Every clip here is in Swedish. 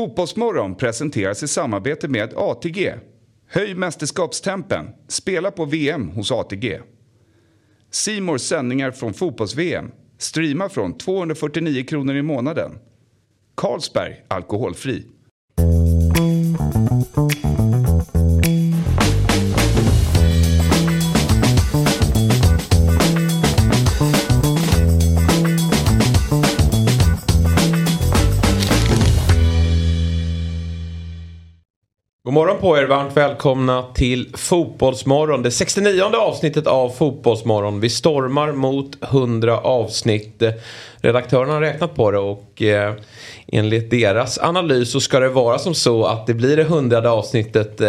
Fotbollsmorgon presenteras i samarbete med ATG. Höj mästerskapstempen. Spela på VM hos ATG. Simors sändningar från fotbolls-VM. Streama från 249 kronor i månaden. Carlsberg Alkoholfri. På er, varmt välkomna till Fotbollsmorgon. Det 69 avsnittet av Fotbollsmorgon. Vi stormar mot 100 avsnitt. Redaktörerna har räknat på det och eh, enligt deras analys så ska det vara som så att det blir det 100 avsnittet. Eh,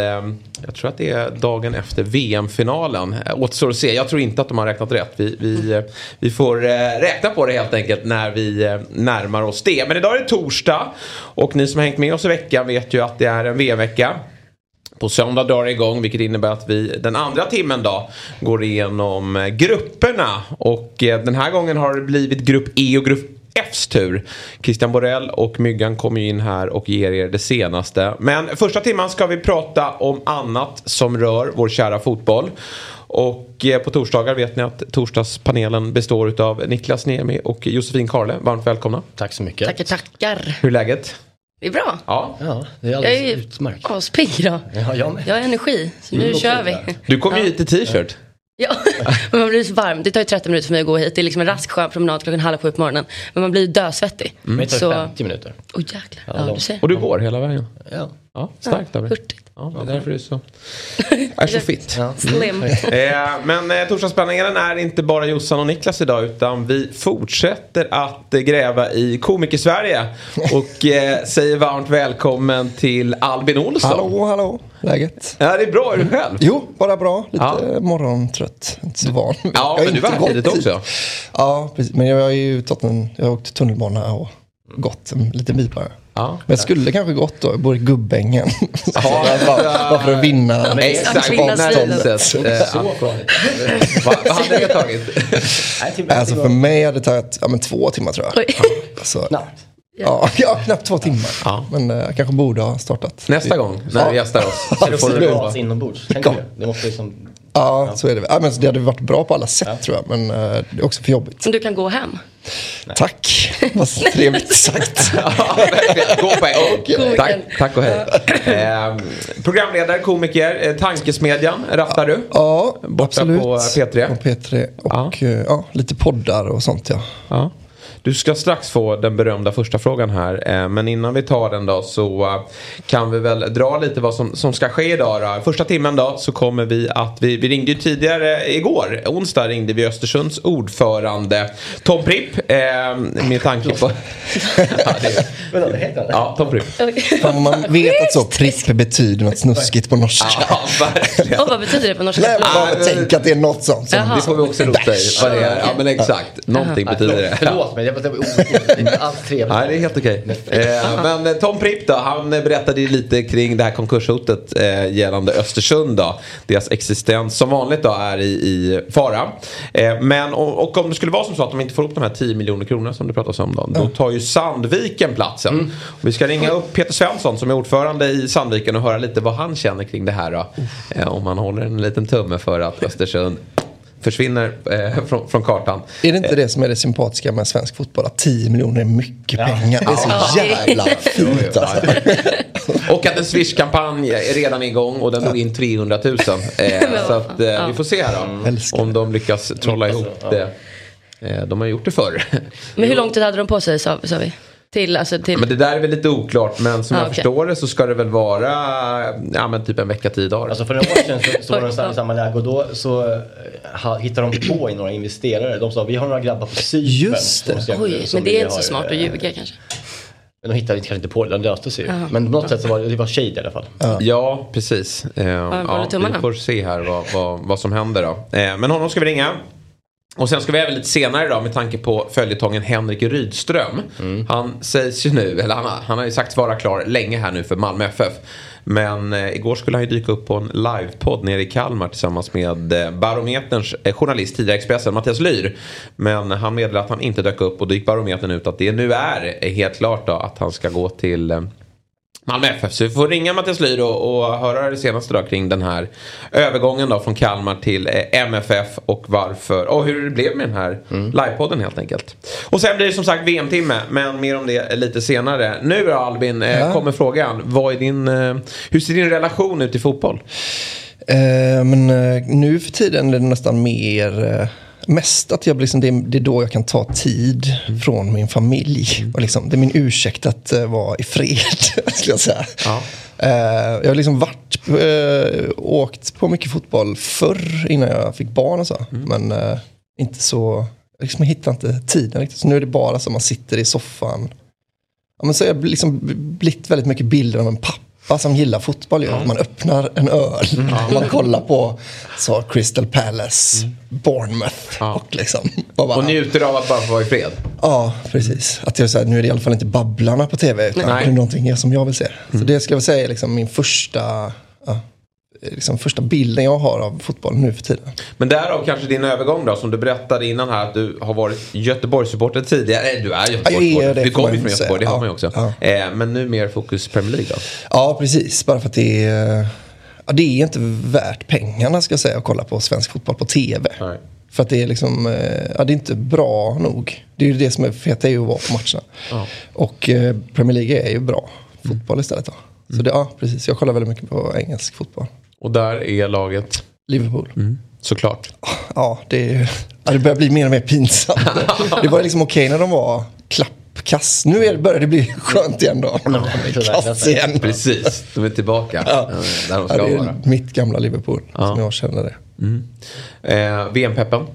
jag tror att det är dagen efter VM-finalen. Återstår att se, jag tror inte att de har räknat rätt. Vi, vi, eh, vi får eh, räkna på det helt enkelt när vi eh, närmar oss det. Men idag är det torsdag och ni som har hängt med oss i veckan vet ju att det är en VM-vecka. På söndag drar det igång vilket innebär att vi den andra timmen då går igenom eh, grupperna. Och eh, den här gången har det blivit grupp E och grupp Fs tur. Christian Borell och Myggan kommer ju in här och ger er det senaste. Men första timman ska vi prata om annat som rör vår kära fotboll. Och eh, på torsdagar vet ni att torsdagspanelen består av Niklas Niemi och Josefin Karle. Varmt välkomna. Tack så mycket. Tackar, tackar. Hur är läget? Det är bra. Ja. Ja, det är Jag alldeles är utmärkt. aspigg idag. Ja, jag med. Jag har energi, så nu Mm, kör vi. Du kom ju hit i t-shirt. Ja, men man blir så varm. Det tar ju 30 minuter för mig att gå hit. Det är liksom en rask skön promenad klockan halv sju på morgonen. Men man blir dösvettig. Men det tar Så, 50 minuter. åh jäklar. Ja, Ja, du ser. Och du går hela vägen. Ja. Ja, starkt av dig. Ja, det är därför du är så, är så fit. Ja. Slim. Eh, men eh, torsdagspanelen är inte bara Jossan och Niklas idag utan vi fortsätter att eh, gräva i komiker-Sverige och eh, säger varmt välkommen till Albin Olsson. Hallå, hallå. Läget? Ja, det är bra. Är du själv? Jo, bara bra. Lite Ja. morgontrött. Inte så van. Ja, men du inte var tidigt också. Ja, precis. Men jag har ju tagit en, jag har åkt tunnelbana och gått en liten bit bara. Ja. Men skulle kanske gått då, jag bor i Gubbängen. Ja, bara, bara för att vinna. Exakt, Vinna närområdet. stilen. Eh. Vad hade det tagit? Nej, Alltså för mig hade det tagit ja, men två timmar tror jag. Alltså, Knappt. ja, ja, knappt två timmar. Ja. Men eh, jag kanske borde ha startat. Nästa gång när du gästar oss. Så får du gas inombords. Det måste liksom... Ja, så är det. Ja, men det hade varit bra på alla sätt tror jag. Men eh, det är också för jobbigt. Men du kan gå hem. Tack, vad trevligt sagt. Ja. Gå på en. Tack, tack och hej. Eh, programledare, komiker, eh, Tankesmedjan rattar du. Ja, Borta absolut. på P3. På P3 och Ja. ja. ja, lite poddar och sånt ja. Du ska strax få den berömda första frågan här. Eh, Men innan vi tar den då så eh, kan vi väl dra lite vad som, som ska ske idag. Då. Första timmen då så kommer vi att vi, vi ringde ju tidigare igår. Onsdag ringde vi Östersunds ordförande Tom Pripp. Eh, med tanke på... ja, det, Men vad heter han? ja, Tom Pripp. Fan, man vet att så pripp betyder något snuskigt på norska. Ja, verkligen. Och vad betyder det på norska? Nej, bara tänk att det är något sånt. Som. Det får vi också rota i vad det är. Ja men exakt. Någonting betyder det. Förlåt mig, det var, det var. Inte alls trevligt. Nej, det är helt okej. Eh, men eh, Tom Pripp då, han eh, berättade ju lite kring det här konkurshotet eh, gällande Östersund då. Deras existens som vanligt då är i, i fara. Eh, men och, och om det skulle vara som så att de inte får upp de här 10 miljoner kronorna som det pratas om då. Då tar ju Sandviken platsen. Och vi ska ringa upp Peter Svensson som är ordförande i Sandviken och höra lite vad han känner kring det här då. Eh, om han håller en liten tumme för att Östersund försvinner eh, från, från kartan. Är det inte det som är det sympatiska med svensk fotboll? Att 10 miljoner är mycket pengar. Det är så Ja. jävla fint alltså. Och att en Swish-kampanj är redan igång och den drog in 300 000. Eh, så att, eh, vi får se här då. Älskar Om de lyckas trolla ihop det. Eh, de har gjort det förr. Men hur lång tid hade de på sig sa, sa vi? Till, alltså till... Men det där är väl lite oklart men som Ah, jag okej. förstår det så ska det väl vara ja, men typ en vecka, tio dagar. Alltså för några år sedan så, så var de i samma läge och då så eh, ha, hittade de på i några investerare. De sa vi har några grabbar på Cypern. Just det. som Oj, som men det är inte så smart att ljuga kanske. Men de hittade kanske inte på det, de löste sig ju. Jaha. Men på något sätt så var det, det var shade i alla fall. Ja, precis. Eh, håller ja, vi får se här vad, vad, vad som händer då. Eh, men honom ska vi ringa. Och sen ska vi även lite senare idag med tanke på följetongen Henrik Rydström. Han sägs ju nu, eller han, har- han har ju sagt vara klar länge här nu för Malmö FF. Men eh, igår skulle han ju dyka upp på en livepodd nere i Kalmar tillsammans med eh, Barometerns eh, journalist, tidigare Expressen, Mattias Lyr. Men han meddelade att han inte dök upp och då gick Barometern ut att det nu är eh, helt klart då att han ska gå till eh, Malmö FF. Så vi får ringa Mattias Lyr och, och höra det senaste då kring den här övergången då från Kalmar till eh, MFF och varför och hur det blev med den här mm. livepodden helt enkelt. Och sen blir det som sagt VM-timme men mer om det lite senare. Nu då Albin eh, ja. kommer frågan. Vad är din, eh, hur ser din relation ut i fotboll? Eh, men nu för tiden är det nästan mer mest att jag liksom, det, är, det är då jag kan ta tid mm. från min familj. Mm. Och liksom, det är min ursäkt att uh, vara i fred, skulle jag säga. Ja. Uh, jag har liksom varit, uh, åkt på mycket fotboll förr innan jag fick barn och så. Mm. Men uh, inte så, liksom, jag hittar inte tiden riktigt. Så nu är det bara så man sitter i soffan. Ja, men så har jag liksom blivit väldigt mycket bilder av en pappa pappa som gillar fotboll gör. Mm. Man öppnar en öl, mm. man kollar på så Crystal Palace, mm. Bournemouth. Ja. Och, liksom, och, bara, och njuter av att bara få vara i fred. Ja, precis. Att jag, så här, nu är det i alla fall inte Babblarna på tv, utan Nej. det är någonting som jag vill se. Så mm. det skulle jag säga är liksom min första ja, liksom första bilden jag har av fotboll nu för tiden. Men därav kanske din övergång då, som du berättade innan här att du har varit Göteborgssupporter tidigare. Nej, du är Göteborgssupporter. Du kommer ju från Göteborg, det ja, har man ju också. Ja. Eh, men nu mer fokus Premier League då? Ja, precis. Bara för att det är, ja, det är inte värt pengarna ska jag säga att kolla på svensk fotboll på tv. Nej. För att det är liksom, eh, ja det är inte bra nog. Det är ju det som är fett, är att vara på matcherna. Ja. Och eh, Premier League är ju bra fotboll istället då. Så mm. det, ja, precis. Jag kollar väldigt mycket på engelsk fotboll. Och där är laget? Liverpool. Mm. Såklart. Ja, det, ja, det börjar bli mer och mer pinsamt. det var liksom okej när de var klappkass. Nu är det, börjar det bli skönt igen då. Kass igen. Precis, de är tillbaka ja. där de ska ja, det är vara. Mitt gamla Liverpool, ja. som jag känner det. Mm. Eh, VM-peppen?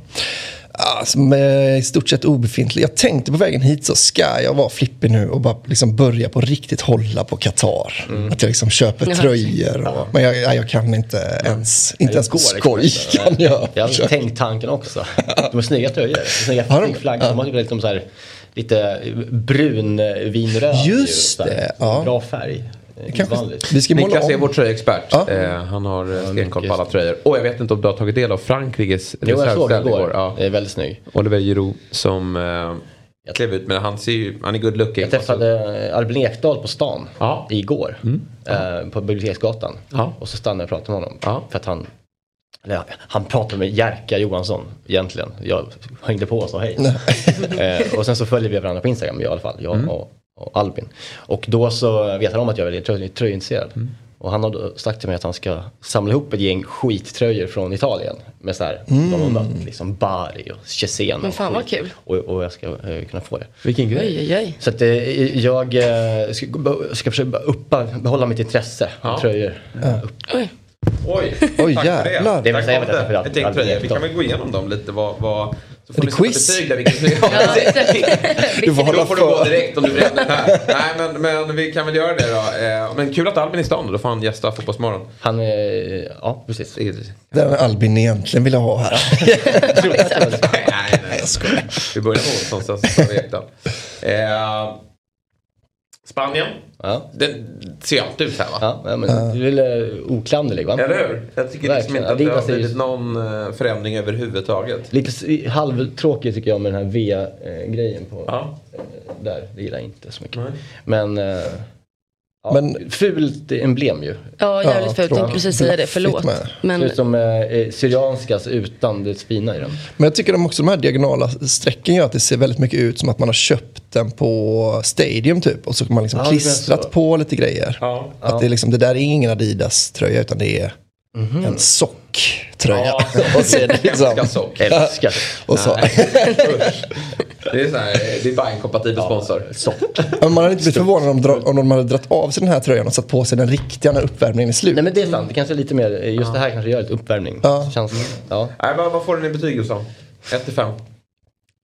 Som är i stort sett obefintlig. Jag tänkte på vägen hit så ska jag vara flippig nu och bara liksom börja på riktigt hålla på Qatar. Mm. Att jag liksom köper tröjor. Och, men jag, jag, kan inte ens, inte ens skoj kan jag. Jag har tänkt tanken också. De har snygga tröjor. Snygga flaggor. De har liksom så här, lite brun vinröd. Just det. Ja. Bra färg. Kanske, vi ska Niklas är vår tröjexpert. Ja. Eh, han har eh, stenkoll på alla tröjor. Och jag vet inte om du har tagit del av Frankrikes reservställ igår. Ja. Det är väldigt snygg. Oliver Giroud som eh, jag klev ut men han, ser ju, han är good looking. Jag träffade Albin Ekdal på stan ja. igår. Mm. Eh, på Biblioteksgatan. Ja. Och så stannade jag och pratade med honom. Ja. För att han, eller, han pratade med Jerka Johansson egentligen. Jag hängde på och sa hej. eh, och sen så följer vi varandra på Instagram i alla fall. Jag mm. och och Albin. Och då så vet han om att jag är väldigt tröjintresserad. Mm. Och han har då sagt till mig att han ska samla ihop ett gäng skittröjor från Italien. Med så här, mm. de har mött liksom Bari och Cesena. Men fan vad kul. Och, och jag ska uh, kunna få det. Vilken grej. Oj, oj, oj. Så att uh, jag uh, ska, ska försöka uppa, behålla mitt intresse ja. tröjor. Ja. Oj. Oj, Oj jävlar. Det, det, det, det, det, det, det, Vi kan väl gå igenom dem lite. Vad, vad, så får är det quiz? Betyg där, vilket, du får hålla då får du gå direkt om du bränner här. Nej men, men vi kan väl göra det då. Eh, men kul att Albin är i stan då får han gästa Fotbollsmorgon. Han är, ja precis. Det är Albin egentligen vill ha här. nej, nej, jag skojar. Vi börjar med Olsson, sen så tar vi Ekdal. Eh, Spanien. Ja. Den ser alltid ut här va? Ja, men uh. du är väl oklanderlig va? Eller hur? Jag tycker liksom inte att det har blivit någon eh, förändring överhuvudtaget. Lite halvtråkigt tycker jag med den här V-grejen på ja. Eh, där. Det gillar jag inte så mycket. Nej. Men eh, Ja, men, fult emblem ju. Ja, jävligt ja, fult. Jag tänkte precis säga det. Förlåt. Men... Det ser ut som eh, Syrianskas utan det fina i den. Men jag tycker de också de här diagonala strecken gör att det ser väldigt mycket ut som att man har köpt den på Stadium typ. Och så har man liksom ja, klistrat på lite grejer. Ja, att det, är liksom, det där är ingen Adidas-tröja utan det är Mm -hmm. En socktröja. Ja, och det liksom... Älskar sock. Älskar. och så. det är, så här, det är bara en kompatibel sponsor. Sock. Men man hade inte blivit förvånad om, dra, om de hade dragit av sig den här tröjan och satt på sig den riktiga när uppvärmningen är slut. Nej men det är sant. Det kanske är lite mer, just det här kanske gör lite uppvärmning. Ja. Känns, ja. Nej, vad, vad får den i betyg Jossan? 1 till 5?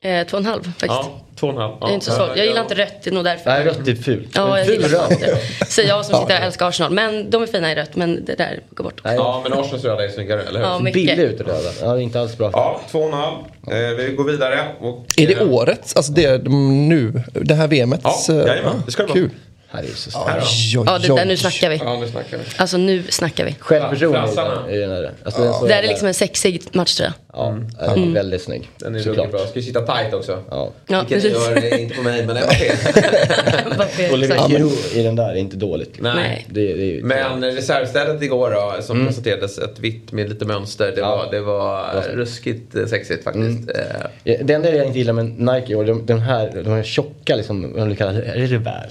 Eh, två och en halv faktiskt. Ja, två och en halv. Ja. Jag är inte så. Jag gillar inte rött, det är nog därför. Nej, rött är fult. Ja, jag gillar inte Säger jag som sitter och älskar Arsenal. Men de är fina i rött, men det där går bort. Ja, men Arsenals röda är snyggare, eller hur? Ja, mycket. Billig ut röda. Ja, det är inte alls bra. Ja, två och en halv. Eh, vi går vidare. Och, är det året? Alltså det nu, det här VMet? Ja, jajamän. Det ska det vara. Kul. Här är ju så starkt. Ja, det, där, nu snackar vi. Ja, nu snackar vi. Alltså nu snackar vi. Självförtroende i den här. Alltså, ja. Det är liksom en sexig matchtröja. Ja, mm. den är mm. väldigt snygg. Den är ruggigt bra. Ska ju sitta tight också. Ja. ja Vilket gör inte på mig, men det var fel. Oliver Giroud i den där är inte dåligt. Nej. Det, det är, men reservstället igår då, som mm. presenterades, ett vitt med lite mönster. Det ja. var, det var ruskigt eh, sexigt faktiskt. Mm. Eh. Det enda jag inte gillar med Nike och de, de här, de här tjocka, liksom, vad de kallar det revär?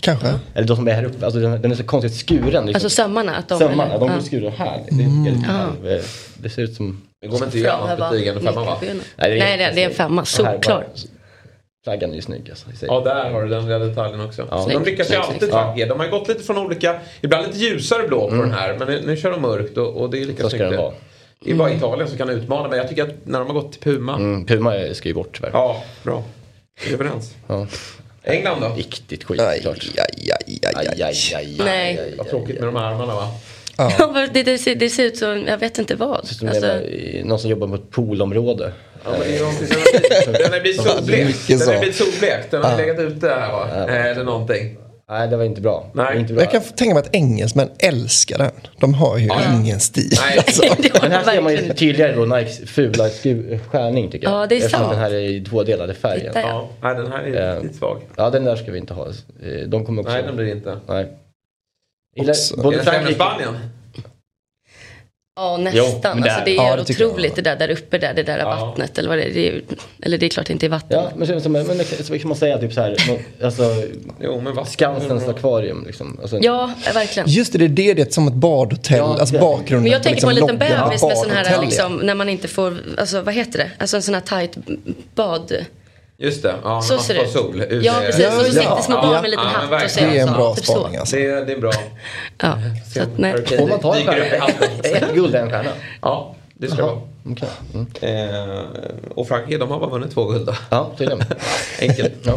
Kanske. Eller de som är här uppe, alltså den, den är så konstigt skuren. Liksom. Alltså sömmarna? Att de, sömmarna, de är skurna här. Det, mm. det, det, ser ut som... Det går inte att göra något betyg än femma va? Nej, det är, Nej, det är en femma, solklar. Flaggan är ju snygg alltså, Ja, där har du den lilla detaljen också. Ja. De lyckas ju alltid ja. De har gått lite från olika, ibland lite ljusare blå på mm. den här. Men nu, nu kör de mörkt och, och det är lika så snyggt. Ska det vara. Det är bara Italien som kan utmana. Men jag tycker att när de har gått till Puma. Mm, Puma ska ju bort tyvärr. Ja, bra. Vi är överens. Ja. England då? Riktigt skit aj, klart. Aj, aj, aj, aj, aj, aj, Nej. Vad tråkigt med de här armarna va? Ja. det, det, ser, det ser ut som, jag vet inte vad. Som alltså... någon som jobbar på ett poolområde. Ja, men det är någonting som den har blivit solblekt. Den har blivit solblekt. Den har legat ute här va? Eller någonting. Nej, det var inte bra. Nej. Inte bra. Jag kan tänka mig att engelsmän älskar den. De har ju ja. ingen stil. Nej. Alltså. Men här ser man ju tydligare då Nikes fula skärning tycker jag. Ja, det är Eftersom sant. den här är i tvådelade färgen. Ja. ja, den här är uh, lite svag. Ja, den där ska vi inte ha. Eh, de kommer också... Nej, den blir inte. Nej. Både Frankrike... Spanien? Ja nästan. Jo, alltså, det är ja, det otroligt det där där uppe där, det där ja. vattnet. Eller vad det är. Det är, eller det är klart det inte är vatten. Ja, men, så, men, så kan man säga typ så här. Alltså, jo, men Skansens akvarium liksom. Alltså, ja, verkligen. Just det, det är det som ett badhotell. Ja, alltså bakgrunden. Men jag tänker liksom på en liten bebis med sån här liksom, när man inte får, alltså vad heter det? Alltså en sån här tight bad. Just det, ja, så ser det sol. UV. Ja, precis. Ja, och så sitter små barn med en liten ja, hatt och ser Det är en bra typ spaning alltså. Det, det är bra. ja, så att, nej. Får man ta en stjärna? Ett guld, en stjärna? Ja, det ska vara. Okay. Mm. Eh, och Frankrike, de har bara vunnit två guld då. Ja, tydligen. Enkelt. ja.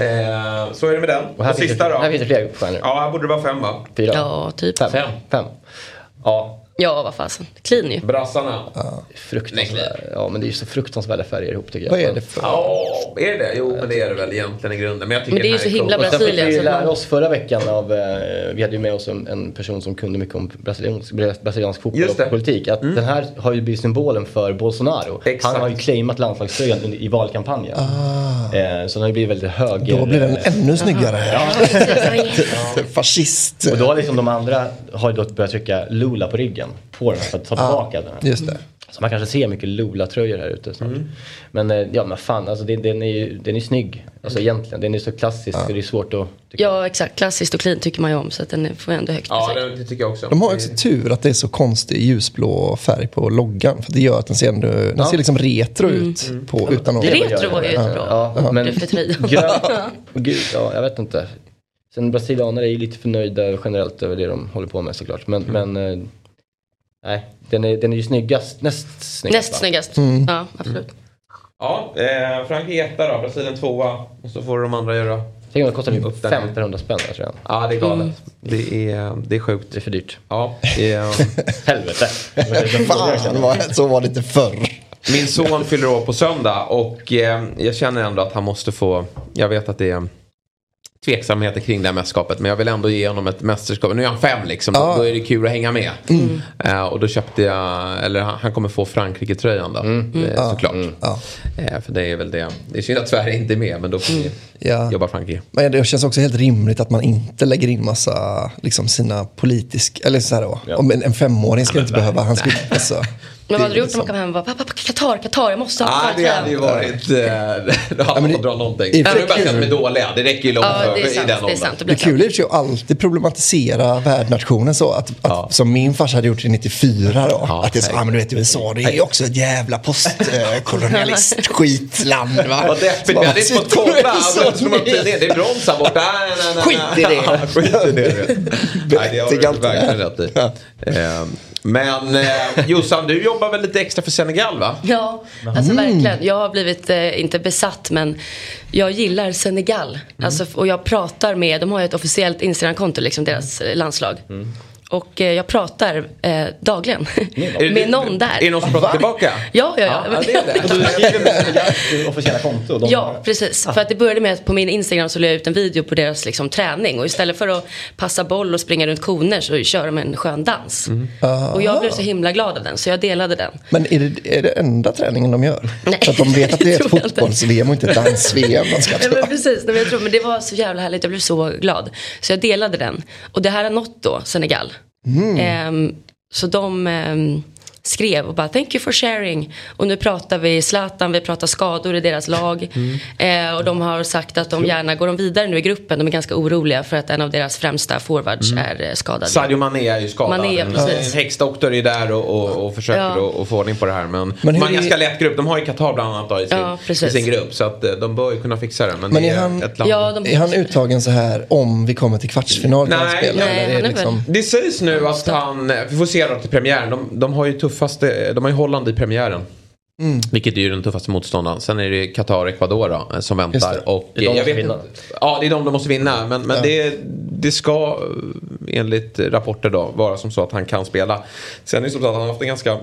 eh, så är det med den. Och här, finns sista det, då. här finns det fler stjärnor. Ja, här borde det vara fem va? Fyra. Ja, typ. Fem. Fem. fem. Ja, Ja, vad fasen. Clean ju. Brassarna. Ja. Fruktansvärda. Ja, men det är ju så fruktansvärda färger ihop tycker jag. Vad är det för? Ja, är det? Jo, men det är det väl egentligen i grunden. Men, jag tycker men det är ju så himla cool. Brasilien. Vi fick ju lära oss förra veckan av, eh, vi hade ju med oss en, en person som kunde mycket om brasiliansk, brasiliansk fotboll och politik. Att mm. den här har ju blivit symbolen för Bolsonaro. Exakt. Han har ju claimat landslagströjan i valkampanjen. Ah. Eh, så den har ju blivit väldigt höger. Då blir den ännu snyggare. Ja. Fascist. Och då har liksom de andra har ju då börjat trycka Lula på ryggen på den för att ta tillbaka ah, den. Här. Just det. Så man kanske ser mycket Lula-tröjor här ute snart. Mm. Men eh, ja men fan, alltså, den, den, är ju den är snygg. Alltså mm. egentligen, den är så klassisk ja. så det är svårt att... Ja exakt, klassiskt och clean tycker man ju om så att den får ändå högt Ja det, det, tycker jag också. De har också tur att det är så konstig ljusblå färg på loggan. För det gör att den ser, ändå, den ja. ser liksom retro mm. ut. Mm. På, utan att... Retro var ju ja. bra ja. men, för tröjan. Gud, ja jag vet inte. Sen brasilianer är ju lite förnöjda generellt över det de håller på med såklart. Men, mm. men eh, nej, den är, den är ju snyggast, näst snyggast. Näst snyggast, mm. ja absolut. Mm. Ja, eh, Frankrike etta då, Brasilien tvåa. Och så får de andra göra Tänk om det kostar typ 1500 spänn där tror jag. Ja, det är galet. Mm. Det, är, det är sjukt. Det är för dyrt. Ja. Det är, Helvete. Fan, så var det inte förr. Min son fyller år på söndag och eh, jag känner ändå att han måste få, jag vet att det är tveksamheter kring det här mästerskapet. Men jag vill ändå ge honom ett mästerskap. Nu är han fem liksom. Ja. Då är det kul att hänga med. Mm. Uh, och då köpte jag, eller han kommer få Frankrike-tröjan då. Mm. Uh, såklart. Mm. Uh, för det är väl det. Det är synd att Sverige inte är med men då får vi ja. jobba Frankrike. Men det känns också helt rimligt att man inte lägger in massa, liksom sina politiska, eller så här då. Ja. Om en, en femåring ska ja, inte behöva, han ska alltså, men vad hade du gjort om man kom hem och bara pappa Qatar, Qatar, jag måste ha Qatar. Ah, det hade ju varit, eh, då hade man fått dra någonting. Det är bara att de är dåliga, det räcker ju långt ja, för, i den åldern. Det, det kul är ju att alltid problematisera värdnationen så. Att, ja. som min farsa hade gjort i 94 då. Ja, att det är så, ah, men du vet USA, det är ju också ett jävla postkolonialist skitland va. Vad deppigt, vi hade inte fått kolla. Det är brons här borta. Skit i det. Skit i det. Nej, det har du verkligen rätt i. Ehm, men eh, Jossan, du jobbar väl lite extra för Senegal va? Ja, alltså mm. verkligen. Jag har blivit, eh, inte besatt, men jag gillar Senegal. Mm. Alltså, och jag pratar med, de har ju ett officiellt Instagramkonto, liksom deras eh, landslag. Mm. Och eh, jag pratar eh, dagligen med någon där. Är det någon som pratar tillbaka? Ja, ja, ja. ja det är det. Och du skriver med officiella konto? De Ja, precis. För att det började med att på min Instagram så la jag ut en video på deras liksom, träning. Och istället för att passa boll och springa runt koner så kör de en skön dans. Och jag blev så himla glad av den så jag delade den. Men är det, är det enda träningen de gör? Nej, För att de vet att det är ett fotbolls-VM och inte ett dans-VM man ska Ja, ta. men precis, Nej, men jag tror, men det var så jävla härligt, jag blev så glad. Så jag delade den. Och det här har nått då Senegal. Mm. Ehm, så de ehm, skrev och bara thank you for sharing. Och nu pratar vi Zlatan, vi pratar skador i deras lag. Eh, och de har sagt att de gärna går de vidare nu i gruppen. De är ganska oroliga för att en av deras främsta forwards är eh, skadad. Sadio Mané är ju skadad. Mané, En- precis. en häxdoktor är där och, och, och försöker Ja. att- få ordning på det här. Men, Men man är ganska lätt grupp. De har ju Qatar bland annat då, i, sin, Ja, i sin grupp. Så att eh, de bör ju kunna fixa det. Men, Men är han- ett land. Ja, de, Är han uttagen så här om vi kommer till kvartsfinal? Nej, nej, han det liksom... Det sägs nu att han, vi får se då till premiären. De, de har ju tuffaste, de har ju Holland i premiären. Mm. Vilket är ju den tuffaste motståndaren. Sen är det Qatar och Ecuador då, eh, som väntar. det. Och, Det är de jag vet inte- Ja, det är de de måste vinna. Men, men Ja. det, det ska eh, enligt rapporter då vara som så att han kan spela. Sen är det som så att han har haft en ganska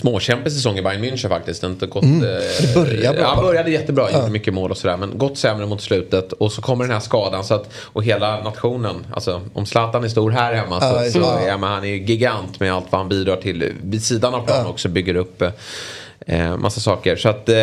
småkämpig säsong i Bayern München faktiskt. Det Inte gått, Mm. eh, Det börjar bra. Ja, han började jättebra, Ja. gjorde mycket mål och sådär. Men gått sämre mot slutet. Och så kommer den här skadan. Så att, och hela nationen, alltså om Zlatan är stor här hemma Ja, så, så ja. är han är gigant med allt vad han bidrar till vid sidan av plan Ja. också. Bygger upp eh, eh, massa saker. Så att eh,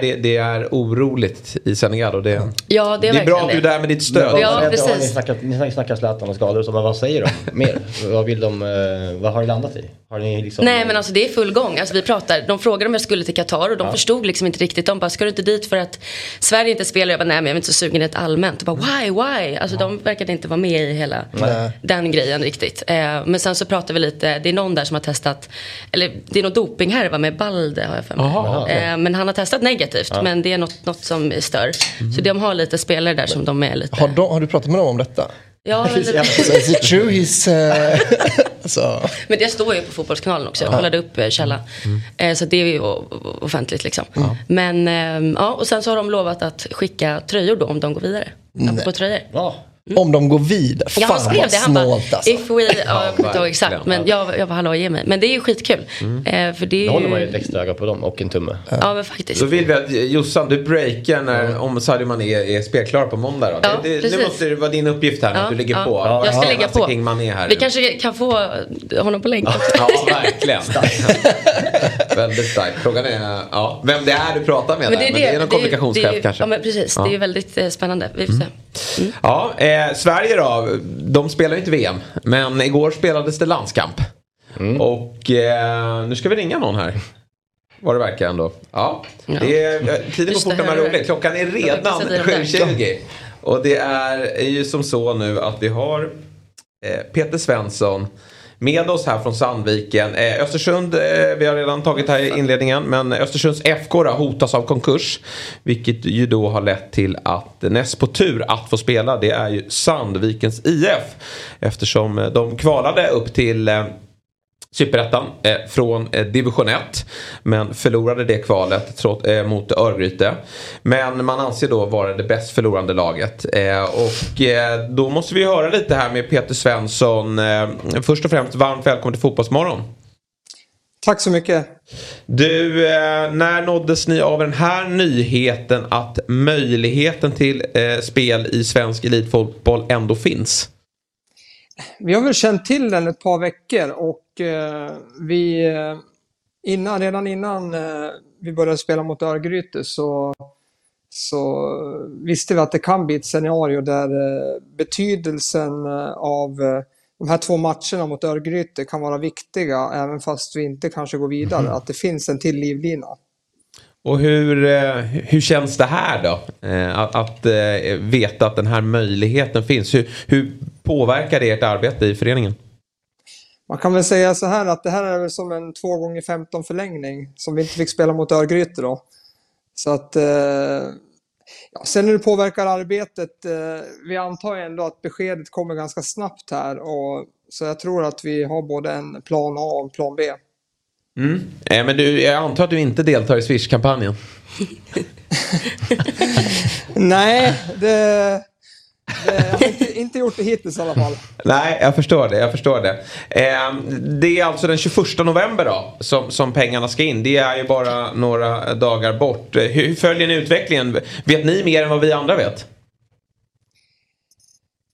det, det är oroligt i Senegal. Och det, ja, det är, det är bra att du är det. där med ditt stöd. Ja, precis. Har ni snackar Zlatan och skador och så, men vad säger de mer? vad vill de, eh, vad har ni landat i? Har ni liksom... Nej men alltså det är full gång. Alltså, vi pratar, de frågade om jag skulle till Qatar och de förstod liksom inte riktigt. De bara, ska du inte dit för att Sverige inte spelar? Jag bara, nej men jag är inte så sugen rent allmänt. Och bara, why, why? Alltså de verkade inte vara med i hela Nej. den grejen riktigt. Eh, men sen så pratar vi lite, det är någon där som har testat, eller det är någon dopinghärva med Balde har jag för mig. Okej. eh, men han har testat negativt, men det är något, något som stör. Så de har lite spelare där som de är lite... Har, de, har du pratat med dem om detta? Ja, men, Ja. So is it true he's... Uh, alltså, Men det står ju på Fotbollskanalen också. Jag kollade upp eh, källa. Eh, så det är ju offentligt liksom. Men eh, ja, och sen så har de lovat att skicka tröjor då om de går vidare. På tröjor. Ja. Om de går vidare. Ja, han skrev vad det. Han bara, snålt alltså. if we, ja, jag kommer inte ihåg exakt. Men jag, jag bara, hallå ge mig. Men det är ju skitkul. Eh, för det Då är håller man ju ju, ett extra öga på dem och en tumme. ja men faktiskt. Så vill vi att Jossan, du breakar när, om Sadio Mané är, är spelklar på måndag då. Ja, det, det, precis. nu måste det vara din uppgift här nu, Ja, att du ligger ja. på. Ja, jag ska lägga senaste på. Kring Mané här. Vi kanske kan få honom på länk också. Ja, verkligen. Väldigt starkt. Frågan är ja, vem det är du pratar med Men där. det är, Men det, det är någon kommunikationschef kanske. Ja men precis, Ja. det är väldigt eh, spännande. Vi får se. Ja, eh, Sverige då. De spelar ju inte VM. Men igår spelades det landskamp. Mm. Och eh, nu ska vi ringa någon här. Vad det verkar ändå. Ja, det är, eh, tiden går fort när man här är är det. rolig. Klockan är redan Jag ska sätta dem där. 7.20. Och det är, är ju som så nu att vi har eh, Peter Svensson med oss här från Sandviken. Eh, Östersund, eh, vi har redan tagit här i inledningen, men Östersunds FK då, hotas av konkurs. Vilket ju då har lett till att näst på tur att få spela, det är ju Sandvikens IF. Eftersom de kvalade upp till eh, Superettan eh, från eh, division 1. Men förlorade det kvalet trots, eh, mot Örgryte. Men man anser då vara det bäst förlorande laget. Eh, och eh, då måste vi höra lite här med Peter Svensson. Eh, först och främst varmt välkommen till Fotbollsmorgon. Tack så mycket. Du, när nåddes ni av den här nyheten att möjligheten till spel i svensk elitfotboll ändå finns? Vi har väl känt till den ett par veckor och eh, vi eh, innan, redan innan eh, vi började spela mot Örgryte så, så visste vi att det kan bli ett scenario där eh, betydelsen eh, av eh, de här två matcherna mot Örgryte kan vara viktiga även fast vi inte kanske går vidare. Att det finns en till livlina. Och hur, hur känns det här då? Att, att veta att den här möjligheten finns. Hur, hur påverkar det ert arbete i föreningen? Man kan väl säga så här att det här är väl som en 2 gånger 15 förlängning som vi inte fick spela mot Örgryte då. Så att... Eh, ja, sen hur det påverkar arbetet, eh, vi antar ju ändå att beskedet kommer ganska snabbt här och så jag tror att vi har både en plan A och en plan B. Mm. Eh, Men du, jag antar att du inte deltar i Swish-kampanjen? Nej, det, Det, jag har inte, inte gjort det hittills i alla fall. Nej, jag förstår det. Jag förstår det. Eh, det är alltså den 21 november då som, som pengarna ska in. Det är ju bara några dagar bort. Hur, hur följer ni utvecklingen? Vet ni mer än vad vi andra vet?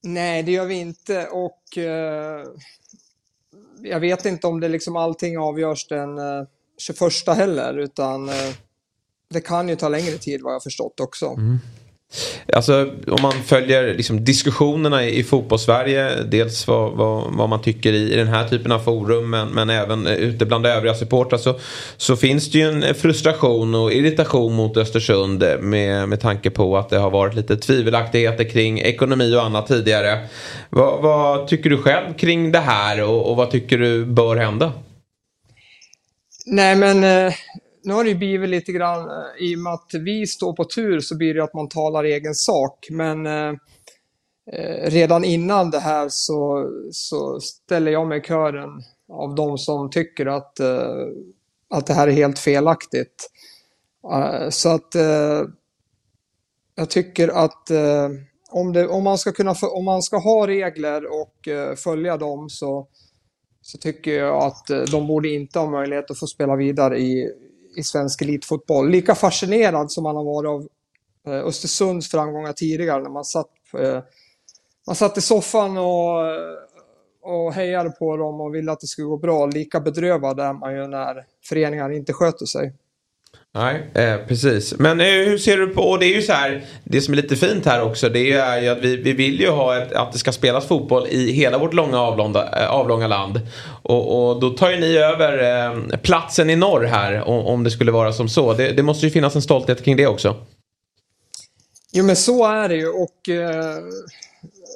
Nej, det gör vi inte och eh, jag vet inte om det liksom allting avgörs den eh, 21 heller utan eh, det kan ju ta längre tid vad jag förstått också. Mm. Alltså om man följer liksom, diskussionerna i, i fotbollssverige. Dels vad, vad, vad, man tycker i, i den här typen av forum men, men även eh, ute bland övriga supportrar så, så finns det ju en eh, frustration och irritation mot Östersund eh, med, med tanke på att det har varit lite tvivelaktigheter kring ekonomi och annat tidigare. Vad, vad tycker du själv kring det här och, och vad tycker du bör hända? Nej men eh, nu har det ju blivit lite grann, eh, i och med att vi står på tur så blir det att man talar egen sak. Men eh, eh, redan innan det här så, så ställer jag mig i kören av de som tycker att, eh, att det här är helt felaktigt. Uh, så att eh, jag tycker att om, det, om, man ska kunna, om man ska ha regler och följa dem så, så tycker jag att de borde inte ha möjlighet att få spela vidare i, i svensk elitfotboll. Lika fascinerad som man har varit av eh, Östersunds framgångar tidigare när man satt, eh, man satt i soffan och, och hejade på dem och ville att det skulle gå bra. Lika bedrövad är man ju när föreningar inte sköter sig. Nej, eh, precis. Men eh, hur ser du på, och det är ju så här, det som är lite fint här också det är ju att vi, vi vill ju ha ett, att det ska spelas fotboll i hela vårt långa avlånga, eh, avlånga land. Och, och, då tar ju ni över eh, platsen i norr här om, om det skulle vara som så. Det, det, måste ju finnas en stolthet kring det också. Jo men så är det ju och eh,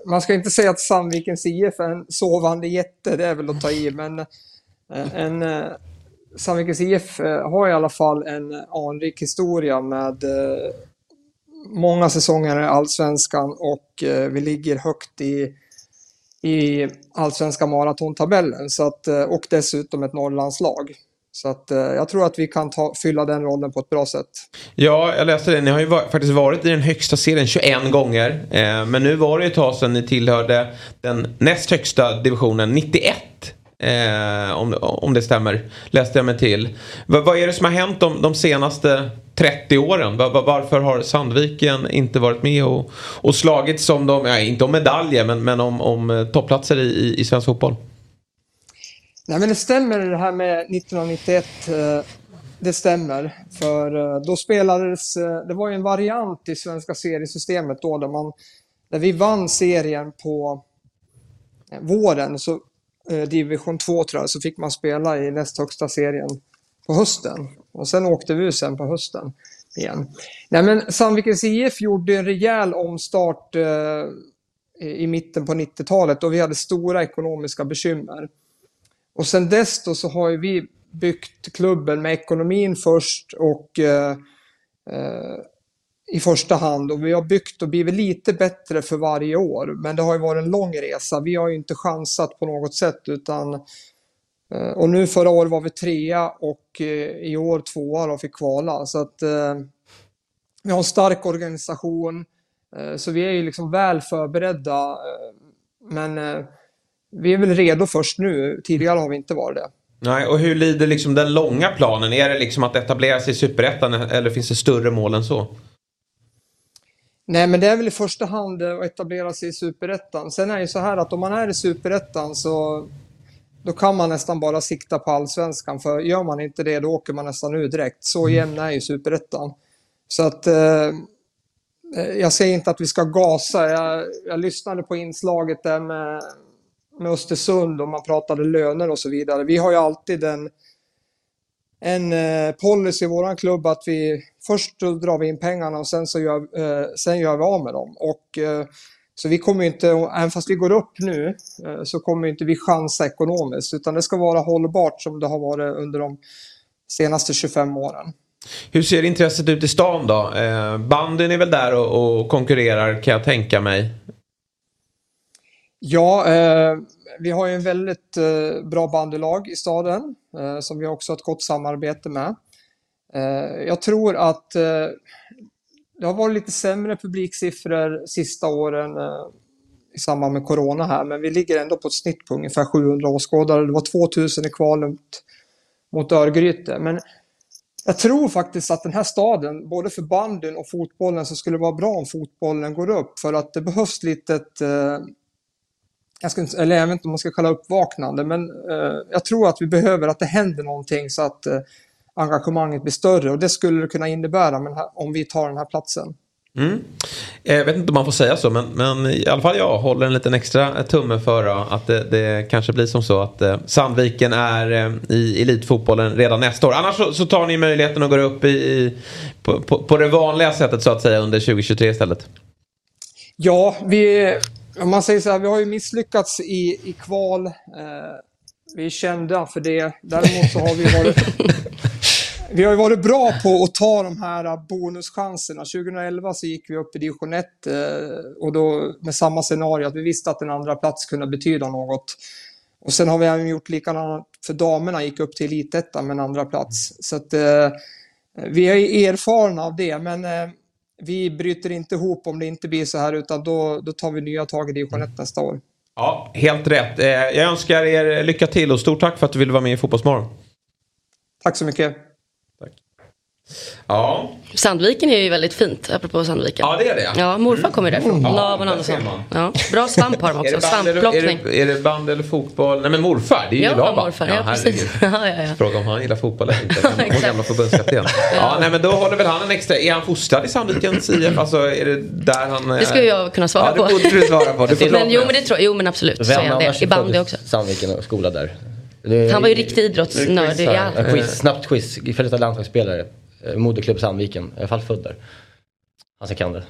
man ska inte säga att Sandvikens IF är en sovande jätte, det är väl att ta i, men eh, en Sandvikens IF eh, har i alla fall en anrik historia med eh, många säsonger i Allsvenskan och eh, vi ligger högt i, i Allsvenska maratontabellen så att, och dessutom ett Norrlandslag. Så att, jag tror att vi kan ta, fylla den rollen på ett bra sätt. Ja, jag läste det. Ni har ju var, faktiskt varit i den högsta serien 21 gånger. Eh, men nu var det ett tag sedan ni tillhörde den näst högsta divisionen 91. Eh, om, om det stämmer, läste jag mig till. V vad är det som har hänt de, de senaste 30 åren? V varför har Sandviken inte varit med och, och slagit som de, ja, inte om medaljer, men, men om, om eh, toppplatser i, i, i svensk fotboll? Nej men det stämmer det här med 1991. Eh, det stämmer. För eh, då spelades, det var ju en variant i svenska seriesystemet då där man, där vi vann serien på våren så Eh, division 2 tror jag, så fick man spela i näst högsta serien på hösten. Och sen åkte vi sen på hösten igen. Nej men Sandvikens IF gjorde en rejäl omstart eh, i mitten på 90-talet och vi hade stora ekonomiska bekymmer. Och sen dess då så har ju vi byggt klubben med ekonomin först och eh, eh, i första hand och vi har byggt och blivit lite bättre för varje år. Men det har ju varit en lång resa. Vi har ju inte chansat på något sätt utan eh, och nu förra året var vi trea och eh, i år tvåa och fick kvala. Så att eh, vi har en stark organisation. Så vi är ju liksom väl förberedda. Men vi är väl redo först nu. Tidigare har vi inte varit det. Nej, och hur lider liksom den långa planen? Är det liksom att etablera sig i Superettan eller finns det större mål än så? Nej, men det är väl i första hand att etablera sig i superettan. Sen är det ju så här att om man är i superettan så då kan man nästan bara sikta på allsvenskan. För gör man inte det, då åker man nästan ur direkt. Så mm. jämn är ju superettan. Så att eh, jag säger inte att vi ska gasa. Jag, jag lyssnade på inslaget där med, med Östersund och man pratade löner och så vidare. Vi har ju alltid en en eh, policy i våran klubb att vi först drar vi in pengarna och sen så gör, eh, sen gör vi av med dem. Och, eh, så vi kommer inte, även fast vi går upp nu, så kommer inte vi chansa ekonomiskt utan det ska vara hållbart som det har varit under de senaste 25 åren. Hur ser intresset ut i stan då? Banden är väl där och, och konkurrerar kan jag tänka mig? Ja, eh, vi har ju en väldigt eh, bra bandylag i staden eh, som vi också har ett gott samarbete med. Eh, jag tror att det har varit lite sämre publiksiffror sista åren i samband med corona här, men vi ligger ändå på ett snitt på ungefär 700 åskådare. Det var 2000 i kvalet mot Örgryte. Men jag tror faktiskt att den här staden, både för bandyn och fotbollen, så skulle det vara bra om fotbollen går upp. För att det behövs lite ett, jag, ska, eller jag vet inte om man ska kalla uppvaknande, men eh, jag tror att vi behöver att det händer någonting så att eh, engagemanget blir större. Och det skulle det kunna innebära men, om vi tar den här platsen. Mm. Jag vet inte om man får säga så men, men i alla fall jag håller en liten extra tumme för att det, det kanske blir som så att eh, Sandviken är eh, i elitfotbollen redan nästa år. Annars så, så tar ni möjligheten att gå upp i, i på, på, på, det vanliga sättet så att säga under 2023 istället. Ja, vi, om man säger så här, vi har ju misslyckats i, i kval. Eh, vi är kända för det. Däremot så har vi varit vi har ju varit bra på att ta de här bonuschanserna. 2011 så gick vi upp i division 1 eh, och då med samma scenario att vi visste att en andra plats kunde betyda något. Och sen har vi även gjort likadant för damerna, gick upp till elitettan med en andra plats. Så att eh, vi är erfarna av det, men eh, vi bryter inte ihop om det inte blir så här utan då, då tar vi nya tag i division 1 nästa år. Ja, helt rätt. Jag önskar er lycka till och stort tack för att du ville vara med i Fotbollsmorgon. Tack så mycket. Ja. Sandviken är ju väldigt fint, apropå Sandviken. Ja, det är det. Ja, morfar kommer därifrån. Mm. Laban Andersson. Ja, bra svamp har de också. Svampplockning. Är, det, är det band eller fotboll? Nej men morfar, det är ju ja, Laban. Morfar, ja, ja, precis. ja, ja, ja. Fråga om han gillar fotboll eller inte. Vår gamla förbundskapten. ja, nej men då håller väl han en extra. Är han fostrad i Sandvikens IF? Alltså är det där han... Det skulle jag kunna svara på. Ja, det borde du svara på. Du men, jo, men det tror, jo men absolut. Så är han det. I bandy också. Sandviken och skola där. Han var ju riktig idrottsnörd. Snabbt quiz. Före detta landslagsspelare. Eh, Moderklubb Sandviken, i alla fall född där. Han som kan det.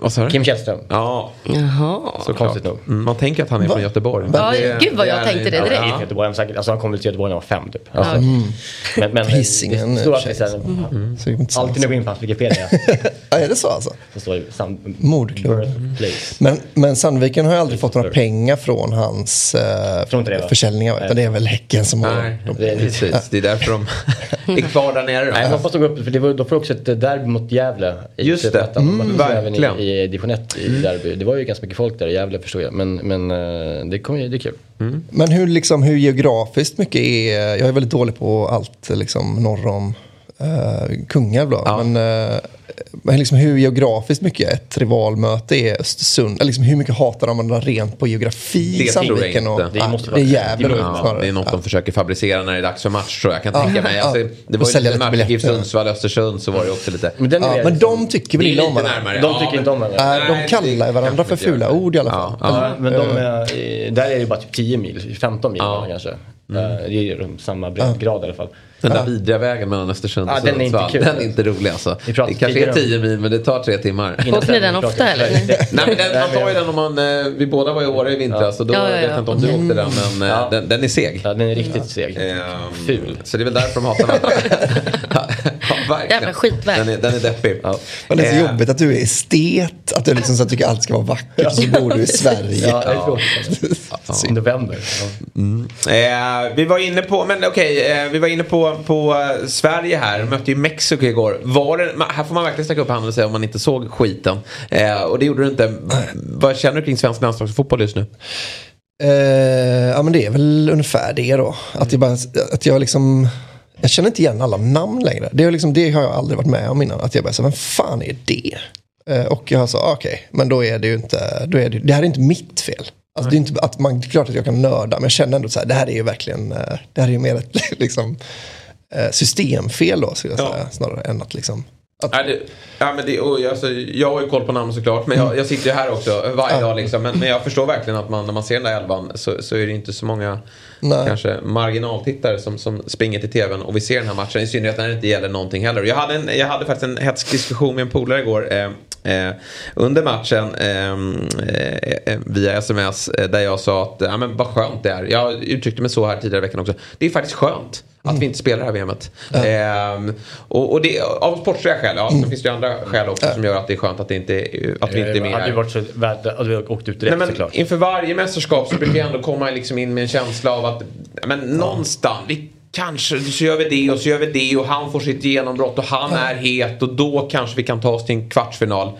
Vad sa du? Kim Källström. Ja. Jaha. Så konstigt nog. Mm. Man tänker att han är Va? från Göteborg. Ja, det, gud vad jag tänkte det direkt. Ja, Göteborg, säkert, alltså han kom till Göteborg när han var fem typ. Alltså, mm. Men, men Hisingen. Det står det är mm. mm. alltid när jag går in på hans Wikipedia. ja, är det så alltså? Så står det Sand, Mordklubb. Men, men Sandviken har ju aldrig fått några pengar från hans uh, försäljningar. Utan det är väl Häcken som har... Nej, det är, precis. Det är därför de är kvar där nere. Nej, de går upp, för det var, då får också ett derby mot Gävle. Just det, verkligen. I, i division 1 i mm. derby. Det var ju ganska mycket folk där i Gävle förstår jag. Men, men eh, det, kom, det är kul. Mm. Men hur, liksom, hur geografiskt mycket är... Jag är väldigt dålig på allt liksom, norr om uh, Kungälv. Ja. Men, uh, liksom hur geografiskt mycket ett rivalmöte är Östersund? Liksom hur mycket hatar de varandra rent på geografi? Det tror jag inte. Och, det, måste det är Gävle ja, Det är något ja. de försöker fabricera när det är dags för match tror jag. kan ja. tänka mig. Alltså, det var ju lite match i Sundsvall, Östersund så var det också lite. Men, ja, men de tycker väl illa om varandra? De tycker inte om varandra. de kallar varandra för fula ord i alla fall. Ja, men de är, där är det bara typ 10 mil, 15 mil kanske. Mm. Det är samma breddgrad i alla fall. Den där vidriga vägen mellan Östersund och ja, den är inte kul. Den är inte rolig alltså. Det kanske är 10 mil men det tar tre timmar. Åker ni den ofta eller? Nej men den, man tar ju den om man, eh, vi båda var i Åre i vintras så då ja, ja, ja. vet jag inte om du åkte den men eh, den, den, är seg. Ja den är riktigt seg. Um, Ful. Så det är väl därför de hatar varandra. ja, Jävla skitväg. Den är, den är deppig. Ja. Men det är så jobbigt att du är estet. Att du liksom så tycker allt ska vara vackert. Och så bor du i Sverige. Ja, ja. I november. Mm. Eh, vi var inne på, men okej, okay, eh, vi var inne på, på eh, Sverige här, mötte ju Mexiko igår. Var det, här får man verkligen sträcka upp handen och säga om man inte såg skiten. Eh, och det gjorde du inte. Vad känner du kring svensk landslagsfotboll just nu? Eh, ja men det är väl ungefär det då. Att jag, bara, att jag liksom... Jag känner inte igen alla namn längre. Det, är liksom, det har jag aldrig varit med om innan. Att jag bara, så, vem fan är det? Eh, och jag sa, ah, okej, okay, men då är det ju inte, då är det, det här är inte mitt fel. Alltså, det är inte att man, det är klart att jag kan nörda, men jag känner ändå så här, det här är ju verkligen, eh, det här är ju mer ett liksom, systemfel då, skulle jag säga. Snarare än att liksom... Att... Ja, det, ja, men det, och, alltså, jag har ju koll på namn såklart. Men jag, jag sitter ju här också varje ja. dag. Liksom. Men, men, jag förstår verkligen att man, när man ser den där elvan så, så är det inte så många Nej. kanske marginaltittare som, som springer till tvn och vi ser den här matchen. I synnerhet när det inte gäller någonting heller. Jag hade, en, jag hade faktiskt en hetsk diskussion med en polare igår. Eh, Eh, under matchen ehm, eh, eh, via sms eh, där jag sa att ja, men vad skönt det är. Jag uttryckte mig så här tidigare i veckan också. Det är faktiskt skönt att mm. vi inte spelar det här VMet. Ja. Ehm, och, och det, av sportsliga skäl, ja. Mm. Sen finns det ju andra skäl också som gör att det är skönt att, det inte, att vi inte är med hade här. varit så värt att vi åkt ut direkt Nej, men såklart. Inför varje mästerskap så brukar jag ändå komma liksom in med en känsla av att men, någonstans, vi kanske så gör vi det och så gör vi det och han får sitt genombrott och han är het och då kanske vi kan ta oss till en kvartsfinal.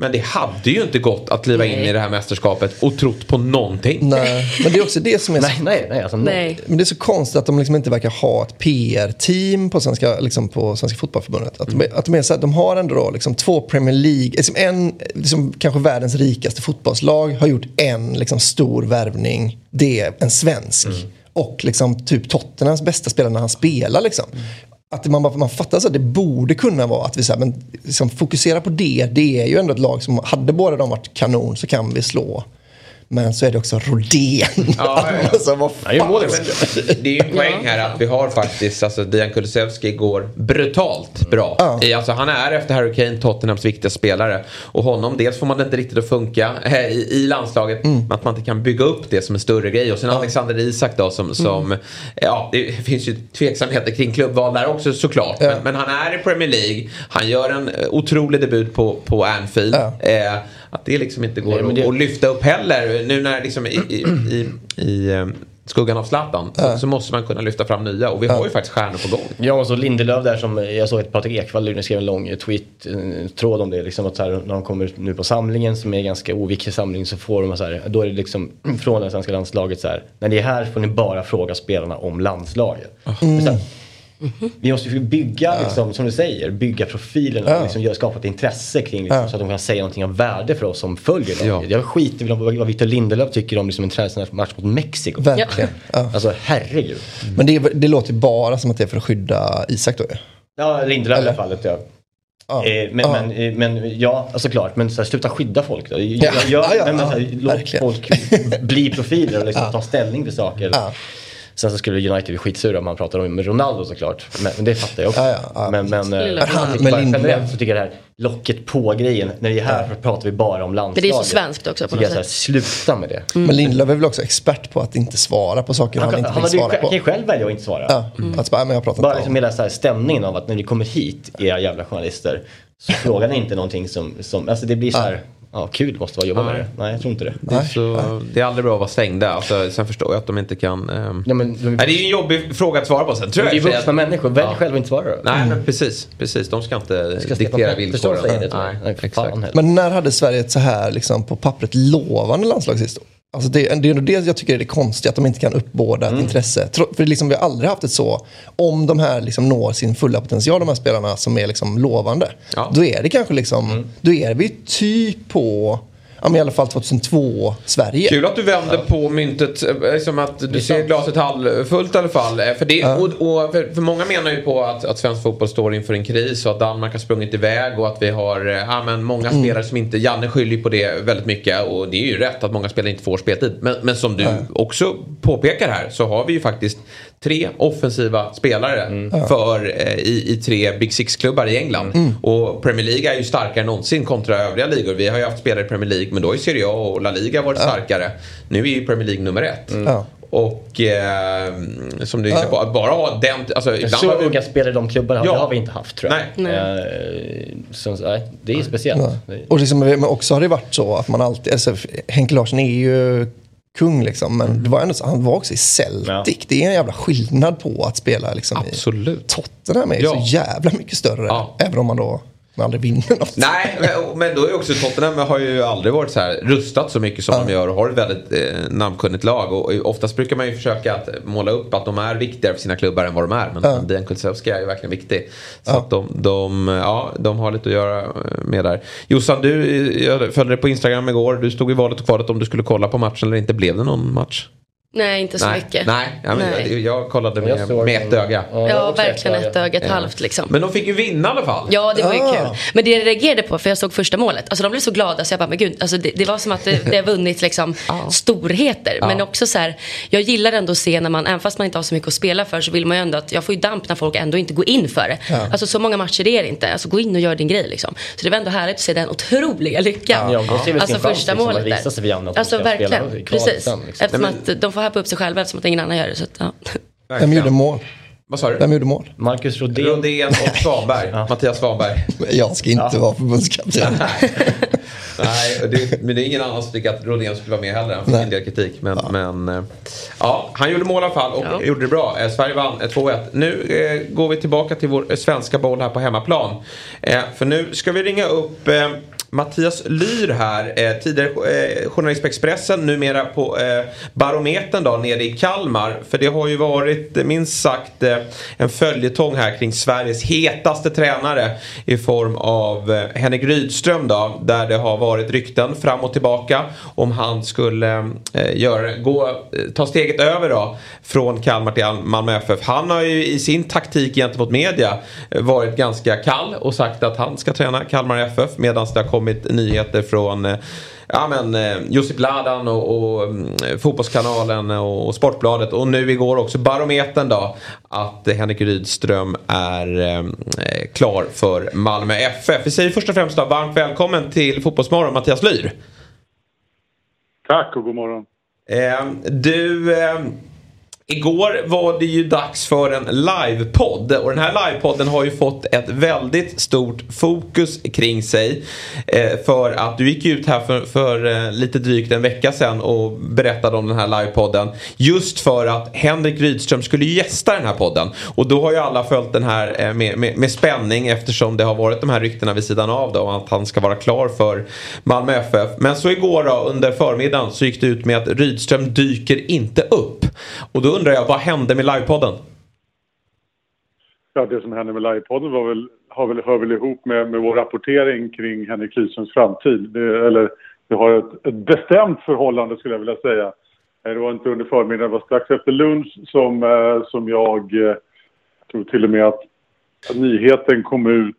Men det hade ju inte gått att kliva in i det här mästerskapet och trott på någonting. Nej, men det är också det som är så, Nej, nej, nej. Alltså, Nej. men det är så konstigt att de liksom inte verkar ha ett PR-team på Svenska, liksom på Svenska Fotbollförbundet. Att, de, att de, är så här, de har ändå då liksom två Premier League, liksom en, liksom kanske världens rikaste fotbollslag har gjort en liksom stor värvning. Det är en svensk. Och liksom typ Tottenhams bästa spelare när han spelar. Liksom. Att man, man fattar så att det borde kunna vara att vi så här, men liksom fokuserar på det. Det är ju ändå ett lag som, hade båda de varit kanon så kan vi slå. Men så är det också Rodén. Ja, ja, ja. alltså, vad fan. men Det är ju en poäng här att vi har faktiskt, alltså Dejan Kulusevski går brutalt bra. Ja. I, alltså, han är efter Harry Kane Tottenhams viktigaste spelare. Och honom, dels får man det inte riktigt att funka eh, i, i landslaget. Mm. Men att man inte kan bygga upp det som en större grej. Och sen Alexander Isak då som, som Mm. ja det finns ju tveksamheter kring klubbval där också såklart. Men, men han är i Premier League. Han gör en eh, otrolig debut på, på Anfield. Ja. Eh, att det liksom inte går Nej, det- att, lyfta upp heller. Nu när liksom i, i, i, i eh, skuggan av Zlatan så, så måste man kunna lyfta fram nya. Och vi har ju faktiskt stjärnor på gång. Ja, och så Lindelöf där som, jag såg att Patrik Ekwall nu skrev en lång tweet, en tråd om det. Liksom att så här, när de kommer nu på samlingen som är en ganska oviktig samling så får de så här, då är det liksom från det svenska landslaget så här. När ni är här får ni bara fråga spelarna om landslaget. Så här, vi måste ju bygga, liksom, som du säger, bygga profilen och liksom, skapa ett intresse kring liksom, så att de kan säga någonting av värde för oss som följer laget. Jag skiter väl om vad Victor Lindelöf tycker om liksom, en träningsmatch mot Mexiko. Verkligen. Ja. Alltså herregud. Men det, det låter bara som att det är för att skydda Isak då. Ja, Lindelöf i Eller? det fallet ja. Ja. Eh, men, Ja. men, eh, men ja, alltså klart. Men så här, sluta skydda folk då. Ja. Ja. Ja, Ja, ja, men, men, ja, så här, låt verkligen. folk bli profiler och liksom ta ställning till saker. Ja. Sen så skulle United bli skitsura om man pratar om Ronaldo såklart. Men, men det fattar jag också. Ja, ja, ja. Men, men, eh, Men generellt så tycker jag det här locket på-grejen. När vi är här så pratar vi bara om landslaget. Men det är så svenskt också på något jag så här, sätt. Sluta med det. Men Lindelöf är väl också expert på att inte svara på saker han, Han, inte han, vill hade ju, svara kan ju på. själv välja att inte svara. Ja, att bara, men jag pratar Bara inte liksom om. hela så här stämningen av att när ni kommer hit, era jävla journalister, så frågar ni inte någonting som, som alltså det blir så här, ja kul måste vara att jobba med det. Nej, jag tror inte det. Det är, så, det är aldrig bra att vara stängda. Alltså, sen förstår jag att de inte kan... ehm, Ja, men, de, Nej, det är ju en jobbig fråga att svara på sen. Tror det är vuxna att- människor, välj själv att inte svara då. Nej, men precis. precis. De ska inte Ska diktera villkoren. Nej. Men när hade Sverige ett så här liksom, på pappret lovande landslag sist? Alltså det, det är det jag tycker är det konstiga, att de inte kan uppbåda Mm. ett intresse. För liksom, vi har aldrig haft ett så, om de här liksom når sin fulla potential, de här spelarna som är liksom lovande. Ja. Då är det kanske liksom, Mm. då är vi typ på, ja, i alla fall 2002 Sverige. Kul att du vänder på myntet, eh, som att du ser glaset halvfullt i alla fall. Eh, För, det, och, och för, för många menar ju på att, att svensk fotboll står inför en kris och att Danmark har sprungit iväg och att vi har eh, ja, men många spelare som inte, Janne skyller på det väldigt mycket och det är ju rätt att många spelare inte får speltid. Men, men som du också påpekar här så har vi ju faktiskt tre offensiva spelare för, eh, i, i tre Big Six-klubbar i England. Och Premier League är ju starkare än någonsin kontra övriga ligor. Vi har ju haft spelare i Premier League men då har ju Serie A och La Liga varit starkare. Nu är ju Premier League nummer ett. Ja. Och eh, som du är inne på, att bara ha den... Alltså, ibland Så vi, unga spelare i de klubbarna har- Ja. har vi inte haft tror jag. Nej. Eh, så, nej, det är speciellt. Det är- Och liksom, men också har det varit så att man alltid, alltså, Henke Larsson är ju kung liksom, men det var ändå så, han var också i Celtic. Ja. Det är en jävla skillnad på att spela liksom, i Absolut. Tottenham är Ja. så jävla mycket större. Ja. Även om man då man aldrig vinner något. Nej, men- då är också Tottenham har ju aldrig varit så här rustat så mycket som de gör och har ett väldigt eh, namnkunnigt lag. Och oftast brukar man ju försöka att måla upp att de är viktigare för sina klubbar än vad de är. Men Ja. Dejan Kulusevski är ju verkligen viktig. Så att de, de, ja, de har lite att göra eh, med där. Jossan, du, jag följde dig på Instagram igår. Du stod i valet och kvalet om du skulle kolla på matchen eller inte. Blev det någon match? Nej, inte så Nej, mycket. nej, ja, men Nej. Jag, jag kollade Jag med, såg med ett öga. jag Ja, också verkligen ett öga, ett Ja. halvt liksom. Men de fick ju vinna i alla fall. Ja, det var ju Ah. kul. Men det jag reagerade på, för jag såg första målet, alltså de blev så glada så jag bara, men gud, alltså det, det var som att det, det har vunnit liksom storheter. Men också så här, jag gillar ändå att se när man, även fast man inte har så mycket att spela för, så vill man ju ändå att, jag får ju damp när folk ändå inte går in för det. Alltså så många matcher är det inte, alltså gå in och gör din grej liksom. Så det var ändå härligt att se den otroliga lyckan. Ja, alltså första liksom, målet för Janne där. Alltså verkligen, precis. liksom. Eftersom att de får hypa upp sig själva eftersom att ingen annan gör det. Så att, ja. De gjorde mål. Vad sa du? Vem gjorde mål? Marcus Rodén. Rodén och Svanberg. ja. Mattias Svanberg. Jag ska inte ja. vara förbundskapten. Nej, det, men det är ingen annan som tycker att Rodén skulle vara med heller. Han fick en del kritik. Men, ja. men eh, ja, han gjorde mål i alla fall och ja. gjorde det bra. Eh, Sverige vann 2-1. Nu eh, går vi tillbaka till vår svenska boll här på hemmaplan. Eh, för nu ska vi ringa upp eh, Mattias Lyr här, eh, tidigare eh, journalist på Expressen, numera på eh, Barometern då, nere i Kalmar. För det har ju varit minst sagt en följetong här kring Sveriges hetaste tränare i form av Henrik Rydström då, där det har varit rykten fram och tillbaka om han skulle göra, gå, ta steget över då från Kalmar till Malmö FF. Han har ju i sin taktik gentemot media varit ganska kall och sagt att han ska träna Kalmar FF medan det har kommit kommit nyheter från eh, ja, men, eh, Josip Ladan och, och mm, Fotbollskanalen och, och, Sportbladet och nu igår också Barometern då att Henrik Rydström är eh, klar för Malmö FF. Vi säger först och främst då, varmt välkommen till Fotbollsmorgon Mattias Lyr. Tack och god morgon. Eh, du eh, Igår var det ju dags för en livepodd och den här livepodden har ju fått ett väldigt stort fokus kring sig. Eh, för att du gick ut här för, för eh, lite drygt en vecka sedan och berättade om den här livepodden. Just för att Henrik Rydström skulle gästa den här podden. Och då har ju alla följt den här eh, med, med, med, spänning eftersom det har varit de här ryktena vid sidan av då att han ska vara klar för Malmö FF. Men så igår då under förmiddagen så gick det ut med att Rydström dyker inte upp. Och då undrar jag, vad hände med livepodden? Ja, det som hände med livepodden var väl, har väl, hör väl ihop med, med vår rapportering kring Henrik Rydströms framtid. Det, eller vi har ett, ett bestämt förhållande skulle jag vilja säga. Det var inte under förmiddagen, det var strax efter lunch som, eh, som jag eh, tror till och med att nyheten kom ut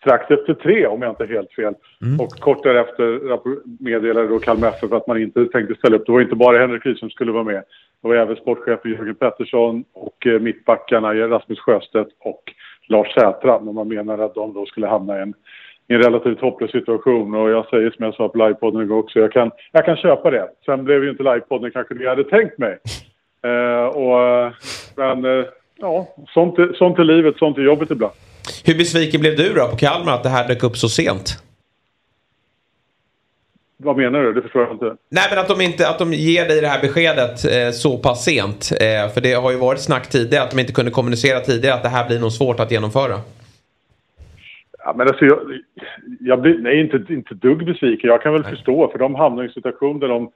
strax efter tre om jag inte är helt fel. Mm. Och kort därefter meddelade då Kalmar FF att man inte tänkte ställa upp. Det var inte bara Henrik Ryd som skulle vara med. Det var även sportchefen Jörgen Pettersson och eh, mittbackarna Rasmus Sjöstedt och Lars Sätra. Men man menade att de då skulle hamna i en, i en relativt hopplös situation. Och jag säger som jag sa på livepodden igår också, jag kan, jag kan köpa det. Sen blev ju inte livepodden kanske det jag hade tänkt mig. Eh, och, men eh, ja, sånt, sånt är livet, sånt är jobbet ibland. Hur besviken blev du då på Kalmar att det här dök upp så sent? Vad menar du? Det förstår jag inte. Nej, men att de, inte, att de ger dig det här beskedet eh, så pass sent. Eh, för det har ju varit snack tidigare att de inte kunde kommunicera tidigare att det här blir nog svårt att genomföra. Ja, men alltså, jag, jag blir nej, inte, inte dugg besviken. Jag kan väl nej. förstå, för de hamnar i en situation där de...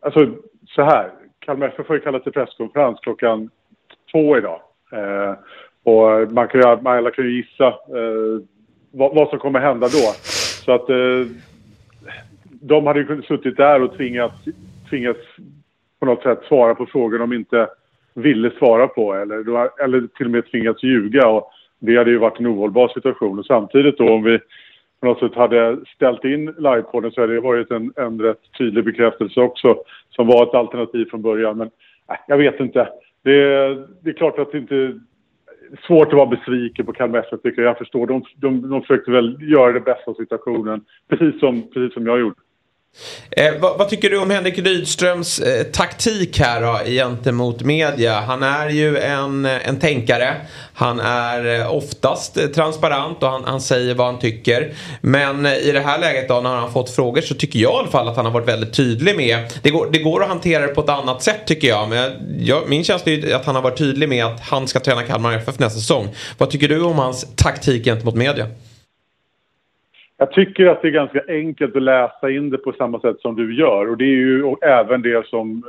Alltså, så här. Kalmar FF har ju kallat till presskonferens klockan två idag. Eh, och man kan ju, alla kan ju gissa eh, vad, vad, som kommer hända då. Så att eh, de hade ju suttit där och tvingats, tvingats på något sätt svara på frågor de inte ville svara på eller, eller till och med tvingats ljuga. Och det hade ju varit en ohållbar situation. Och samtidigt då om vi på något sätt hade ställt in livepodden så hade det varit en, en rätt tydlig bekräftelse också som var ett alternativ från början. Men äh, jag vet inte. Det, det är klart att det inte svårt att vara besviken på Kalmar FF tycker jag. Jag förstår. De, de, de försökte väl göra det bästa av situationen. Precis som, precis som jag gjorde. Eh, vad, vad, tycker du om Henrik Rydströms eh, taktik här då, gentemot media? Han är ju en, eh, en tänkare. Han är eh, oftast eh, transparent och han, han, säger vad han tycker. Men eh, i det här läget då när han har fått frågor så tycker jag i alla fall att han har varit väldigt tydlig med. Det går, det går att hantera det på ett annat sätt tycker jag. Men jag, min känsla är att han har varit tydlig med att han ska träna Kalmar FF nästa säsong. Vad tycker du om hans taktik gentemot media? Jag tycker att det är ganska enkelt att läsa in det på samma sätt som du gör. Och det är ju även det som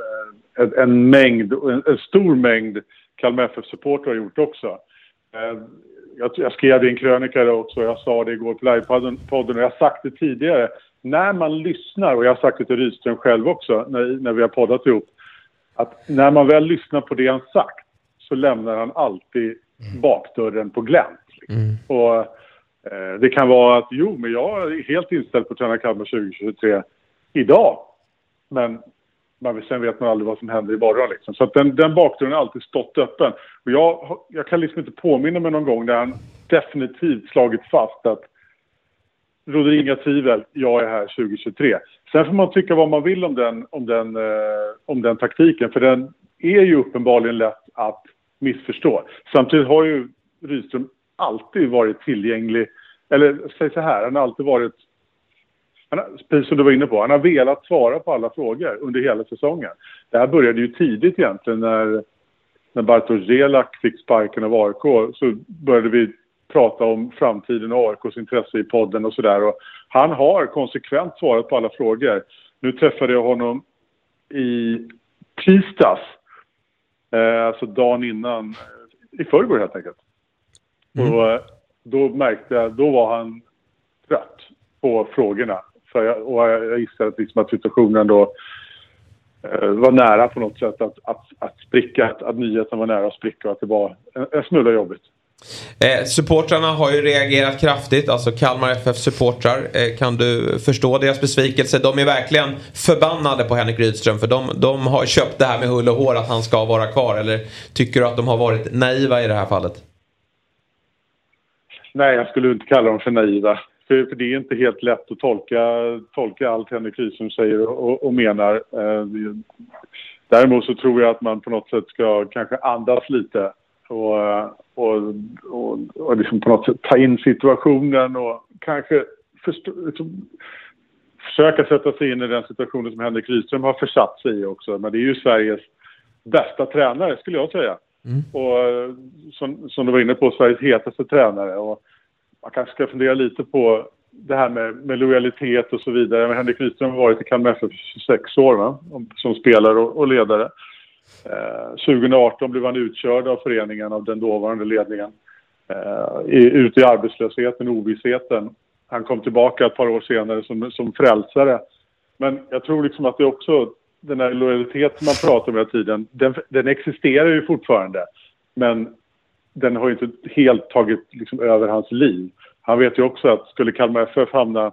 eh, en, mängd, en, stor mängd Kalmar FF-supportrar har gjort också. Eh, jag, skrev det i en krönika också, jag sa det igår på livepodden och jag har sagt det tidigare. När man lyssnar, och jag har sagt det till Rydström själv också när, när vi har poddat ihop, att när man väl lyssnar på det han sagt så lämnar han alltid bakdörren på glänt. Liksom. Mm. Och Eh, det kan vara att jo, men jag är helt inställd på att träna Kalmar 2023 idag. Men men sen vet man aldrig vad som händer i morgon. Liksom. Så att den, den bakgrunden har alltid stått öppen. Och jag, jag kan liksom inte påminna mig någon gång där han definitivt slagit fast att råder inga tvivel, jag är här 2023. Sen får man tycka vad man vill om den, om den, eh, om den taktiken, för den är ju uppenbarligen lätt att missförstå. Samtidigt har ju Rydström alltid varit tillgänglig, eller säg så här, han har alltid varit han har, precis som du var inne på, han har velat svara på alla frågor under hela säsongen. Det här började ju tidigt egentligen när, när Bartosz Zelak fick sparken av AIK så började vi prata om framtiden och AIKs intresse i podden och sådär. Han har konsekvent svarat på alla frågor. Nu träffade jag honom i tisdags, eh, alltså dagen innan, i förrgår helt enkelt. Mm. Och eh, då märkte jag, då var han trött på frågorna. För jag, och jag gissar att, liksom att situationen då eh, var nära på något sätt att, att, att spricka, att, att nyheten var nära att spricka och att det var en, en smula jobbigt. Eh, supportrarna har ju reagerat kraftigt, alltså Kalmar FF supportrar. Eh, kan du förstå deras besvikelse? De är verkligen förbannade på Henrik Rydström för de, de har köpt det här med hull och hår att han ska vara kvar. Eller tycker du att de har varit naiva i det här fallet? Nej, jag skulle inte kalla dem för naiva. För, för det är inte helt lätt att tolka, tolka allt Henrik Rydström säger och, och menar. Eh, däremot så tror jag att man på något sätt ska kanske andas lite och, eh, och, och, och liksom på något sätt ta in situationen och kanske förstå, liksom, försöka sätta sig in i den situationen som Henrik Rydström har försatt sig i också. Men det är ju Sveriges bästa tränare skulle jag säga. Mm. Och eh, som, som du var inne på, Sveriges hetaste tränare. Och man kanske ska fundera lite på det här med, med lojalitet och så vidare. Men Henrik Rydström har varit i Kalmar FF 26 år va? som spelare och, och ledare. Eh, 2018 blev han utkörd av föreningen, av den dåvarande ledningen. Eh, ut i arbetslösheten, ovissheten. Han kom tillbaka ett par år senare som, som frälsare. Men jag tror liksom att det också, den här lojaliteten man pratar om hela tiden, den, den existerar ju fortfarande. Men den har ju inte helt tagit liksom över hans liv. Han vet ju också att skulle Kalmar FF hamna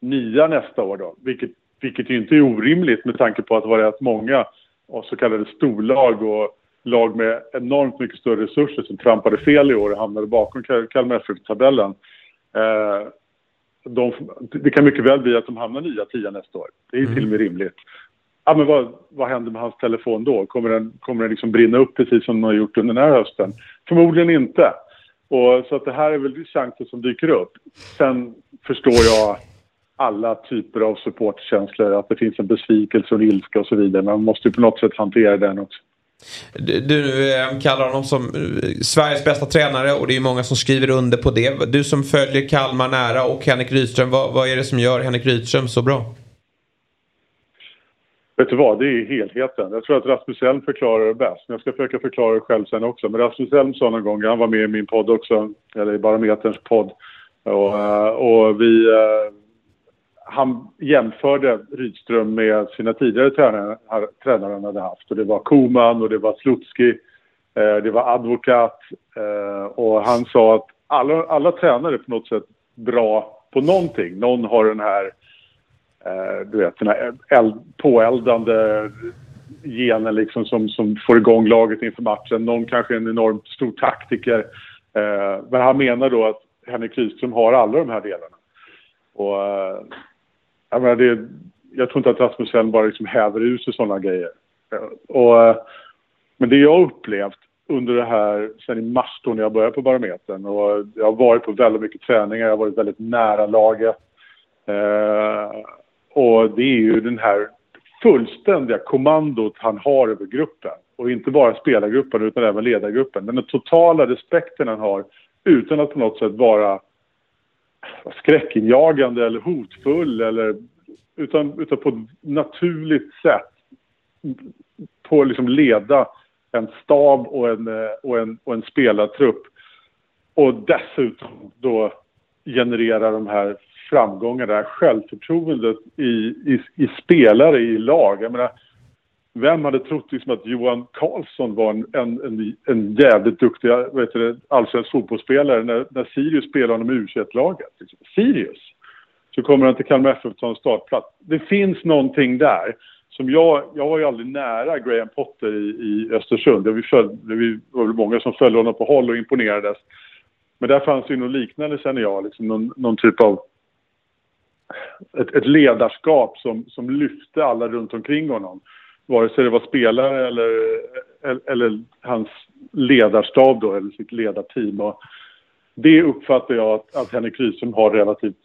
nia nästa år då, vilket, vilket ju inte är orimligt med tanke på att det var rätt många och så kallade storlag och lag med enormt mycket större resurser som trampade fel i år och hamnade bakom Kalmar FF-tabellen. Eh, de, det kan mycket väl bli att de hamnar nya tia nästa år. Det är mm. till och med rimligt. Ja, men vad, vad händer med hans telefon då? Kommer den, kommer den liksom brinna upp precis som den har gjort under den här hösten? Förmodligen inte. Och, så att det här är väl chanser som dyker upp. Sen förstår jag alla typer av supportkänslor, att det finns en besvikelse och en ilska och så vidare. Man måste ju på något sätt hantera den också. Du, du eh, kallar honom som eh, Sveriges bästa tränare och det är många som skriver under på det. Du som följer Kalmar nära och Henrik Rydström, vad, vad är det som gör Henrik Rydström så bra? Vet du vad, det är helheten. Jag tror att Rasmus Elm förklarar det bäst. Jag ska försöka förklara det själv sen också. Men Rasmus Elm sa någon gång, han var med i min podd också, eller i Barometerns podd. Och, eh, och vi eh, han jämförde Rydström med sina tidigare tränare, tränare han hade haft. Och det var Koman och det var Slutski, eh, det var Advokat. Eh, och han sa att alla, alla tränare är på något sätt bra på någonting. Någon har den här, eh, du vet, den här eld, påeldande genen liksom som, som får igång laget inför matchen. Någon kanske är en enormt stor taktiker. Eh, men han menar då att Henrik Rydström har alla de här delarna. Och eh, jag, menar, det, jag tror inte att Rasmus Elm bara liksom häver ur sig sådana grejer. Och, eh, men det jag har upplevt under det här, sen i mars då när jag började på Barometern och jag har varit på väldigt mycket träningar, jag har varit väldigt nära laget. Eh, och det är ju den här fullständiga kommandot han har över gruppen. Och inte bara spelargruppen utan även ledargruppen. Den totala respekten han har utan att på något sätt vara skräckinjagande eller hotfull eller utan, utan på ett naturligt sätt på liksom leda en stab och en, eh, och en, och en spelartrupp och dessutom då generera de här framgångarna, det här självförtroendet i, i, i spelare, i lag. Jag menar, vem hade trott liksom att Johan Karlsson var en, en, en jävligt duktig allsvensk fotbollsspelare när, när Sirius spelade honom i u laget liksom. Sirius! Så kommer han till Kalmar FF och tar en startplats. Det finns någonting där. Som jag, jag var ju aldrig nära Graham Potter i, i Östersund. Det, vi följde, vi var väl många som följde honom på håll och imponerades. Men där fanns ju något liknande känner jag, liksom någon, någon typ av ett, ett, ledarskap som, som lyfte alla runt omkring honom vare sig det var spelare eller, eller hans ledarstab då, eller sitt ledarteam. Och det uppfattar jag att, att Henrik Rydström har relativt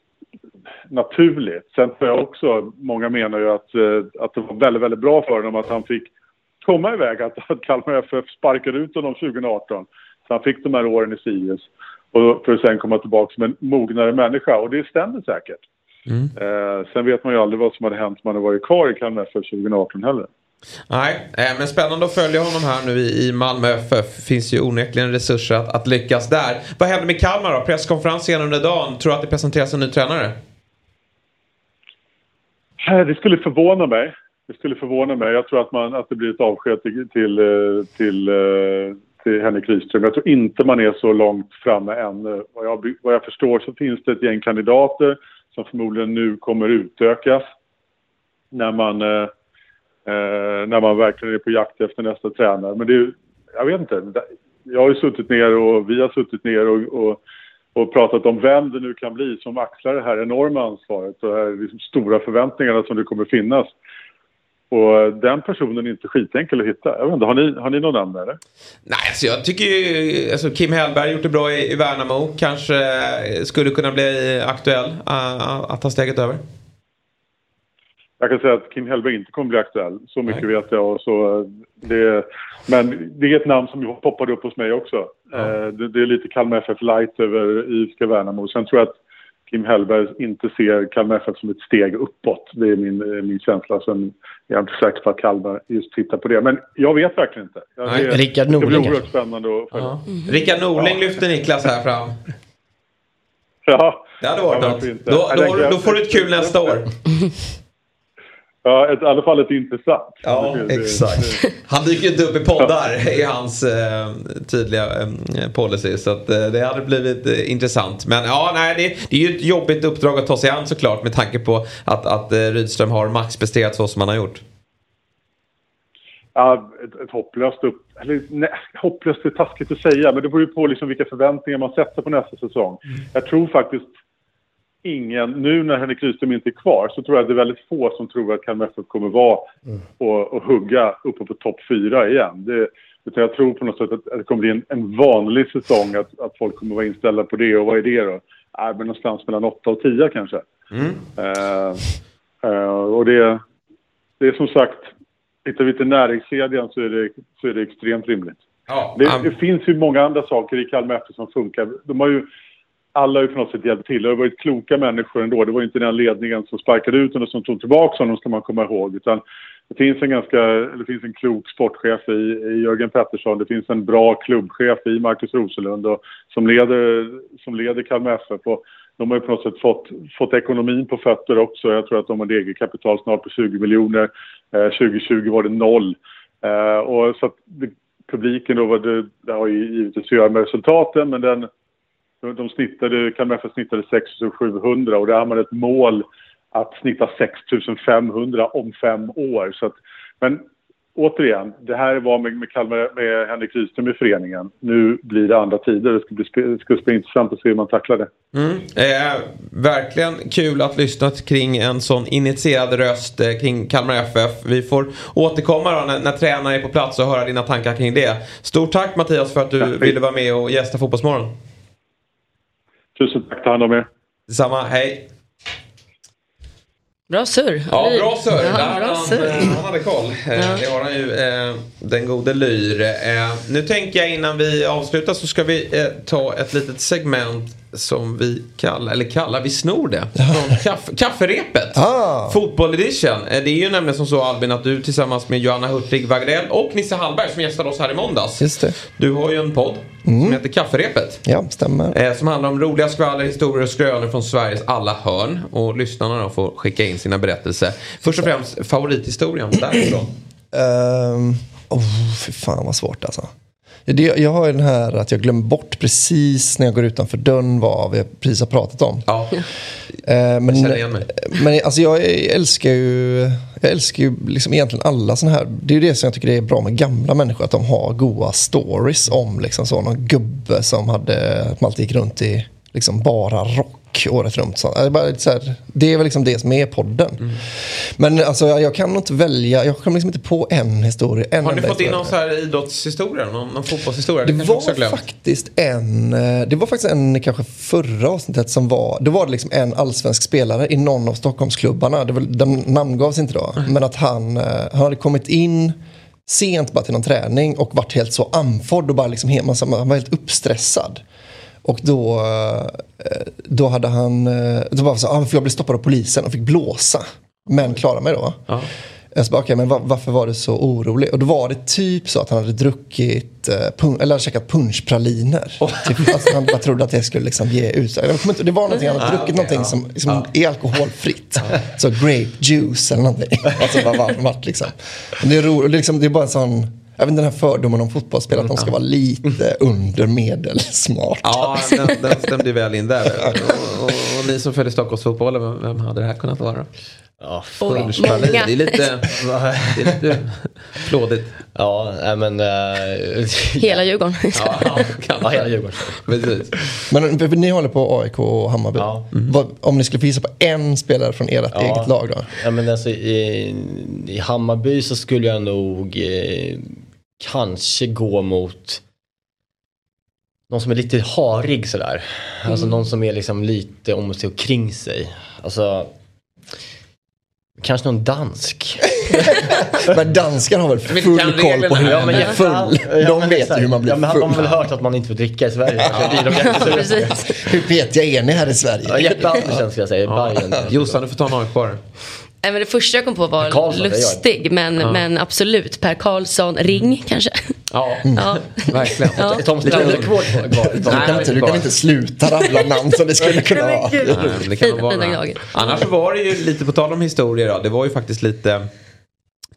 naturligt. Sen tror jag också, många menar ju att, eh, att det var väldigt, väldigt bra för honom att han fick komma iväg, att, att Kalmar FF sparkade ut honom 2018. Så han fick de här åren i Sirius och för att sen komma tillbaka som en mognare människa. Och det stämmer säkert. Mm. Eh, sen vet man ju aldrig vad som hade hänt om han hade varit kvar i Kalmar FF 2018 heller. Nej, eh, men spännande att följa honom här nu i Malmö FF. Finns ju onekligen resurser att, att lyckas där. Vad händer med Kalmar då? Presskonferens senare under dagen. Tror du att det presenteras en ny tränare? Eh, det skulle förvåna mig. Det skulle förvåna mig. Jag tror att, man, att det blir ett avsked till, till, eh, till, till Henrik Rydström. Jag tror inte man är så långt framme ännu. Vad jag, vad jag förstår så finns det ett gäng kandidater som förmodligen nu kommer utökas när man Eh, Eh, när man verkligen är på jakt efter nästa tränare. Men det är, jag vet inte. Jag har ju suttit ner och vi har suttit ner och, och, och pratat om vem det nu kan bli som axlar det här enorma ansvaret och de här liksom stora förväntningarna som det kommer finnas. Och den personen är inte skitenkel att hitta. Jag vet inte, har ni, har ni någon namn eller? Nej, alltså jag tycker ju alltså Kim Hellberg har gjort det bra i, i Värnamo. Kanske skulle kunna bli aktuell uh, att ta steget över. Jag kan säga att Kim Hellberg inte kommer bli aktuell. Så mycket Nej. vet jag. Och så, det, men det är ett namn som poppade upp hos mig också. Ja. Eh, det, det, är lite Kalmar FF light över IFK Värnamo. Sen tror jag att Kim Hellberg inte ser Kalmar FF som ett steg uppåt. Det är min, eh, min känsla. Sen är jag inte säker på att Kalmar just tittar på det. Men jag vet verkligen inte. Jag, Nej, det, Rickard Norling. Det blir oerhört spännande att följa. Ja. Mm. Rickard Norling ja. lyfter Niklas här fram. Ja. Det hade varit något. Då, då, då, då får du ett kul nästa år. Ja, ett, i alla fall ett intressant. Ja, det, exakt. Det, Han dyker inte upp i poddar i hans eh, tydliga eh, policy. Så att, eh, det hade blivit eh, intressant. Men ja, nej, det, det, är ju ett jobbigt uppdrag att ta sig an såklart med tanke på att, att eh, Rydström har maxpresterat så som han har gjort. Ja, ett, ett hopplöst upp... Eller, nej, hopplöst är taskigt att säga, men det beror ju på liksom vilka förväntningar man sätter på nästa säsong. Mm. Jag tror faktiskt ingen, nu när Henrik Rydström inte är kvar, så tror jag att det är väldigt få som tror att Kalmar FF kommer vara mm. och, och hugga uppe på topp fyra igen. Det, utan jag tror på något sätt att, det kommer bli en, en vanlig säsong, att, att folk kommer vara inställda på det. Och vad är det då? Äh, men någonstans mellan 8 och 10 kanske. Mm. Uh, uh, och det, det är som sagt, tittar vi till näringskedjan så är det, så är det extremt rimligt. Ja, det, um... det, finns ju många andra saker i Kalmar FF som funkar. De har ju alla har ju på något sätt hjälpt till. Det har varit kloka människor ändå. Det var inte den ledningen som sparkade ut honom som tog tillbaka honom, ska man komma ihåg. Utan det finns en ganska, det finns en klok sportchef i, i Jörgen Pettersson. Det finns en bra klubbchef i Markus Roselund och, som, leder, som leder Kalmar FF. Och de har ju på något sätt fått, fått ekonomin på fötter också. Jag tror att de har ett eget kapital snart på 20 miljoner. Eh, 2020 var det noll. Eh, och så att det, publiken då, var det, det har ju givetvis att göra med resultaten, men den de snittade, Kalmar FF snittade 6700 och där har man ett mål att snitta 6500 om fem år. Så att, men återigen, det här var med, med, Kalmar, med Henrik Rydström i föreningen. Nu blir det andra tider. Det ska bli, det ska bli intressant att se hur man tacklar det. Mm. Eh, verkligen kul att lyssna kring en sån initierad röst eh, kring Kalmar FF. Vi får återkomma då när, när tränaren är på plats och höra dina tankar kring det. Stort tack Mattias för att du tack. ville vara med och gästa Fotbollsmorgon. Tusen tack, ta hand om er. Detsamma, hej. Bra surr. Ja, bra surr. Ja, Där bra surr. Han, han hade koll. Eh, ja. Det har han ju, eh, den gode Lyr. Eh, nu tänker jag innan vi avslutar så ska vi eh, ta ett litet segment som vi kallar, eller kallar, vi snor det. Från kaff, kafferepet. Ah. Fotboll edition. Eh, det är ju nämligen som så Albin att du tillsammans med Johanna Hurtig Wagrell och Nisse Hallberg som gästade oss här i måndags. Just det. Du har ju en podd mm. som heter Kafferepet. Ja, stämmer. Eh, som handlar om roliga skvaller, historier och skrönor från Sveriges alla hörn. Och lyssnarna då får skicka in sina berättelser. Först och främst favorithistorien därifrån. um, oh, fy fan vad svårt alltså. Jag har ju den här att jag glömmer bort precis när jag går utanför dörren vad vi precis har pratat om. Ja, eh, men, jag igen mig. Men alltså jag älskar ju, jag älskar ju liksom egentligen alla sådana här. Det är ju det som jag tycker är bra med gamla människor. Att de har goa stories om liksom så, någon gubbe som hade, man alltid gick runt i liksom bara rock och året runt. Så, det, är bara lite så här, det är väl liksom det som är podden. Mm. Men alltså, jag kan nog inte välja, jag kommer liksom inte på en historia. En Har ni fått in någon så här idrottshistoria? Någon, någon fotbollshistoria? Det kanske var faktiskt en, eh, det var faktiskt en kanske förra avsnittet som var, då var det liksom en allsvensk spelare i någon av Stockholmsklubbarna. Det var, den namngavs inte då, men att han, eh, han hade kommit in sent bara till någon träning och varit helt så andfådd och bara liksom, man, han var helt uppstressad. Och då, eh, då hade han, eh, då var så, ah, för jag blev stoppad av polisen och fick blåsa. Men klarade mig då. Ja. Jag sa, okej, men va- varför var du så orolig? Och då var det typ så att han hade druckit, eh, eller hade käkat punschpraliner. Typ, alltså, han bara trodde att det skulle liksom ge utslag. Det var någonting, han hade druckit någonting som liksom är alkoholfritt. Så grape juice eller någonting. Alltså bara vart liksom. Det, är ro, liksom, det är bara en sån, inte den här fördomen om fotbollsspelare, att de ska vara lite under medelsmart. Ja, den, den stämde ju väl in där. Och, och, och ni som följer Stockholmsfotbollen, vem, vem hade det här kunnat vara? Ja, Oj, många. Det är lite, det är lite flådigt. ja men... eh, Hela Djurgården. Ja, kan ja, hela Djurgården. Precis. Men ni håller på AIK och Hammarby. Ja. Vad, om ni skulle få gissa på en spelare från ert Ja. eget lag då? Ja, men alltså, i, I Hammarby så skulle jag nog eh, kanske gå mot någon som är lite harig sådär. Alltså någon som är liksom lite om sig och kring sig. Alltså Kanske någon dansk. Men danskar har väl full koll på hur man blir full. De vet ju hur man blir ja, men De har väl full. hört att man inte får dricka i Sverige. Hur petiga är ni här i Ja, Sverige? Jätteambitiöst ska jag säga. Bayern. Jossan, du får ta en AIK. Nej, men det första jag kom på var Karlsson, lustig, men, men absolut. Per Karlsson, Ring kanske. Ja, Ja. verkligen. Ja. Tom Strand. Du kan, inte, du kan inte sluta rabbla namn som det skulle kunna vara. Nej, det kan Fina, nog fina vara. Annars var det ju lite på tal om historier då. Det var ju faktiskt lite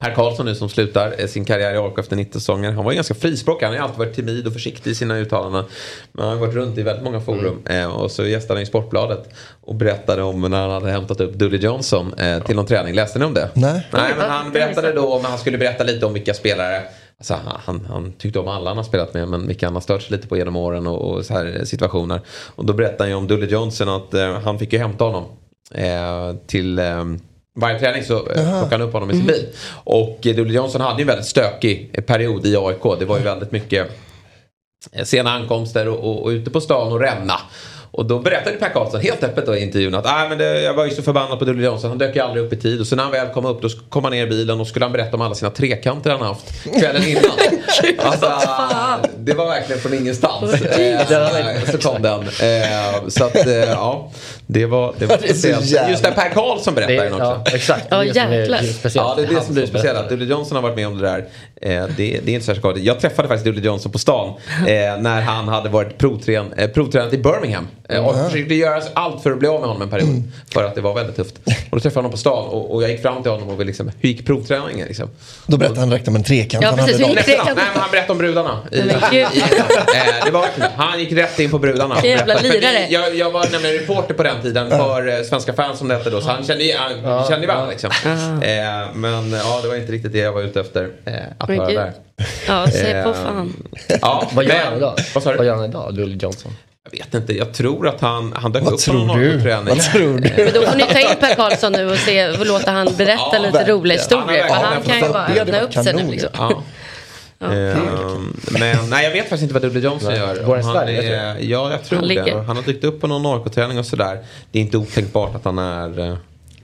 Per Karlsson nu som slutar eh, sin karriär i AIK efter 90 säsonger. Han var ju ganska frispråkig. Han har ju alltid varit timid och försiktig i sina uttalanden. Men han har varit runt i väldigt många forum. Eh, och så gästade han i Sportbladet. Och berättade om när han hade hämtat upp Dully Johnson eh, till någon träning. Läste ni om det? Nej. Nej, men han berättade då om, han skulle berätta lite om vilka spelare Alltså, han- han, tyckte om alla han har spelat med men vilka han har stört sig lite på genom åren och, och så här situationer. Och då berättade han ju om Dully Johnson att eh, han fick ju hämta honom till varje träning så eh, plockade han upp honom i sin bil. Och eh, Dully Johnson hade ju en väldigt stökig eh, period i AIK. Det var ju väldigt mycket sena ankomster och, och, och ute på stan och ränna. Och då berättade Per Karlsson helt öppet då i intervjun att ah, men det, jag var ju så förbannad på Dully Johnson. Han dök ju aldrig upp i tid. Och så när han väl kom upp då kom han ner i bilen och skulle han berätta om alla sina trekanter han haft kvällen innan. alltså, det var verkligen från ingenstans. Eh, så kom den. Eh, så att eh, ja, det var, det var Det är speciellt. Just det, Per Karlsson Det berättar är, den också. ja, exakt. Ja, Det är det som är jäklar. speciellt. Ja, det är det som blir speciellt. Dully Johnson har varit med om det där. Eh, det, det är inte särskilt skadligt. Jag träffade faktiskt Dully Johnson på stan eh, när han hade varit provträn, eh, provtränat i Birmingham. Eh, och försökte göra allt för att bli av med honom en period. För att det var väldigt tufft. Och då träffade jag honom på stan och, och jag gick fram till honom och vi liksom, hur gick provträningen liksom? Då berättade han direkt om en trekant Ja, han precis. hade Hur gick det? Nästan. Nej, men han berättade om brudarna. I, i, eh, det var det. Han gick rätt in på brudarna. Jävla lirare. Jag, jag var nämligen reporter på den tiden för eh, Svenska fans som det hette då. Så han kände, han kände ju varandra liksom. Eh, men ja, det var inte riktigt det jag var ute efter eh, att Men höra gud. där. Ja, se på Eh, fan. Ja, Vad gör han idag? Vad Vad gör han idag, Dully Johnson? Jag vet inte. Jag tror att han, han dök Vad upp på någon träning. Vad tror du? Men då får ni ta in Per Karlsson nu och se, och låta han berätta Ja, lite roliga historier. Ja, För han han kan ju bara öppna upp sig nu liksom. Ja. Ehm, men nej, jag vet faktiskt inte vad Dudley Johnson Nej. gör. Går han är, ja, jag tror Han det. ligger. Han har dykt upp på någon AIK-träning och sådär. Det är inte otänkbart att han är... eh,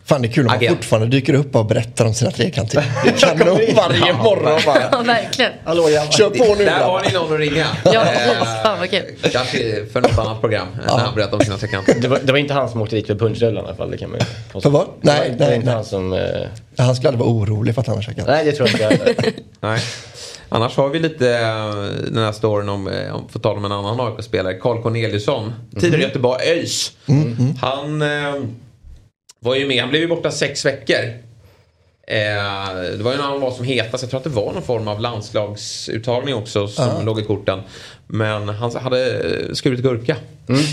Fan det är kul om han fortfarande dyker upp och berättar om sina trekanter. Det är kanon varje morgon bara. Ja, verkligen. Hallå, jag... Kör på nu Där har ni någon att ringa. Ja, Eh. Fan vad kul. Kanske för något annat program. eh, När han berättar om sina trekanter. Det var, det var inte han som åkte dit för punschrullen i alla fall. Det kan man ju För vad? Det var- Nej, det var nej, inte nej. han som... eh, Han skulle aldrig vara orolig för att han har käkat. Nej, det tror jag inte. Nej. Annars har vi lite eh, den här storyn om, eh, om för tal om en annan AIK-spelare, Carl Corneliusson. Tidigare Göteborg ÖIS. Han eh, var ju med, han blev ju borta sex veckor. Eh, det var ju när han var som hetast, jag tror att det var någon form av landslagsuttagning också som låg i korten. Men han hade skurit gurka.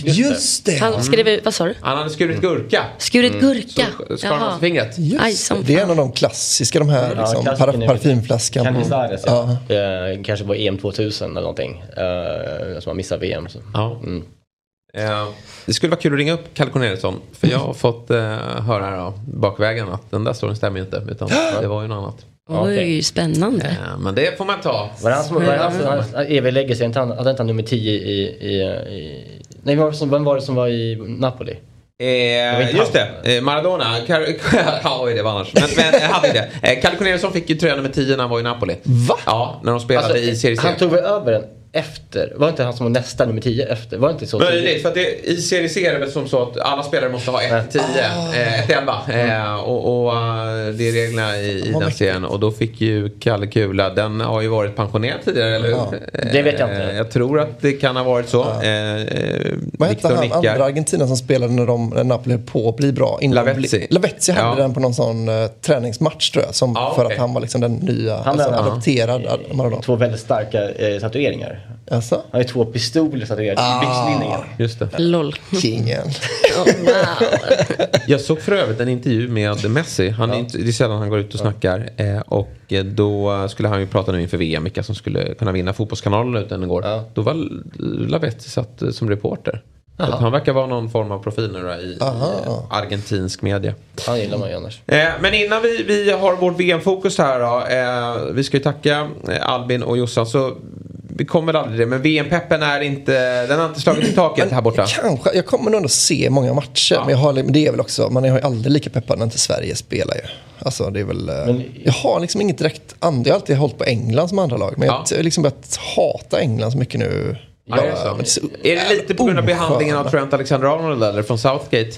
Just det! Han skrev vad sa du? Han hade skurit gurka. Skurit gurka. Så skar han i fingret. Just det. det är en av de klassiska, de här liksom, par är- parfymflaskan. Canizares, Ja. ja. Eh, kanske var EM 2000 eller någonting. Eh, som har missat VM. Så. Ja. Mm. Eh, det skulle vara kul att ringa upp Kalle Corneliusson. För jag har fått eh, höra här då, bakvägen att den där storyn stämmer inte. Utan det var ju något annat. Oj, okay. spännande. Eh, men det får man ta. Var det han som, var det han som, han, Evi Legacy, hade inte han nummer 10 i, i, i... Nej, vem var det som var i Napoli? Eh, just det, eh, Maradona. ja, det var annars. Men, men hade det. Eh, Kalle Corneliusson fick ju tröja nummer 10 när han var i Napoli. Va? Ja, när de spelade alltså, i Serie C. Han tog väl över den efter? Var inte han som var nästa nummer 10 efter? Var det inte så Möjligt, för att det, i Serie C är det väl som så att alla spelare måste ha 1 10, 1 11. Mm. och, och eh, det är reglerna i, i den serien. Och då fick ju Kalle Kula, den har ju varit pensionerad tidigare, eller hur? Ja. Det vet jag inte. Eh, jag tror att det kan ha varit så. Ja. Eh, Vad hette han nickar. andra Argentina som spelade när, de, när Napoli höll på att bli bra? Lavezzi. Lavezzi hade ja. den på någon sån uh, träningsmatch tror jag. Som, ja, För att han var liksom den nya, han alltså, adopterad Maradona. Två väldigt starka eh, tatueringar. Alltså? Han har ju två pistoler tatuerade ah, i byxlinningen. Just det. LOL. Kingen. oh, wow. Jag såg för övrigt en intervju med Messi. Han är inte, det är sällan han går ut och snackar. Eh, och då skulle han ju prata nu inför VM vilka som skulle kunna vinna Fotbollskanalen ut den igår. Ja. Då var Lavetti satt eh, som reporter. Han verkar vara någon form av profil nu då, i, i argentinsk media. Han gillar man ju annars. Eh, men innan vi, vi har vårt VM-fokus här då. Eh, vi ska ju tacka eh, Albin och Jossan. Så vi kommer aldrig det. Men VM-peppen är inte, den har inte slagit i taket här borta. Kanske, jag kommer nog ändå se många matcher. Ja. Men jag har, det är väl också, man är ju aldrig lika peppad när inte Sverige spelar ju. Alltså det är väl, eh, men, jag har liksom inget direkt, jag har alltid hållit på England som andra lag. Men ja. jag har liksom börjat hata England så mycket nu. Ja, är, det så? är det lite på grund av behandlingen av Trent Alexander-Arnold eller från Southgate?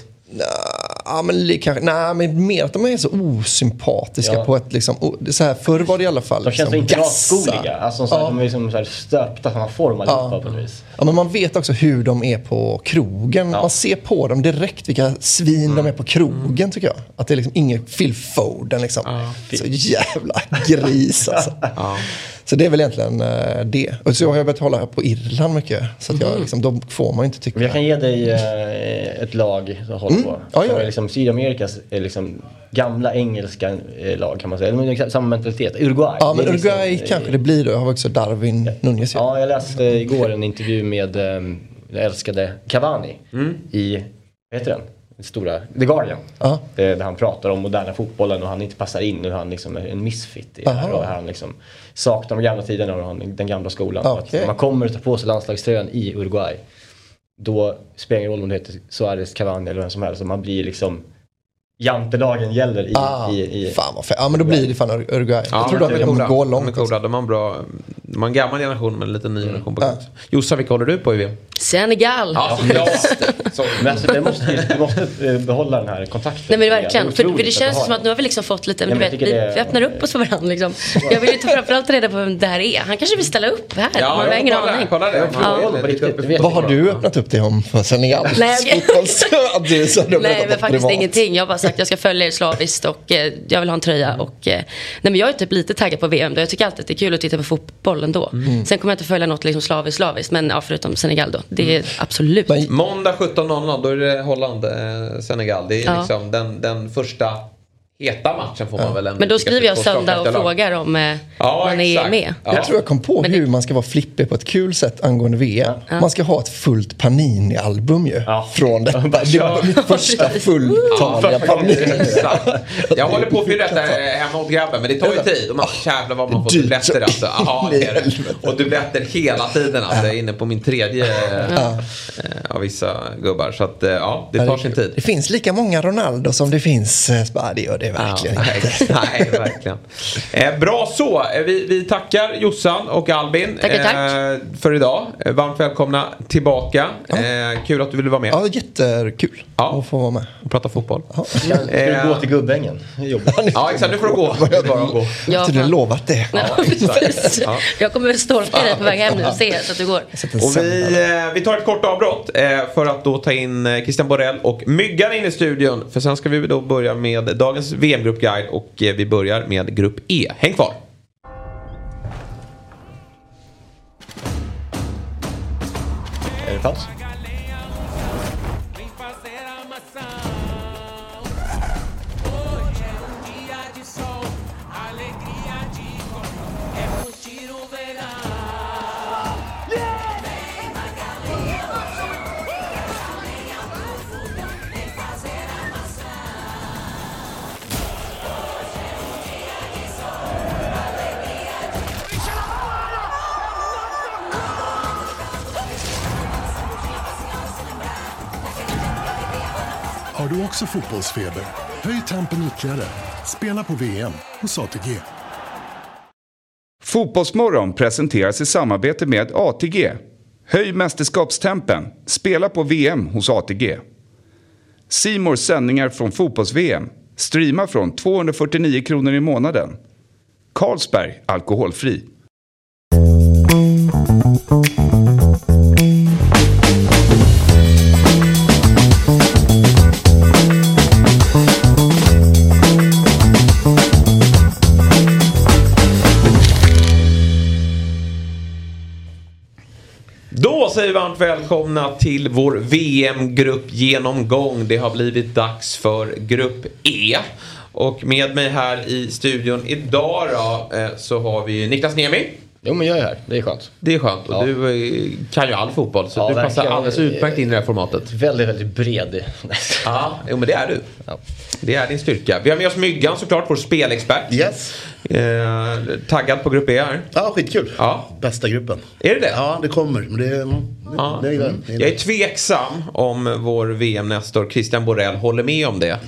Ja, men kanske, nej, men mer att de är så osympatiska ja. på ett liksom, så här, förr var det i alla fall De känns liksom, så internatskogliga, alltså så här, ja. de är liksom så här stöpta samma form allihopa ja. på något vis. Ja, men man vet också hur de är på krogen. Ja. Man ser på dem direkt vilka svin mm. de är på krogen tycker jag. Att det är liksom ingen Phil Foden liksom. Så jävla gris alltså. Så det är väl egentligen uh, det. Och så har jag börjat hålla på Irland mycket. Så att jag, mm. liksom, då får man inte tycka... Jag kan ge dig uh, ett lag att hålla mm. på. Ja, som är liksom Sydamerikas liksom, gamla engelska uh, lag kan man säga. De har samma mentalitet. Uruguay. Ja, men Uruguay liksom, kanske det blir då. Jag har också Darwin ja. Nunez. Ja, jag läste igår en intervju med um, jag älskade Cavani mm. i, vad heter den? Stora The Guardian. Uh-huh. Där han pratar om moderna fotbollen och han inte passar in och han liksom är en misfit i det här. Och han liksom saknar de gamla tiderna och den gamla skolan. Okay. Att man kommer att ta på sig landslagströjan i Uruguay. Då spelar det ingen roll om det heter Suarez, Cavani eller vem som helst. Man blir liksom jantelagen gäller i... Ah, i, i fan vad fett. Ja men då blir det fan Uruguay. Ja, jag tror att de kommer gå långt. De är coola. De har en bra... De har en gammal generation men en liten ny generation på gång. Mm. Jossan, vilka håller du på i VM? Senegal. Ja, men alltså, det måste, vi måste eh, behålla den här kontakten. Nej men verkligen. För, för det känns som att nu har vi liksom fått lite, men, du vet, vi, vi öppnar upp oss för varandra liksom. Jag vill ju ta framförallt reda på vem det här är. Han kanske vill ställa upp här. Ja, Man har ingen aning. Kolla det. Ja. Vad har du öppnat upp dig om för Senegal? Nej, Nej men faktiskt ingenting. Jag har bara sagt att jag ska följa er slaviskt och eh, jag vill ha en tröja. Och, eh, nej men jag är typ lite taggad på VM då. Jag tycker alltid att det är kul att titta på fotboll ändå. Mm. Sen kommer jag inte följa något liksom slaviskt slaviskt. Men ja, förutom Senegal då. Det är mm. absolut. Men, Måndag 17.00 då är det Holland, eh, Senegal. Det är ja. liksom den, den första heta matchen får man väl ändå Men då skriver jag söndag och frågar om eh, ja, man är med. Ja. Jag tror jag kom på Men hur man ska vara flippig på ett kul sätt angående VM. Ja. Man ska ha ett fullt Panini-album ju. Ja. Från detta. Det var mitt första fulltaliga Panini. jag håller på att fylla detta hemma hos grabben men det tar ju tid. Och man, jävlar vad man får dubbletter alltså. Aha, det är det. Och dubbletter hela tiden alltså. Jag är inne på min tredje äh, av vissa gubbar. Så att ja, det tar sin tid. Det finns lika många Ronaldo som det finns äh, det gör det det verkligen ja, inte. Nej, verkligen. Eh, bra så. Eh, vi, vi tackar Jossan och Albin tackar, tack. Eh, för idag. Eh, varmt välkomna tillbaka. Ja. Eh, kul att du ville vara med. Ja, jättekul ja. att få vara med. Och prata fotboll. Ja. Ska, ska du gå till Gubbängen? Ja, exakt. Nu får du gå. Jag har lovat det. Ja, ja. Jag kommer väl stolka dig på väg hem nu och se så att du går. Och vi, vi tar ett kort avbrott för att då ta in Christian Borell och Myggan in i studion. För sen ska vi då börja med dagens VM-gruppguide och eh, vi börjar med grupp E. Häng kvar! Är det paus? Också fotbollsfeber? Höj tempen ytterligare. Spela på VM hos ATG. Fotbollsmorgon presenteras i samarbete med ATG. Höj mästerskapstempen. Spela på VM hos ATG. Simors sändningar från fotbolls-VM. Streama från 249 kronor i månaden. Carlsberg Alkoholfri. Varmt välkomna till vår VM-gruppgenomgång. Det har blivit dags för Grupp E. Och med mig här i studion idag då, eh, så har vi Niklas Niemi. Jo men jag är här, det är skönt. Det är skönt och Ja. du eh, kan ju all fotboll så Ja, du passar alldeles utmärkt in i det här formatet. Väldigt, väldigt bred. Ja, jo, men det är du. Ja. Det är din styrka. Vi har med oss Myggan såklart, vår spelexpert. Yes. Eh, taggad på Grupp E här. Ja, skitkul. Ja. Bästa gruppen. Är det det? Ja, det kommer. Men det, mm, Ja. det, det, det, Mm. Jag är tveksam om vår VM-nestor Christian Borell håller med om det.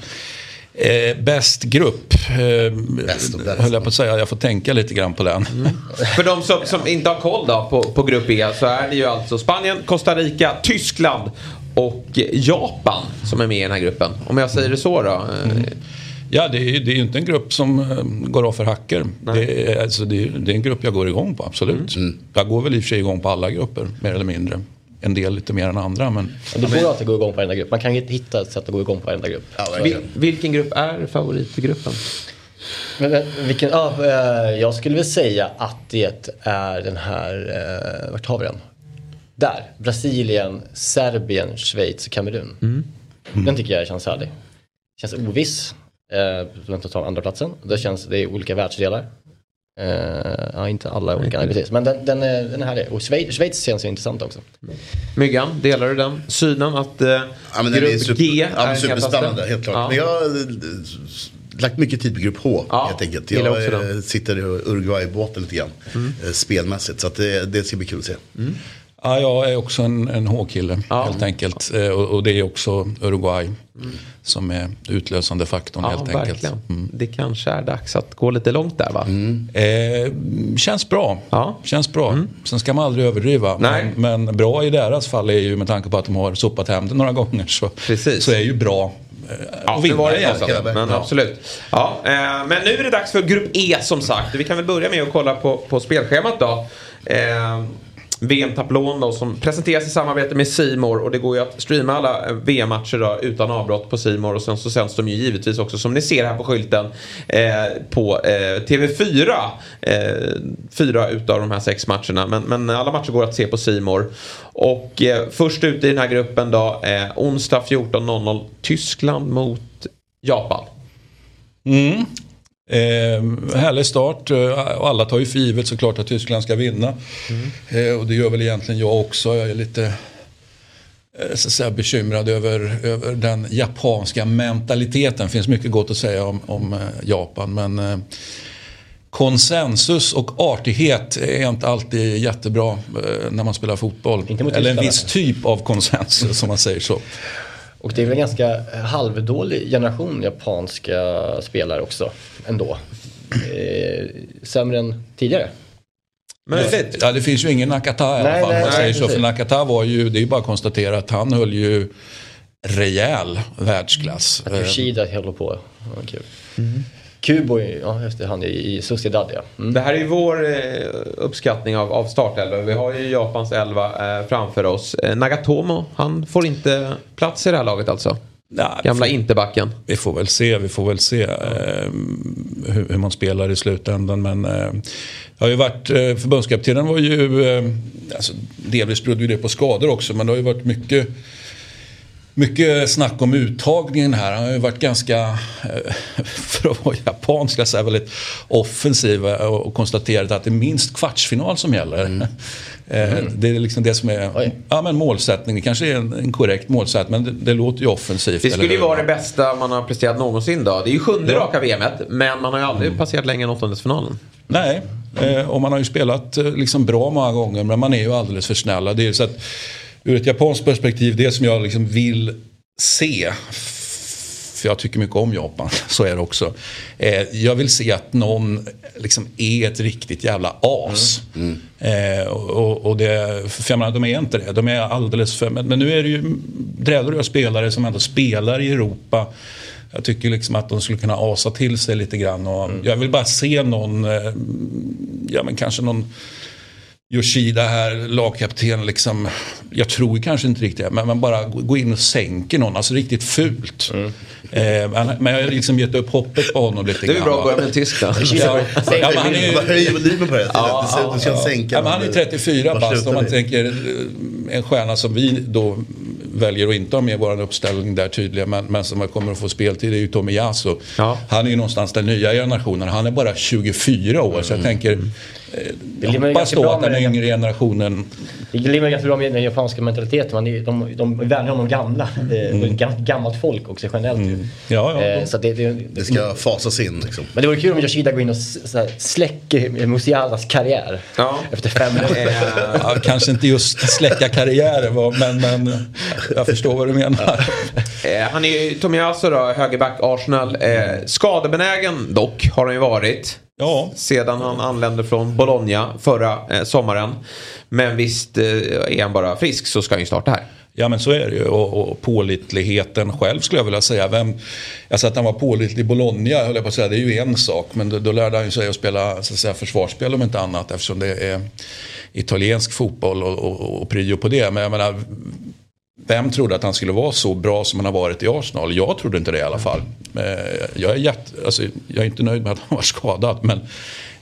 Eh, bäst grupp, eh, Bäst och bäst. höll jag på att säga. Jag får tänka lite grann på den. För de som, som inte har koll då på, på Grupp E så är det ju alltså Spanien, Costa Rica, Tyskland och Japan som är med i den här gruppen. Om jag säger det så då. eh, Ja, det är, det är ju inte en grupp som eh, går av för hacker. Det är, alltså, det, är, det är en grupp jag går igång på, absolut. Jag går väl i och för sig igång på alla grupper, mer eller mindre. En del lite mer än andra, men Det går alltid att gå igång på varenda grupp. Man kan hitta ett sätt att gå igång på varenda grupp. ja, Vil, vilken grupp är favoritgruppen? Men, men, vilken, ja, eh, jag skulle väl säga att det är den här, eh, vart har vi den? Där, Brasilien, Serbien, Schweiz och Kamerun. Den tycker jag känns härlig. Känns oviss. Eh, vem tar andra platsen. Det känns, det är olika världsdelar. Eh, ja, inte alla olika, nej, precis. Men den, den, är, den är härlig. Och Schweiz, Schweiz känns ju intressant också. Myggan, delar du den synen att eh, Ja, men den grupp är super, G ja, är den superspännande, helt klart. Ja. Men jag har eh, lagt mycket tid på grupp H, Ja, helt enkelt. Jag också eh, den. Mm. sitter i Uruguay-båten lite grann, eh, spelmässigt. Så att det, det ska bli kul att se. Ja, jag är också en, en H-kille, Ja. helt enkelt. Eh, Och, och det är också Uruguay som är utlösande faktorn, Ja, helt enkelt. verkligen. Mm. Det kanske är dags att gå lite långt där va? Eh, känns bra. Ja. Känns bra. Sen ska man aldrig överdriva. Men, men bra i deras fall är ju med tanke på att de har sopat hem det några gånger så, Precis. så är ju bra eh, Ja, det vinna var det konstigt, men absolut. Ja, eh, men nu är det dags för Grupp E som sagt. Vi kan väl börja med att kolla på, på spelschemat då. Eh, VM-tablån då som presenteras i samarbete med Simor och det går ju att streama alla eh, VM-matcher då utan avbrott på Simor och sen så sänds de ju givetvis också som ni ser här på skylten eh, på eh, TV4. Eh, fyra utav de här sex matcherna men, men alla matcher går att se på Simor. Och eh, först ut i den här gruppen då eh, onsdag 14.00 Tyskland mot Japan. Mm. Eh, härlig start. Eh, och alla tar ju för givet såklart att Tyskland ska vinna. Eh, och det gör väl egentligen jag också. Jag är lite eh, så att säga, bekymrad över, över den japanska mentaliteten. Det finns mycket gott att säga om, om eh, Japan. Men eh, konsensus och artighet är inte alltid jättebra när man spelar fotboll. Eller en viss typ av konsensus om man säger så. Och det är väl en ganska halvdålig generation japanska spelare också ändå. Eh, sämre än tidigare. Möjligt. Ja, det finns ju ingen Nakata i alla Nej, fall. nej, man nej, säger så. precis. För Nakata var ju, det är ju bara att konstatera att han höll ju rejäl världsklass. Att Eh, Yoshida håller på. Ja, kul. Kubo, ja just det, han är i Sociedad ja. Mm. Det här är ju vår eh, uppskattning av, av startelva. Vi har ju Japans elva eh, framför oss. Eh, Nagatomo, han får inte plats i det här laget alltså. nej, Gamla vi, får, interbacken. vi får väl se, vi får väl se eh, hur, hur man spelar i slutändan. Men eh, har ju varit, eh, förbundskaptenen var ju, eh, alltså, delvis berodde ju det på skador också, men det har ju varit mycket Mycket snack om uttagningen här. Han har ju varit ganska, eh, för att vara japan, ska jag säga, väldigt offensiv och konstaterat att det är minst kvartsfinal som gäller. Eh, Det är liksom det som är Oj. ja, men målsättning. Det kanske är en, en korrekt målsättning, men det, det låter ju offensivt. Det skulle ju vara det bästa man har presterat någonsin då. Det är ju sjunde Ja. raka VMet, men man har ju aldrig passerat längre än åttondelsfinalen. Nej, eh, och man har ju spelat liksom bra många gånger men man är ju alldeles för snälla. Det är så att ur ett japanskt perspektiv, det som jag liksom vill se för jag tycker mycket om Japan, så är det också. Eh, jag vill se att någon liksom är ett riktigt jävla as. Mm. Mm. Eh, och, och det, för jag menar, de är inte det. De är alldeles för... Men, men nu är det ju drädliga spelare som ändå spelar i Europa. Jag tycker liksom att de skulle kunna asa till sig lite grann. Och mm. Jag vill bara se någon, eh, ja men kanske någon Yoshida här, lagkapten, liksom, jag tror kanske inte riktigt men man bara gå in och sänker någon, alltså riktigt fult. Mm. Eh, men jag har liksom gett upp hoppet på honom lite grann. Det är bra att börja med tyska. ja, ja, han är Höj volymen på det. Ja, du ska sänka. Ja, men han är 34 bast om man tänker eh, en stjärna som vi då väljer att inte ha med vår uppställning där tydliga men, men som kommer att få speltid är ju Tomiyasu. Ja. Han är ju någonstans den nya generationen. Han är bara 24 år mm. så jag tänker jag hoppas då att den yngre generationen... Det limmar ganska bra med den japanska mentaliteten. Man är, de, de värnar om de gamla. Mm. Gammalt folk också generellt. Mm. Ja, ja. Eh, så det, det, det, ska fasas in. Liksom. Men det vore kul om Yoshida går in och släcker Musialas karriär. Ja. Efter fem år. ja, kanske inte just släcka karriären men, men jag förstår vad du menar. Eh, han är ju Tomiyasu då, högerback Arsenal. Eh, skadebenägen dock har han ju varit. Ja. Sedan han anlände från Bologna förra eh, sommaren. Men visst eh, är han bara frisk så ska han ju starta här. Ja men så är det ju och, och pålitligheten själv skulle jag vilja säga. Vem, alltså att han var pålitlig i Bologna höll jag på att säga, det är ju en sak. Men då, då lärde han ju sig att spela så att säga, försvarsspel om inte annat eftersom det är italiensk fotboll och, och, och prio på det. Men jag menar, vem trodde att han skulle vara så bra som han har varit i Arsenal? Jag trodde inte det i alla fall. Eh, jag är, jätte, alltså, jag är inte nöjd med att han var skadad men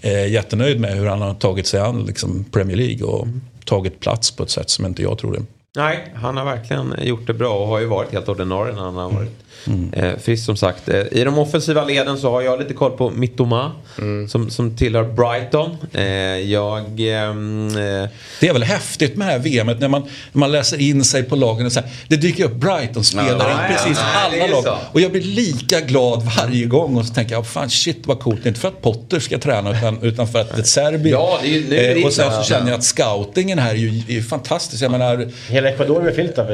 eh, jättenöjd med hur han har tagit sig an liksom, Premier League och tagit plats på ett sätt som inte jag trodde. Nej, han har verkligen gjort det bra och har ju varit helt ordinarie när han har varit Mm. Eh, frisk som sagt. Eh, I de offensiva leden så har jag lite koll på Mittoma. Mm. Som, som tillhör Brighton. Eh, jag... Ehm, eh, det är väl häftigt med det här VMet när man, när man läser in sig på lagen. Och så här, det dyker upp Brighton-spelare i precis alla lag. Och jag blir lika glad varje gång. Och så tänker jag, fan shit vad coolt. Inte för att Potter ska träna utan, utan för att ett Serbi. Ja, det är, nu är det och sen så känner jag att scoutingen här är ju är fantastisk. Jag menar, Hela Ecuador är fyllt av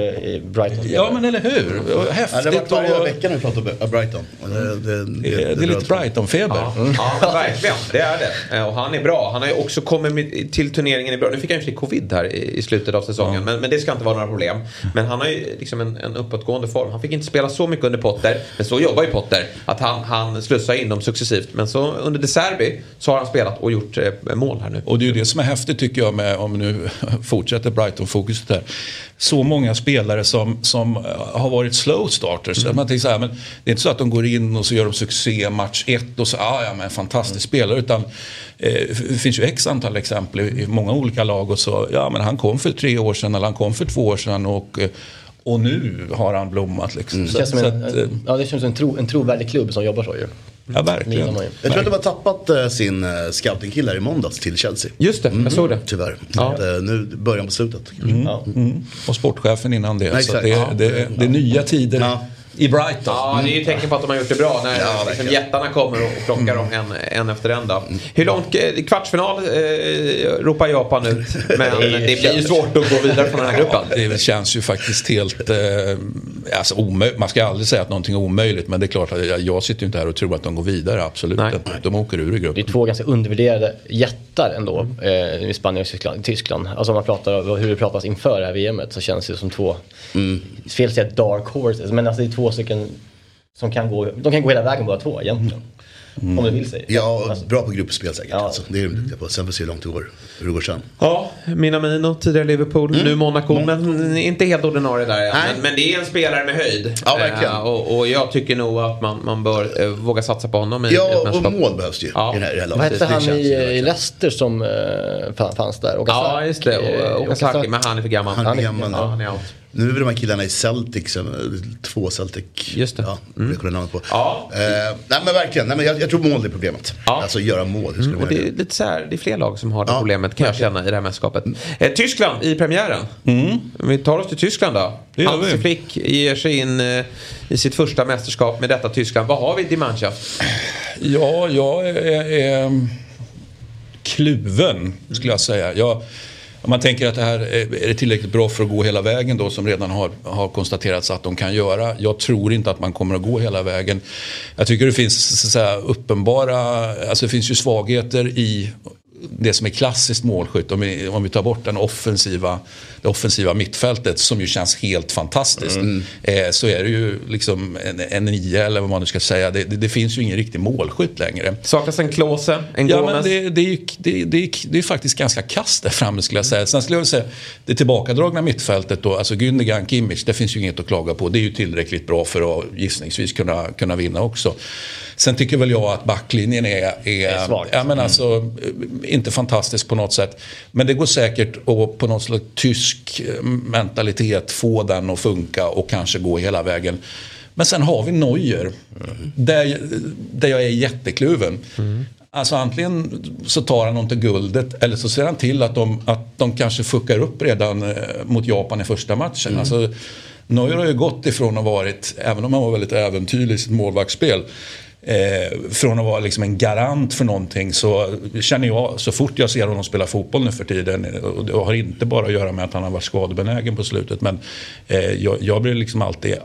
Brighton. Ja men eller hur. Häftigt. Ja, varje vecka när vi pratar om Brighton. Det, det, det, det är lite Brighton-feber. Ja. Mm. ja, verkligen. Det är det. Eh, och han är bra. Han har ju också kommit till turneringen i bra. Nu fick han ju covid här i slutet av säsongen. Ja. Men, men, det ska inte vara några problem. Men han har ju liksom en, en uppåtgående form. Han fick inte spela så mycket under Potter. Men så jobbar ju Potter. Att han, han slussar in dem successivt. Men så under De Serbi så har han spelat och gjort eh, mål här nu. Och det är ju det som är häftigt tycker jag med, om nu fortsätter Brighton-fokuset här så många spelare som, som eh, har varit slow starters. Mm. Man tänker så här, men det är inte så att de går in och så gör de succé match ett och så, ah, ja men fantastisk mm. spelare. Utan eh, det finns ju x antal exempel i många olika lag och så, ja men han kom för tre år sedan eller han kom för två år sedan och eh, och nu har han blommat. Liksom. Mm. Så, det, känns som en, att, eh, ja, det känns som en, tro, en trovärdig klubb som jobbar så ju. Ja, verkligen. Jag tror att de har tappat uh, sin uh, scoutingkille här i måndags till Chelsea. Just det, mm. jag såg det. Tyvärr. Ja. Att, uh, nu början på slutet. Mm. Ja. Mm. Och sportchefen innan det. Ja, så det, det, det, är nya tider. Ja i Brighton. Ja, det är ju tecken på att de har gjort det bra när ja, liksom, jättarna kommer och plockar dem en, en efter en. Då. Hur långt, eh, kvartsfinal eh, ropar Japan ut. Men det, det blir ju svårt att gå vidare från den här gruppen. Det känns ju faktiskt helt, eh, alltså. Man ska aldrig säga att någonting är omöjligt. Men det är klart att jag, jag sitter ju inte här och tror att de går vidare, absolut. Nej. De åker ur i gruppen. Det är två ganska undervärderade jättar ändå eh, i Spanien och Tyskland. Alltså om man pratar hur det pratas inför det här VMet så känns det som två, mm. fel att säga dark horses, men alltså det är två två stycken som kan gå, de kan gå hela vägen båda två egentligen. Mm. Om det vill sig. Ja, alltså. bra på gruppspel säkert. Ja. Alltså. Det är de duktiga på. Sen får vi se hur långt det går. Hur det går sen. Ja, Minamino, tidigare Liverpool, mm. nu Monaco. Mm. Men inte helt ordinarie där. Men, men, det är en spelare med höjd. Ja, verkligen. Uh, och, och, jag tycker nog att man, man bör uh, våga satsa på honom i Ja, och mål behövs ju ja. i det här, i det Vad hette han i, i Leicester som uh, fanns där? Okazaki. Ja, just det. Okazaki, men han är för gammal. Han är gammal. Ja, han är out. Nu är de här killarna i Celtic, två Celtic. Just det. Ja, mm. namnet på. Ja. Eh, nej men verkligen, nej, men jag, jag tror mål är problemet. Ja. Alltså göra mål. Mm, och det, är lite så här, det är fler lag som har det ja, problemet kan jag känna i det här mästerskapet. Eh, Tyskland i premiären. Mm. Vi tar oss till Tyskland då. Hansi Flick ger sig in eh, i sitt första mästerskap med detta Tyskland. Vad har vi i Mannschaft? Ja, jag är, är kluven skulle jag säga. Jag, om man tänker att det här är det tillräckligt bra för att gå hela vägen då som redan har, har konstaterats att de kan göra. Jag tror inte att man kommer att gå hela vägen. Jag tycker det finns så säga, uppenbara, alltså det finns ju svagheter i det som är klassiskt målskytt, om vi, om vi tar bort den offensiva, det offensiva mittfältet som ju känns helt fantastiskt. Mm. Eh, så är det ju liksom en, en nio eller vad man nu ska säga. Det, det, det finns ju ingen riktig målskytt längre. Saknas en Klose, en Ja men det, det, är ju, det, det, det är faktiskt ganska kast där framme skulle jag säga. Sen skulle jag vilja säga det tillbakadragna mittfältet då, alltså Gündogan, Kimmich, det finns ju inget att klaga på. Det är ju tillräckligt bra för att gissningsvis kunna, kunna vinna också. Sen tycker väl jag att backlinjen är, är, är svag. Ja, men mm. Inte fantastisk på något sätt. Men det går säkert att på något slags tysk mentalitet få den att funka och kanske gå hela vägen. Men sen har vi Neuer. Mm. Där, där jag är jättekluven. Mm. Alltså antingen så tar han inte guldet eller så ser han till att de, att de kanske fuckar upp redan eh, mot Japan i första matchen. Mm. Alltså, Neuer har ju gått ifrån att varit, även om han var väldigt äventyrlig i sitt målvaktsspel, Eh, från att vara liksom en garant för någonting så känner jag så fort jag ser honom spela fotboll nu för tiden och det har inte bara att göra med att han har varit skadebenägen på slutet men eh, jag, jag, blir liksom alltid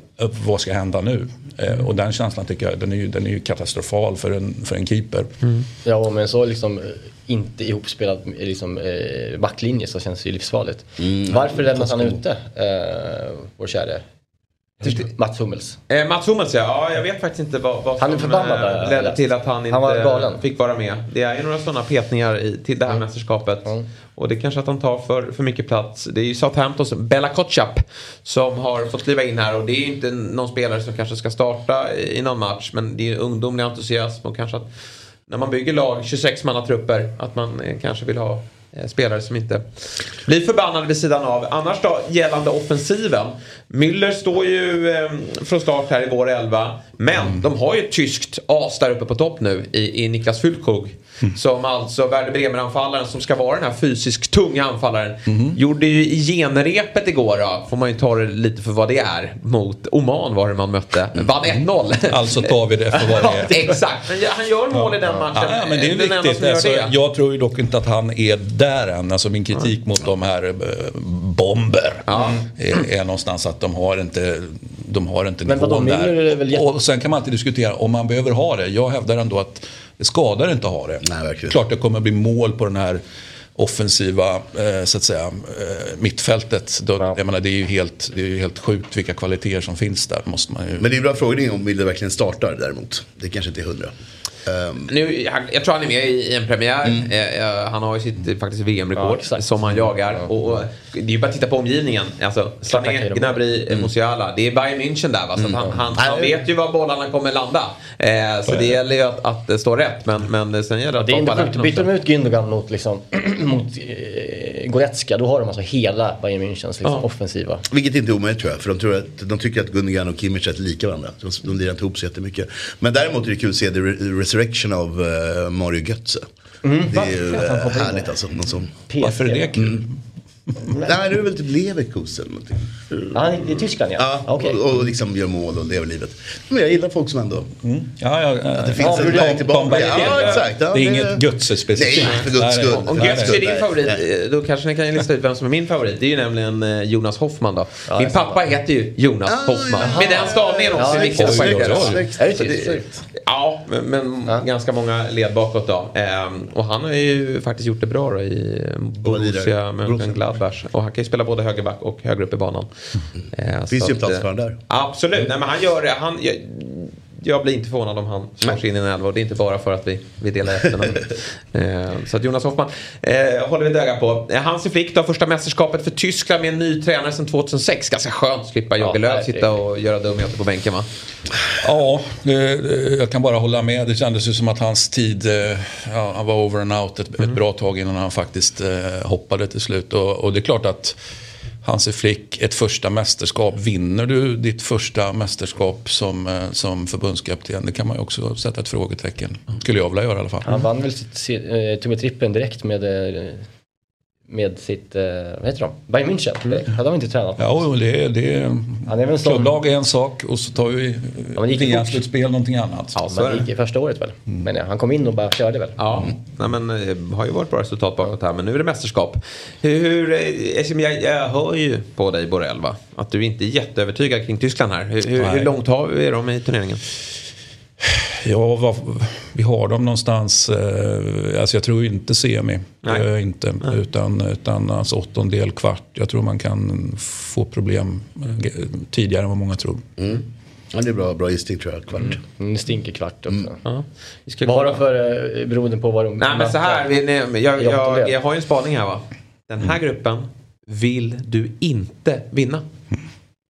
vad ska hända nu? Eh, och den känslan tycker jag den är ju, den är ju katastrofal för en, för en keeper. Mm. Ja men så liksom eh, inte ihopspelad liksom, eh, backlinje så känns det ju livsfarligt. Mm. Varför lämnas han ute, eh, vår käre Mats Hummels. Eh, Mats Hummels ja. ja, jag vet faktiskt inte vad, vad han är som eh, ledde till att han inte fick vara med. Det är ju några sådana petningar i, till det här mm. mästerskapet. Mm. Och det är kanske att han tar för, för mycket plats. Det är ju Southamptons Bella Kotschap som har fått kliva in här och det är ju inte någon spelare som kanske ska starta i, i någon match. Men det är ungdomlig entusiasm och kanske att när man bygger lag, 26 mannatrupper, att man eh, kanske vill ha Eh, spelare som inte blir förbannade vid sidan av. Annars då, gällande offensiven. Müller står ju eh, från start här i vår elva. Men mm. de har ju ett tyskt as där uppe på topp nu i, i Niklas Füllkrug. Mm. Som alltså Werder Bremer-anfallaren som ska vara den här fysiskt tunga anfallaren. Mm. Gjorde ju i genrepet igår då, får man ju ta det lite för vad det är. Mot Oman var det man mötte. Mm. Vann 1-0. Alltså tar vi det för vad det är. Exakt, han gör mål i den matchen. Ja, men det är den viktigt. Alltså, jag tror ju dock inte att han är där än. Alltså min kritik mot de här äh, bomber ja. är, är någonstans att de har inte de har inte men nivån där. Och sen kan man alltid diskutera om man behöver ha det. Jag hävdar ändå att det skadar inte att ha det. Nej, verkligen. Klart det kommer bli mål på den här offensiva eh, så att säga, eh, mittfältet. Då, ja. jag menar, det, är ju helt, det är ju helt sjukt vilka kvaliteter som finns där. Måste man ju... Men det är en bra fråga om Wilde verkligen startar däremot. Det kanske inte är hundra. Um, nu, jag tror han är med i, en premiär. Mm. Eh, han har ju sitt faktiskt VM-rekord ja, som han jagar. Ja. Och, och, det är ju bara att titta på omgivningen. Alltså, Sané, Gnabry, mm. Musiala. Det är Bayern München där va. Så mm. han, han, han, vet ju var bollarna kommer landa. Eh, så det gäller ju att, att det står rätt. Men, men sen gäller det att Det är inte sjukt. Byter de ut Gündogan mot, liksom, mot eh, Goretzka då har de alltså hela Bayern Münchens liksom, ja. offensiva. Vilket inte är omöjligt tror jag. För de, tror att, de tycker att Gundogan och Kimmich är lika varandra. De, de lirar inte ihop så jättemycket. Men däremot är det kul att se The Resurrection av uh, Mario Götze. Mm, det är ju uh, härligt alltså. Någon som... Varför är det kul? Mm. Nej, det är väl typ Leverkusen någonting. Ja, i Tyskland ja. ja okay. och, och liksom gör mål och lever livet. Men jag gillar folk som ändå... Mm. Ja, ja, att det finns ja, en väg tillbaka. Ja, exakt. Ja, det är inget Götze specifikt. Nej, för guds skull. Om Götze är din favorit, då kanske ni kan lista ut vem som är min favorit. Det är ju nämligen eh, Jonas Hoffman då. Ja, min pappa heter ju Jonas ah, Hoffman. Med den stavningen också. Ja, viktigt att poängtera. Ja, men, men ganska många led bakåt då. Ehm, och han har ju faktiskt gjort det bra då i Borussia Mönchengladbach. Gladbach. Och han kan ju spela både högerback och högre upp i banan. Mm. Eh, Finns ju plats för honom där. Absolut, nej men han gör det. Han, jag, jag blir inte förvånad om han sig in i en elva och det är inte bara för att vi, vi delar efternamn. eh, så att Jonas Hoffman eh, håller vi ett öga på. Eh, Hansi Flick då, första mästerskapet för Tyskland med en ny tränare sedan 2006. Ganska skönt att slippa Jogge ja, Löw sitta och göra dumheter på bänken va? Ja, jag kan bara hålla med. Det kändes ju som att hans tid, eh, ja, han var over and out ett, mm. ett bra tag innan han faktiskt eh, hoppade till slut. Och, och det är klart att Hansi Flick, ett första mästerskap. Vinner du ditt första mästerskap som, eh, som förbundskapten? Det kan man ju också sätta ett frågetecken. Skulle jag vilja göra i alla fall. Han vann väl eh, tog trippen direkt med eh, med sitt, eh, vad heter de? Bayern München. Mm. Hade de inte tränat? Ja, det, det, Han är väl som- klubblag är en sak och så tar vi Ja, men gick det fort? VM-slutspel någonting annat. Ja, så gick i första året väl? Men ja, han kom in och bara körde väl? Ja, nej, men eh, har ju varit bra resultat bakåt här men nu är det mästerskap. Hur, hur, eh, jag, jag hör ju på dig Borrell va? Att du inte är jätteövertygad kring Tyskland här. Hur, hur, hur långt har vi dem i turneringen? Ja, vad, vi har dem någonstans, eh, alltså jag tror inte semi. Det Nej. gör jag inte. Utan, utan alltså åttondel, kvart. Jag tror man kan få problem eh, tidigare än vad många tror. Mm. Ja, det är bra, bra gissning tror jag. Kvart. Mm, det stinker kvart också. Ja. Vi ska de för, eh, beroende på vad de Nej men så här, vi, nej, jag, jag, åttondel. jag har ju en spaning här va. Den här gruppen vill du inte vinna.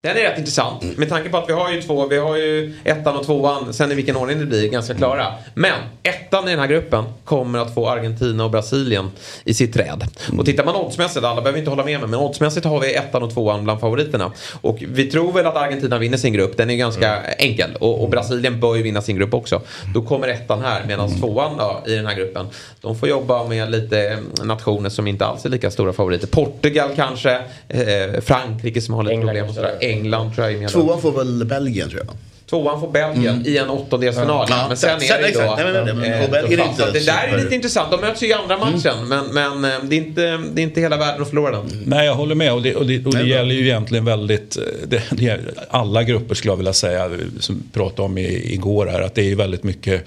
Den är rätt intressant. Med tanke på att vi har ju två, vi har ju ettan och tvåan, sen i vilken ordning det blir, ganska klara. Men ettan i den här gruppen kommer att få Argentina och Brasilien i sitt träd. Och tittar man oddsmässigt, alla behöver inte hålla med mig, men oddsmässigt har vi ettan och tvåan bland favoriterna. Och vi tror väl att Argentina vinner sin grupp, den är ganska enkel. Och, och Brasilien bör ju vinna sin grupp också. Då kommer ettan här, medan tvåan då, i den här gruppen, de får jobba med lite nationer som inte alls är lika stora favoriter. Portugal kanske, eh, Frankrike som har lite England problem. Och sådär. England tror jag är med. Tvåan får väl Belgien tror jag. Tvåan får Belgien i en åttondelsfinal. Ja. Men sen Sen- är det ju då... Nej, eh, Belgien är inte det där är lite intressant. De möts ju i andra matchen. Men, men eh, det, är inte, det är inte hela världen att förlora den. Nej, jag håller med. Och det, och det, och det gäller ju egentligen väldigt... eh, Det, det, alla grupper skulle jag vilja säga, som vi pratade om i, igår här, att det är ju väldigt mycket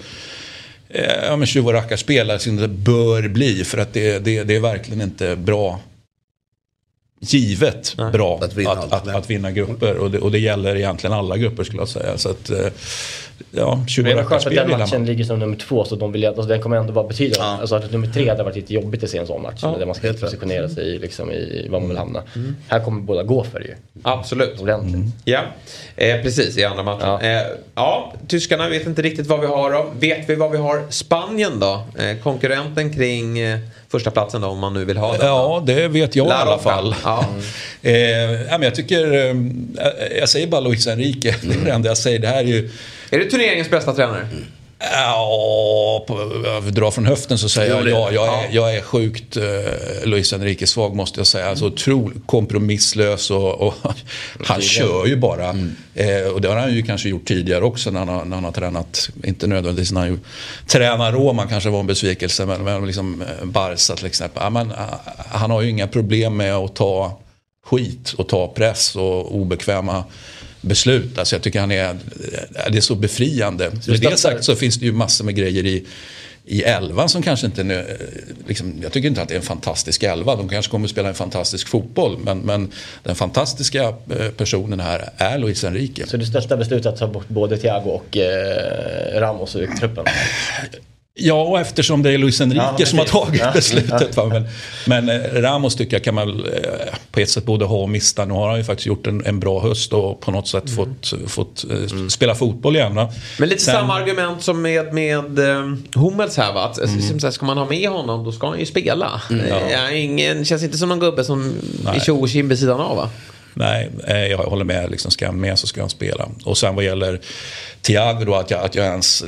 ja, men tjuv och rackarspel som det bör bli. För att det, det, det är verkligen inte bra givet bra Att att vinna allt. att, att, vinna grupper. Och det, och det gäller egentligen alla grupper skulle jag säga. Så att, eh, ja, tjuv Men och det är skönt att den matchen man. ligger som nummer två så de vill, alltså, den kommer ändå vara betydande. Ja. Alltså att nummer tre hade varit lite jobbigt att se en sån match. där man ska helt rätt. positionera sig i, liksom, i vad man vill hamna. Här kommer båda gå för det ju. Absolut. Ordentligt. Ja, eh, precis i andra matchen. Ja. Ja. Eh, ja, tyskarna vet inte riktigt vad vi har då. Vet vi vad vi har? Spanien då? Eh, konkurrenten kring eh, första platsen då om man nu vill ha den. Ja, det vet jag i La alla fall. Ja. Eh, ja, men jag tycker, eh, jag säger bara Luis Enrique. Det är det enda jag säger. Det här är ju, Är det turneringens bästa tränare? ja, på, drar från höften så säger jag ja. Jag är, ja. jag är sjukt eh, Luis Enrique svag måste jag säga. Alltså otroligt kompromisslös och, och han kör ju bara. Eh, och det har han ju kanske gjort tidigare också när han har, när han har tränat, inte nödvändigtvis när han ju tränar Roma kanske var en besvikelse, men, men liksom eh, Barca till exempel. Ja, men, eh, han har ju inga problem med att ta skit och ta press och obekväma beslut. Alltså jag tycker han är, det är så befriande. Med det sagt så finns det ju massor med grejer i, i elvan som kanske inte... nu, eh, Liksom, jag tycker inte att det är en fantastisk elva. De kanske kommer att spela en fantastisk fotboll. Men, men den fantastiska eh, personen här är Luis Enrique. Så det största beslutet att ta bort både Thiago och eh, Ramos ur truppen. Ja, och eftersom det är Luis Enrique Ja, som har tagit Ja, beslutet. Va? Men, men eh, Ramos tycker jag kan man eh, på ett sätt både ha och mista. Nu har han ju faktiskt gjort en, en bra höst och på något sätt fått, fått eh, spela fotboll igen. Va? Men lite Sen- samma argument som med, med Hummels här va? Att, Mm. här, ska man ha med honom då ska han ju spela. Eh, ja, ingen, känns inte som någon gubbe som Nej. är tjo och vid sidan av va? Nej, jag håller med. Liksom, ska han med så ska han spela. Och sen vad gäller Thiago då, att jag, att jag ens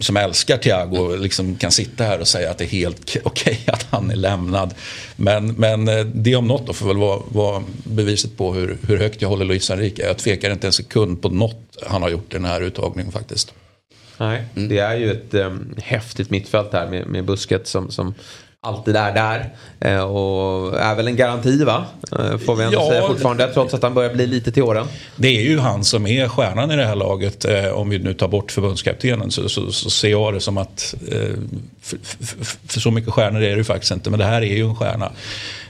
som älskar Thiago liksom kan sitta här och säga att det är helt okej att han är lämnad. Men, men eh, det om något då får väl vara, vara beviset på hur, hur högt jag håller Luis Enrique. Jag tvekar inte en sekund på något han har gjort i den här uttagningen faktiskt. Nej, det är ju ett um, häftigt mittfält här med, med Busket som, som alltid är där. Eh, och är väl en garanti va? Eh, får vi ändå Ja, säga fortfarande. Trots att han börjar bli lite till åren. Det är ju han som är stjärnan i det här laget. Eh, om vi nu tar bort förbundskaptenen så, så, så ser jag det som att... För, för, för så mycket stjärnor är det ju faktiskt inte. Men det här är ju en stjärna.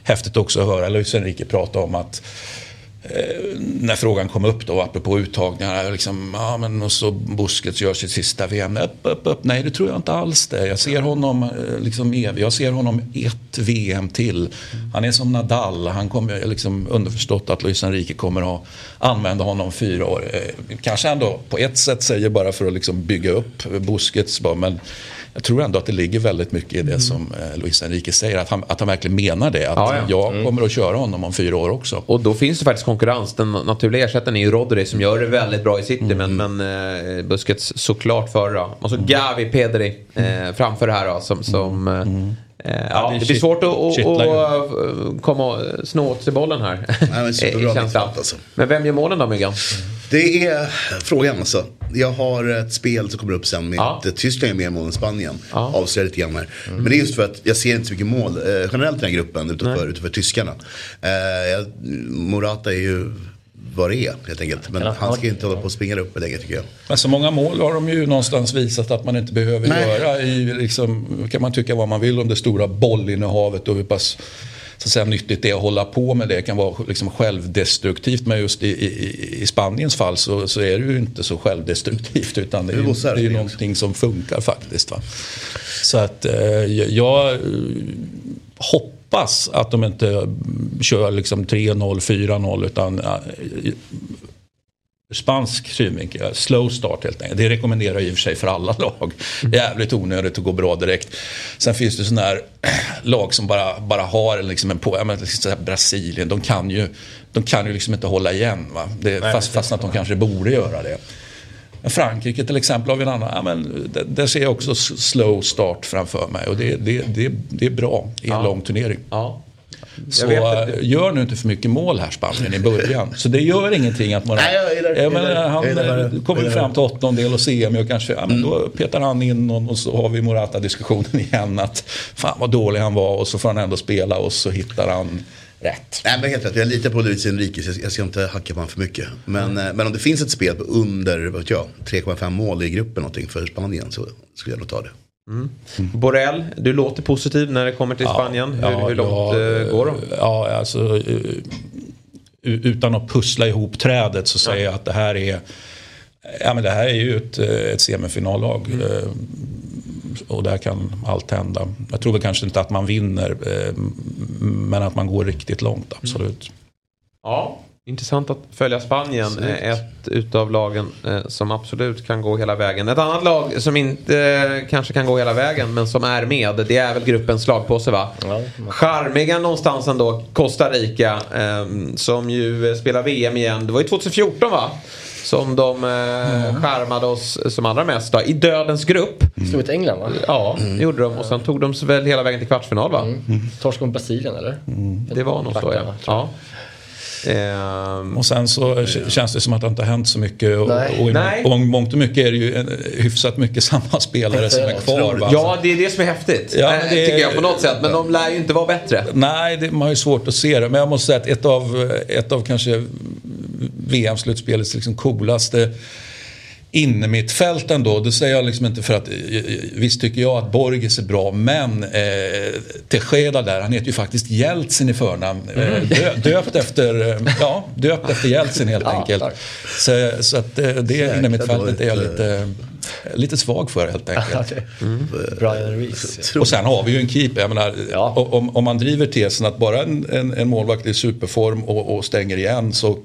Häftigt också att höra Luis Enrique prata om att Eh, när frågan kom upp då, apropå uttagningar, liksom, ja men och så Busquets gör sitt sista VM. Upp, upp, upp. Nej, det tror jag inte alls det. Jag ser honom eh, liksom. Jag ser honom ett VM till. Han är som Nadal. Han kommer liksom underförstått att Luis Enrique kommer att använda honom fyra år. Eh, Kanske ändå på ett sätt säger bara för att liksom bygga upp Busquets. bara, Men jag tror ändå att det ligger väldigt mycket i det som eh, Luis Enrique säger. Att han, att han verkligen menar det. Att Ja, ja. jag kommer att köra honom om fyra år också. Och då finns det faktiskt konkurrens. Den naturliga ersättaren är ju Rodri som gör det väldigt bra i City. Men, men eh, Busquets såklart före. Och så Gavi Pedri eh, framför det här då, som, som Eh, ja, det, det blir svårt att, komma och snå åt sig bollen här. Nej, men, mittfält, alltså. men vem gör målen då Myggan? Det är frågan alltså. Jag har ett spel som kommer upp sen med Ja. att Tyskland gör mer mål än Spanien. Ja. Avslöjar lite grann här. Men det är just för att jag ser inte så mycket mål eh, generellt i den här gruppen utanför, utanför tyskarna. Eh, jag, Morata är ju vad det är helt enkelt. Men han ska inte hålla på och springa upp länge tycker jag. Men så många mål har de ju någonstans visat att man inte behöver Nej. göra. I, liksom, kan man tycka vad man vill om det stora bollinnehavet och hur pass så att säga, nyttigt det är att hålla på med det. kan vara liksom självdestruktivt. Men just i, i, i Spaniens fall så, så är det ju inte så självdestruktivt. Utan det är, Det är det är ju det är någonting som funkar faktiskt. Va? Så att eh, jag eh, hoppas att de inte mm, kör liksom 3-0, 4-0 utan eh, spansk synvinkel, slow start helt enkelt. Det rekommenderar jag i och för sig för alla lag. Jävligt onödigt att gå bra direkt. Sen finns det sådana här lag som bara, bara har liksom en på, ja, men liksom Brasilien, de kan ju, de kan ju liksom inte hålla igen. Va? Det, fast, fast att de kanske borde göra det. Frankrike till exempel har vi en annan. Ja, men där, ser jag också slow start framför mig och det, det, det, det är bra i en lång turnering. Ja. Så äh, gör nu inte för mycket mål här Spanien i början. Så det gör ingenting att man... Nej, jag gillar- ja, jag gillar- han jag eh, kommer fram till åttondel och semi och kanske, ja, men då petar han in någon och så har vi Morata-diskussionen igen. Att fan vad dålig han var och så får han ändå spela och så hittar han rätt. Nej men helt rätt, jag litar på Luis Enriquez, jag- jag ska inte hacka på honom för mycket. Men, eh, men om det finns ett spel under, vad vet jag, 3,5 mål i gruppen någonting för Spanien så skulle jag nog ta det. Borrell, du låter positiv när det kommer till Spanien. Hur, hur långt ja, eh, går de? Ja, alltså eh, utan att pussla ihop trädet så säger jag att det här är Ja, men det här är ju ett, ett semifinallag. eh, Och där kan allt hända. Jag tror väl kanske inte att man vinner. eh, Men att man går riktigt långt, absolut. Ja, intressant att följa Spanien. Eh, Ett utav lagen eh, som absolut kan gå hela vägen. Ett annat lag som inte kanske kan gå hela vägen men som är med. Det är väl gruppens slagpåse va? Charmiga någonstans ändå. Costa Rica som ju spelar VM igen. Det var ju 2014 va? Som de eh, charmade oss som allra mest då. I dödens grupp. Slog ut England va? Ja, det gjorde de. Och sen tog de sig väl hela vägen till kvartsfinal va? Torsk mot Brasilien eller? Det var nog så ja. Ja. Ehm, Och sen så k- känns det som att det inte har hänt så mycket. Och, Nej. och, i Nej. mångt och mycket är det ju en, hyfsat mycket samma spelare som är kvar. Va? Ja, det är det som är häftigt. Ja, eh, det- Tycker jag på något sätt. Men de lär ju inte vara bättre. Nej, det, man har ju svårt att se det. Men jag måste säga att ett av, ett av kanske VM-slutspelets liksom coolaste innermittfält ändå. Det säger jag liksom inte för att, visst tycker jag att Borges är bra, men eh, Tejeda där, han heter ju faktiskt Jeltsin i förnamn. Eh, dö, döpt efter, eh, ja, döpt efter Jeltsin helt enkelt. Så, så att eh, det innermittfältet är jag lite, lite svag för helt enkelt. Brian Reese. Och sen har vi ju en keeper. Jag menar, om, om man driver tesen att bara en, en, en målvakt i superform och, och stänger igen så,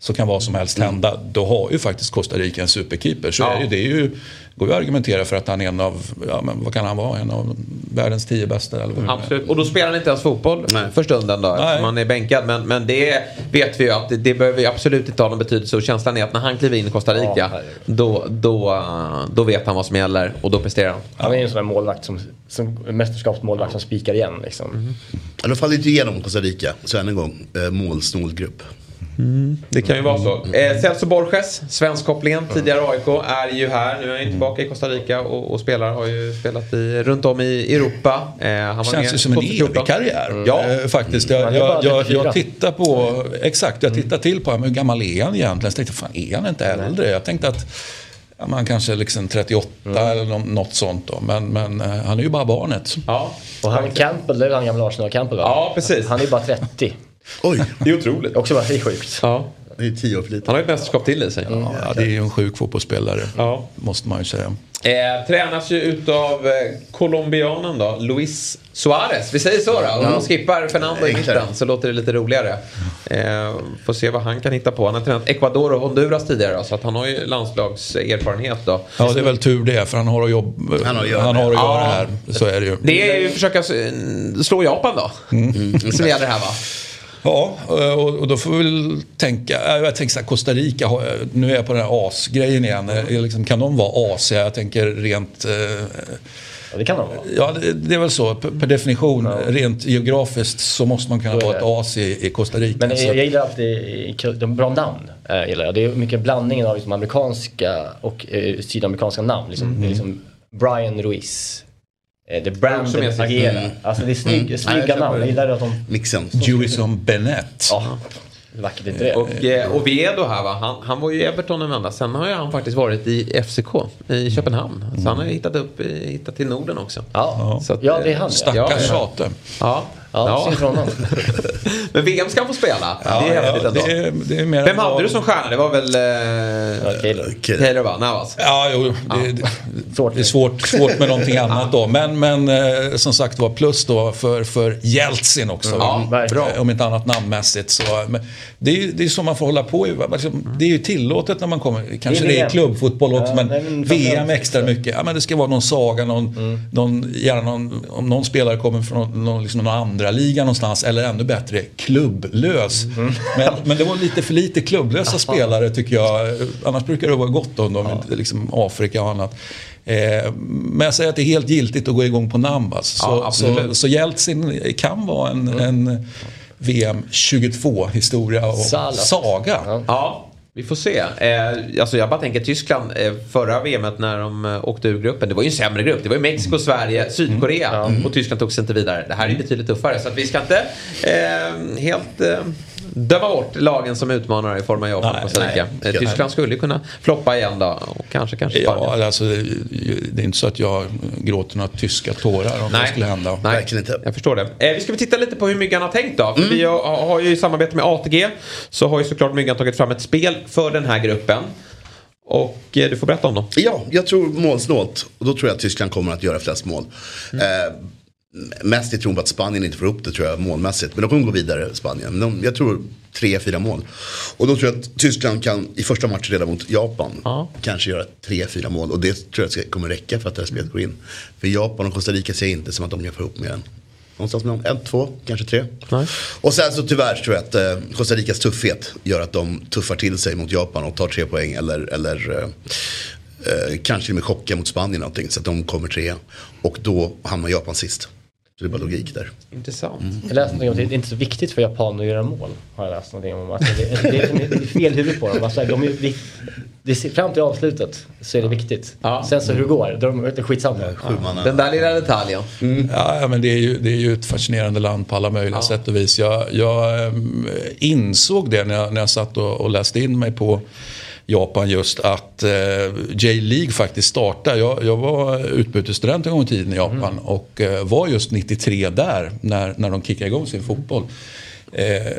så kan vad som helst hända. Då har ju faktiskt Costa Rica en superkeeper. Så Ja. är ju, det är ju, går ju att argumentera för att han är en av, ja, men vad kan han vara, en av världens tio bästa. Eller vad det. Absolut. Och då spelar han inte ens fotboll för stunden då. Eftersom han är bänkad. Men, men det vet vi ju att det, det behöver ju absolut inte ha någon betydelse. Och känslan är att när han kliver in i Costa Rica. då, då, eh, då vet han vad som gäller. Och då presterar han. Han är ju en sån där målvakt som, som mästerskapsmålvakt som spikar igen liksom. Ja, de faller inte igenom Costa Rica, så än en gång, eh, målsnål grupp. Det kan ju vara så. Eh, Celso Borges, svenskkopplingen, tidigare AIK, är ju här. Nu är han ju tillbaka i Costa Rica och, och spelar. Har ju spelat i, runt om i Europa. Eh, han Känns ju som en 2014. evig karriär. Ja. Eh, faktiskt. Jag, bara jag, jag, 34. jag tittar på, exakt, jag tittar till på honom. Hur gammal är han egentligen? Så tänkte jag, fan är han inte äldre? Jag tänkte att ja, man kanske liksom 38 eller nå- något sånt då. Men, men eh, han är ju bara barnet. Ja. Och han Campbell, det är han gamla Arsenal Campbell va? Ja, precis. Han är bara 30. Oj, Det är otroligt. Också bara, det är sjukt. Ja. det är tio år för lite. Han har ju ett mästerskap till i sig. Ja, det är ju en sjuk fotbollsspelare. Ja. Måste man ju säga. Eh, tränas ju utav eh, colombianen då, Luis Suarez. Vi säger så då. Om man skippar Fernando i mitten så låter det lite roligare. Eh, får se vad han kan hitta på. Han har tränat Ecuador och Honduras tidigare då, så att han har ju landslagserfarenhet då. Ja, det är väl tur det, för han har att, jobb, Han har att göra han har att det. göra Ja. här. Så är det ju. Det är ju att försöka slå Japan då. Som gäller här va? Ja, och, och då får vi väl tänka, jag tänker så här, Costa Rica, nu är jag på den här AS-grejen igen. Eh, Liksom, kan de vara asiga? Jag tänker rent eh, Ja, det kan de vara. Ja, det, är väl så. Per, per definition, ja. rent geografiskt så måste man kunna vara ett as i, i Costa Rica. Men jag, jag gillar alltid de bra namn. Äh, gillar jag. Det är mycket blandningen av liksom amerikanska och eh, sydamerikanska namn. Liksom, mm. liksom Brian Ruiz. Eh, det Brandon Agera. Mm. Alltså det är snygg, mm. snygga namn. Jag gillar att de... Mixen. Jewison Bennett. Ja. Vackert inte det. Och eh, Oviedo här va, han, han var ju i Everton en vända. Sen har ju han faktiskt varit i FCK i Köpenhamn. Mm. Så han har ju hittat upp, hittat till Norden också. Ja, så att, ja det är han. Stackars tjate. Ja. Ja, ja. Men VM ska han få spela. Ja, det är häftigt ja, ändå. Det är, det är mer Vem hade du som stjärna? Det var väl eh, Taylor va? Navas? Ja, jo, det, det, det är svårt, svårt med någonting annat då. Men, men eh, som sagt var plus då för, för Jeltsin också. Ja, bra. Om inte annat namnmässigt. Så, men det, är, det är så man får hålla på. Det är ju tillåtet när man kommer. Kanske det är, det är klubbfotboll också. men, men VM extra mycket. Ja, men det ska vara någon saga. Någon, mm. någon, gärna någon, om någon spelare kommer från någon, liksom någon annan andra liga någonstans eller ännu bättre klubblös. Mm. Men, men det var lite för lite klubblösa spelare tycker jag. Annars brukar det vara gott om de, ja. liksom Afrika och annat. Eh, men jag säger att det är helt giltigt att gå igång på namn. Alltså. Så, ja, så, så Jeltsin kan vara en, mm. en VM 22 historia och Salat. saga. Ja. Vi får se. Eh, alltså jag bara tänker Tyskland, eh, förra VMet när de eh, åkte ur gruppen, det var ju en sämre grupp. Det var ju Mexiko, mm. Sverige, Sydkorea mm. och Tyskland tog sig inte vidare. Det här är betydligt tuffare så att vi ska inte eh, helt eh, döma bort lagen som utmanare i form av Japan och Costa Rica. Tyskland skulle kunna floppa igen då och kanske, kanske Spanien. Ja, alltså, det är inte så att jag gråter några tyska tårar om nej. det skulle hända. Nej, Verkligen inte. Jag förstår det. Eh, vi ska titta lite på hur Myggan har tänkt då. För mm. Vi har, har ju i samarbete med ATG så har ju såklart Myggan tagit fram ett spel för den här gruppen. Och eh, du får berätta om dem. Ja, jag tror målsnålt. Och då tror jag att Tyskland kommer att göra flest mål. Mm. Eh, Mest i tron på att Spanien inte får upp det tror jag målmässigt. Men de kommer gå vidare, Spanien. De, jag tror tre, fyra mål. Och då tror jag att Tyskland kan i första matchen redan mot Japan ja. kanske göra tre, fyra mål. Och det tror jag kommer räcka för att det här spelet går in. För Japan och Costa Rica ser inte som att de kan få ihop mer än någonstans mellan en, två, kanske tre. Nej. Och sen så tyvärr tror jag att eh, Costa Ricas tuffhet gör att de tuffar till sig mot Japan och tar tre poäng. Eller, eller eh, eh, kanske med chocka mot Spanien någonting. Så att de kommer trea. Och då hamnar Japan sist. Så det är bara logik där. Intressant. Mm. Jag läste någonting om att det är inte så viktigt för japaner att göra mål. Har jag läst någonting om. Alltså det, det, det, är fel huvud på dem. Alltså de är, det, fram till avslutet så är det viktigt. Ja. Sen så hur det går, då är det skitsamma. Ja. Den där lilla detaljen. Mm. Ja, men det är, ju, det är ju ett fascinerande land på alla möjliga ja. sätt och vis. Jag, jag ähm, insåg det när jag, när jag satt och, och läste in mig på Japan just att eh, J-League faktiskt startade. Jag, jag var utbytesstudent en gång i tiden i Japan mm. och eh, var just 93 där när, när de kickade igång sin fotboll. Eh,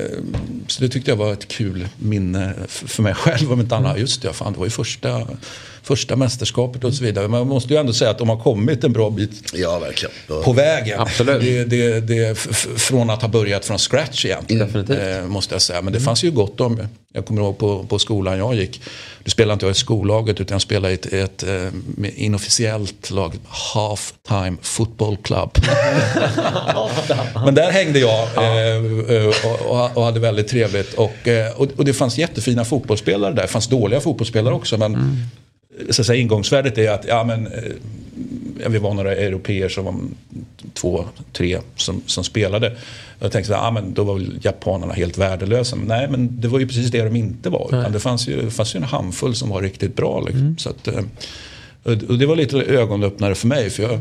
så det tyckte jag var ett kul minne för mig själv om inte annat. Mm. Just det, fan, det var ju första första mästerskapet och så vidare. Men man måste ju ändå säga att de har kommit en bra bit ja, verkligen. på vägen. Absolut. Det, det, det, från att ha börjat från scratch egentligen. Mm. måste jag säga. Men det fanns ju gott om. Jag kommer ihåg på, på skolan jag gick. Du spelade inte jag i skollaget utan jag spelade i ett, ett, ett eh, inofficiellt lag. Half time football club. Men där hängde jag eh, och, och, hade väldigt trevligt. Och, och, och, det fanns jättefina fotbollsspelare där. Det fanns dåliga fotbollsspelare också. Men mm så att säga, ingångsvärdet är att ja, men, eh, vi var några europeer som var två, tre som, som spelade. Jag tänkte att ja, då var väl japanerna helt värdelösa. Men nej, men det var ju precis det de inte var. Utan det fanns ju, det fanns ju en handfull som var riktigt bra. Liksom. Mm. Så att, eh, och det var lite ögonöppnare för mig. För jag,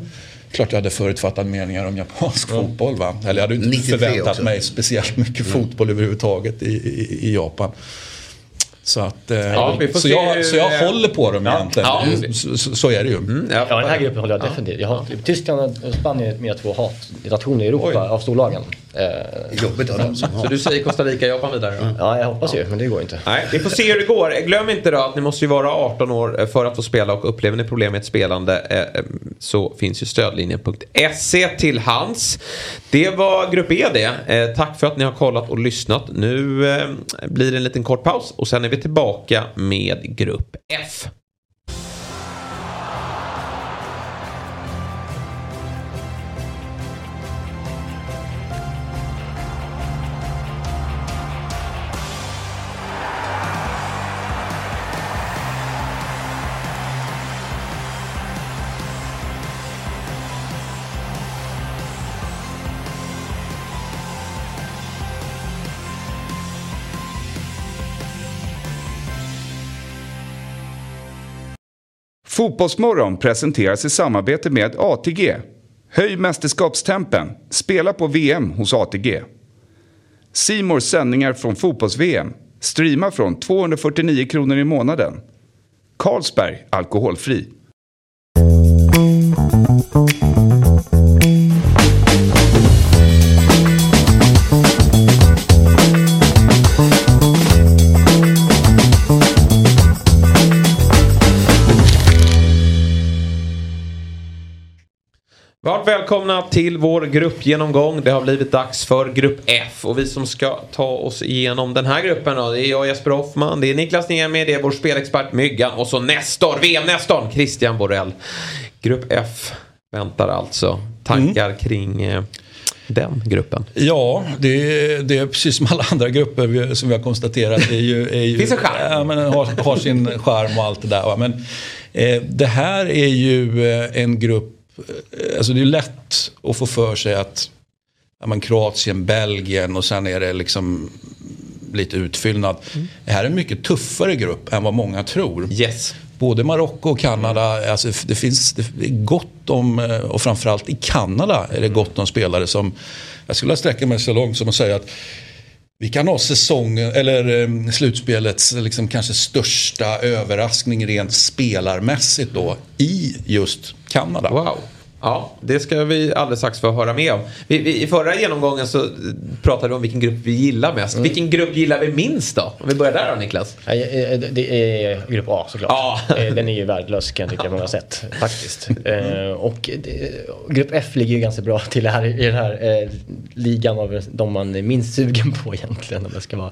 klart jag hade förutfattade meningar om japansk mm. fotboll. Va? Eller jag hade inte förväntat också. mig speciellt mycket mm. fotboll överhuvudtaget i, i, i Japan. Så, att, eh, ja, så, jag, så jag håller på dem ja. egentligen. Ja. Så, så, så, är det ju. Mm, ja, den här gruppen håller jag definitivt. Jag har, Tyskland och Spanien är mina två hatnationer i Europa Oj. av storlagen. Eh, Jobbigt att ha Så du säger Costa Rica, Japan vidare? Mm. Ja, jag hoppas ju, men det går inte. Nej, vi får se hur det går. Glöm inte då att ni måste ju vara 18 år för att få spela och upplever ni problem med ett spelande eh, så finns ju stödlinjen.se till hands. Det var Grupp E det. Eh, tack för att ni har kollat och lyssnat. Nu blir det en liten kort paus och sen är vi tillbaka med Grupp F. Fotbollsmorgon presenteras i samarbete med ATG. Höj mästerskapstempen. Spela på VM hos ATG. Simors sändningar från fotbolls-VM. Streama från 249 kronor i månaden. Carlsberg Alkoholfri. Välkomna till vår gruppgenomgång. Det har blivit dags för grupp F och vi som ska ta oss igenom den här gruppen då, det är jag Jesper Hoffman, det är Niklas Niemi, det är vår spelexpert Myggan och så Nestor, VM-Nestorn, Christian Borell. Grupp F väntar alltså. Tankar mm. kring eh, den gruppen? Ja, det är, det är precis som alla andra grupper som vi har konstaterat. Är ju, är ju, Finns en charm? Ja, men har, har sin charm och allt det där. Men eh, det här är ju eh, en grupp alltså det är lätt att få för sig att ja, men Kroatien, Belgien och sen är det liksom lite utfyllnad. Mm. Det här är en mycket tuffare grupp än vad många tror. Yes. Både Marocko och Kanada, alltså det finns det är gott om, eh, och framförallt i Kanada är det gott om spelare som, jag skulle vilja sträcka mig så långt som att säga att vi kan ha säsongen, eller ehm, slutspelets liksom kanske största överraskning rent spelarmässigt då i just Kanada. Wow. Ja, det ska vi alldeles strax få höra mer om. Vi, vi, I förra genomgången så pratade vi om vilken grupp vi gillar mest. Mm. Vilken grupp gillar vi minst då? Om vi börjar där då Niklas? Ja, det är grupp A såklart. Ja. Eh, den är ju värdelös kan jag tycka på många sätt faktiskt. Mm. Och grupp F ligger ju ganska bra till här, i den här eh, ligan av de man är minst sugen på egentligen om jag ska vara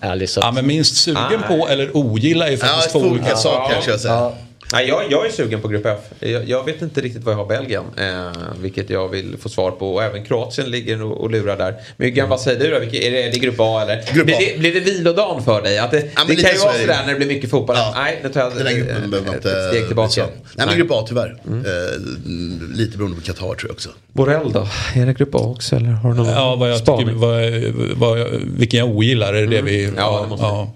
ärlig. Så ja, men minst sugen ah. på eller ogillar är faktiskt ja, två olika saker kanske jag säga. Nej, jag, jag, är sugen på Grupp F. Jag, jag, vet inte riktigt vad jag har Belgien. Eh, vilket jag vill få svar på. Och även Kroatien ligger och, och lurar där. Myggan, vad säger du då? Vilket, är, det, är det Grupp A eller? Grupp blir, det, blir det vilodagen för dig? Att det, ja, det kan ju vara sådär när det blir mycket fotboll. Ja. Nej, nu tar jag Den här gruppen behöver man inte... ett steg tillbaka. Nej, men Grupp A tyvärr. Mm. Eh, lite beroende på Qatar tror jag också. Borrell då? Är det Grupp A också eller har du någon Ja, vad jag spaning? tycker, vad, vad, vilken jag ogillar. Är det mm. det vi... Ja, det måste ja.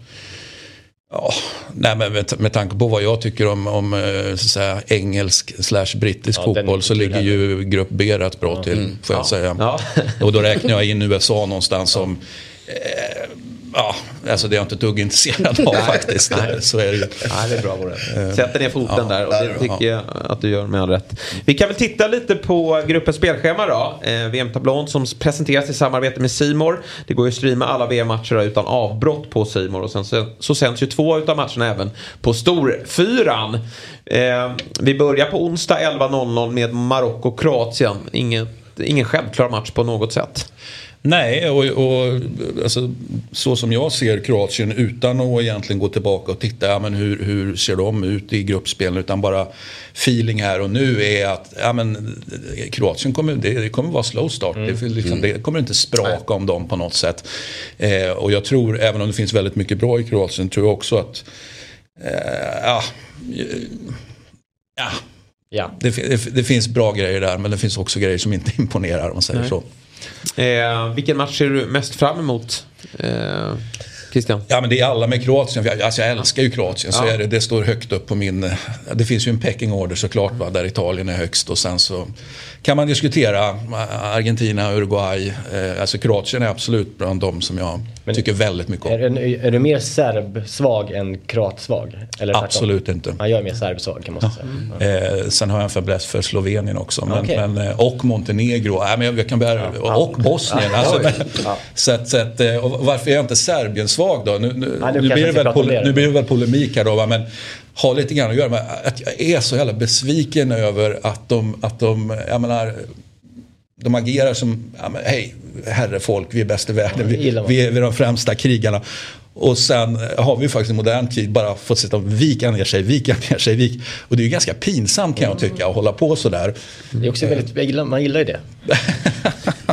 Ja, nej men med, med tanke på vad jag tycker om, om eh, så säga, engelsk slash brittisk ja, fotboll så ligger ju grupp B rätt bra till, mm. får jag ja. säga. Ja. Och då räknar jag in USA någonstans som eh, Ja, alltså det är jag inte ett dugg intresserad av faktiskt. Nej. Så är det ju. Nej, det är bra det. Sätter ner foten ja, där och det tycker jag att du gör med all rätt. Vi kan väl titta lite på gruppens spelschema då. Eh, VM-tablån som presenteras i samarbete med Simor. Det går ju att streama alla VM-matcher utan avbrott på Simor och sen så, så sänds ju två av matcherna även på Storfyran. Eh, vi börjar på onsdag 11.00 med Marocko-Kroatien. Ingen, ingen självklar match på något sätt. Nej, och, och alltså, så som jag ser Kroatien utan att egentligen gå tillbaka och titta ja, men hur, hur ser de ut i gruppspelen utan bara feeling här och nu är att ja, men, Kroatien kommer, det, det kommer vara slow start. Mm. Det, liksom, det, kommer inte spraka om dem på något sätt. Eh, och jag tror, även om det finns väldigt mycket bra i Kroatien, tror jag också att eh, ja, ja, det, det, finns bra grejer där men det finns också grejer som inte imponerar om man säger Nej. så. Eh, vilken match ser du mest fram emot? Eh, Christian? Ja men det är alla med Kroatien. Alltså jag älskar ju Kroatien. Så är det, det står högt upp på min... Det finns ju en pecking order såklart va, där Italien är högst. Och sen så kan man diskutera Argentina, Uruguay. Eh, alltså Kroatien är absolut bland de som jag men tycker väldigt mycket om. Är, är du mer serbsvag än kroatsvag? Eller Absolut inte. Ja, jag är mer serbsvag kan man ja. säga. Mm. Eh, sen har jag en fäbless för Slovenien också. Men, okay. men, eh, och Montenegro. Äh, men jag kan bära, ja. Och Bosnien. Alltså, men, så att, så att, eh, och varför är jag inte Serbien-svag då? Nu, nu, nu, blir det väl pol, nu blir det väl polemik här då. Va? Men, har lite grann att göra med att jag är så jävla besviken över att de, att de jag menar, de agerar som, ja, men, hej, herrefolk, vi är bäst i världen, vi, vi, är, vi är de främsta krigarna. Och sen har vi faktiskt i modern tid bara fått se dem vika ner sig, vika ner sig, vika. Och det är ju ganska pinsamt kan jag tycka att hålla på sådär. Det är också väldigt, man gillar ju det.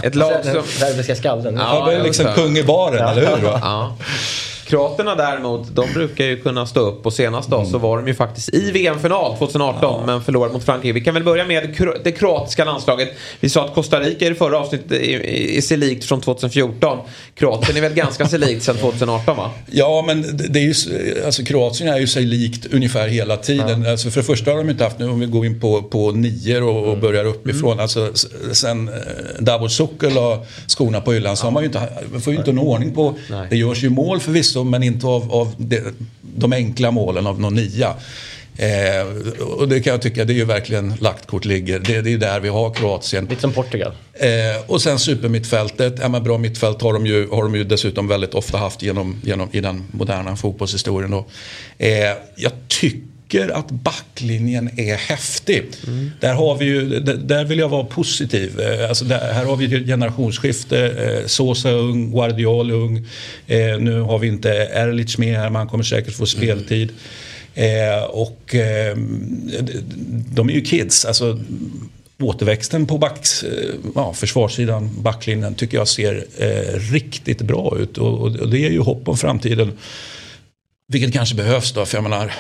Ett lag som... Serbiska skallen. Ja, det är liksom kung i baren, ja. eller hur? Ja. Kroaterna däremot, de brukar ju kunna stå upp och senast då så var de ju faktiskt i VM-final 2018 ja. men förlorade mot Frankrike. Vi kan väl börja med det kroatiska landslaget. Vi sa att Costa Rica i det förra avsnittet är sig likt från 2014. Kroatien är väl ganska sig likt sedan 2018 va? Ja men det är ju, alltså Kroatien är ju sig likt ungefär hela tiden. Ja. Alltså för det första har de inte haft, nu om vi går in på, på nior och, och mm. börjar uppifrån. Mm. Alltså sen eh, Davor Suckel la skorna på hyllan så har man ju inte, man får ju inte någon ordning på, Nej. det görs ju mål förvisso men inte av, av de, de enkla målen av någon nia. Eh, och det kan jag tycka, det är ju verkligen lagt kort ligger. Det, det är där vi har Kroatien. Lite som Portugal. Eh, och sen supermittfältet. Ja, men bra mittfält har de, ju, har de ju dessutom väldigt ofta haft genom, genom, i den moderna fotbollshistorien. Då. Eh, jag tycker tycker att backlinjen är häftig. Mm. Där, har vi ju, där vill jag vara positiv. Eh, alltså där, här har vi ett generationsskifte. Eh, Sosa ung, Guardiol ung. Eh, nu har vi inte Erlich med här, men han kommer säkert få speltid. Mm. Eh, och eh, de är ju kids. Alltså, återväxten på backs, eh, ja, försvarssidan, backlinjen, tycker jag ser eh, riktigt bra ut. Och, och, det ger ju hopp om framtiden. Vilket kanske behövs då, för jag menar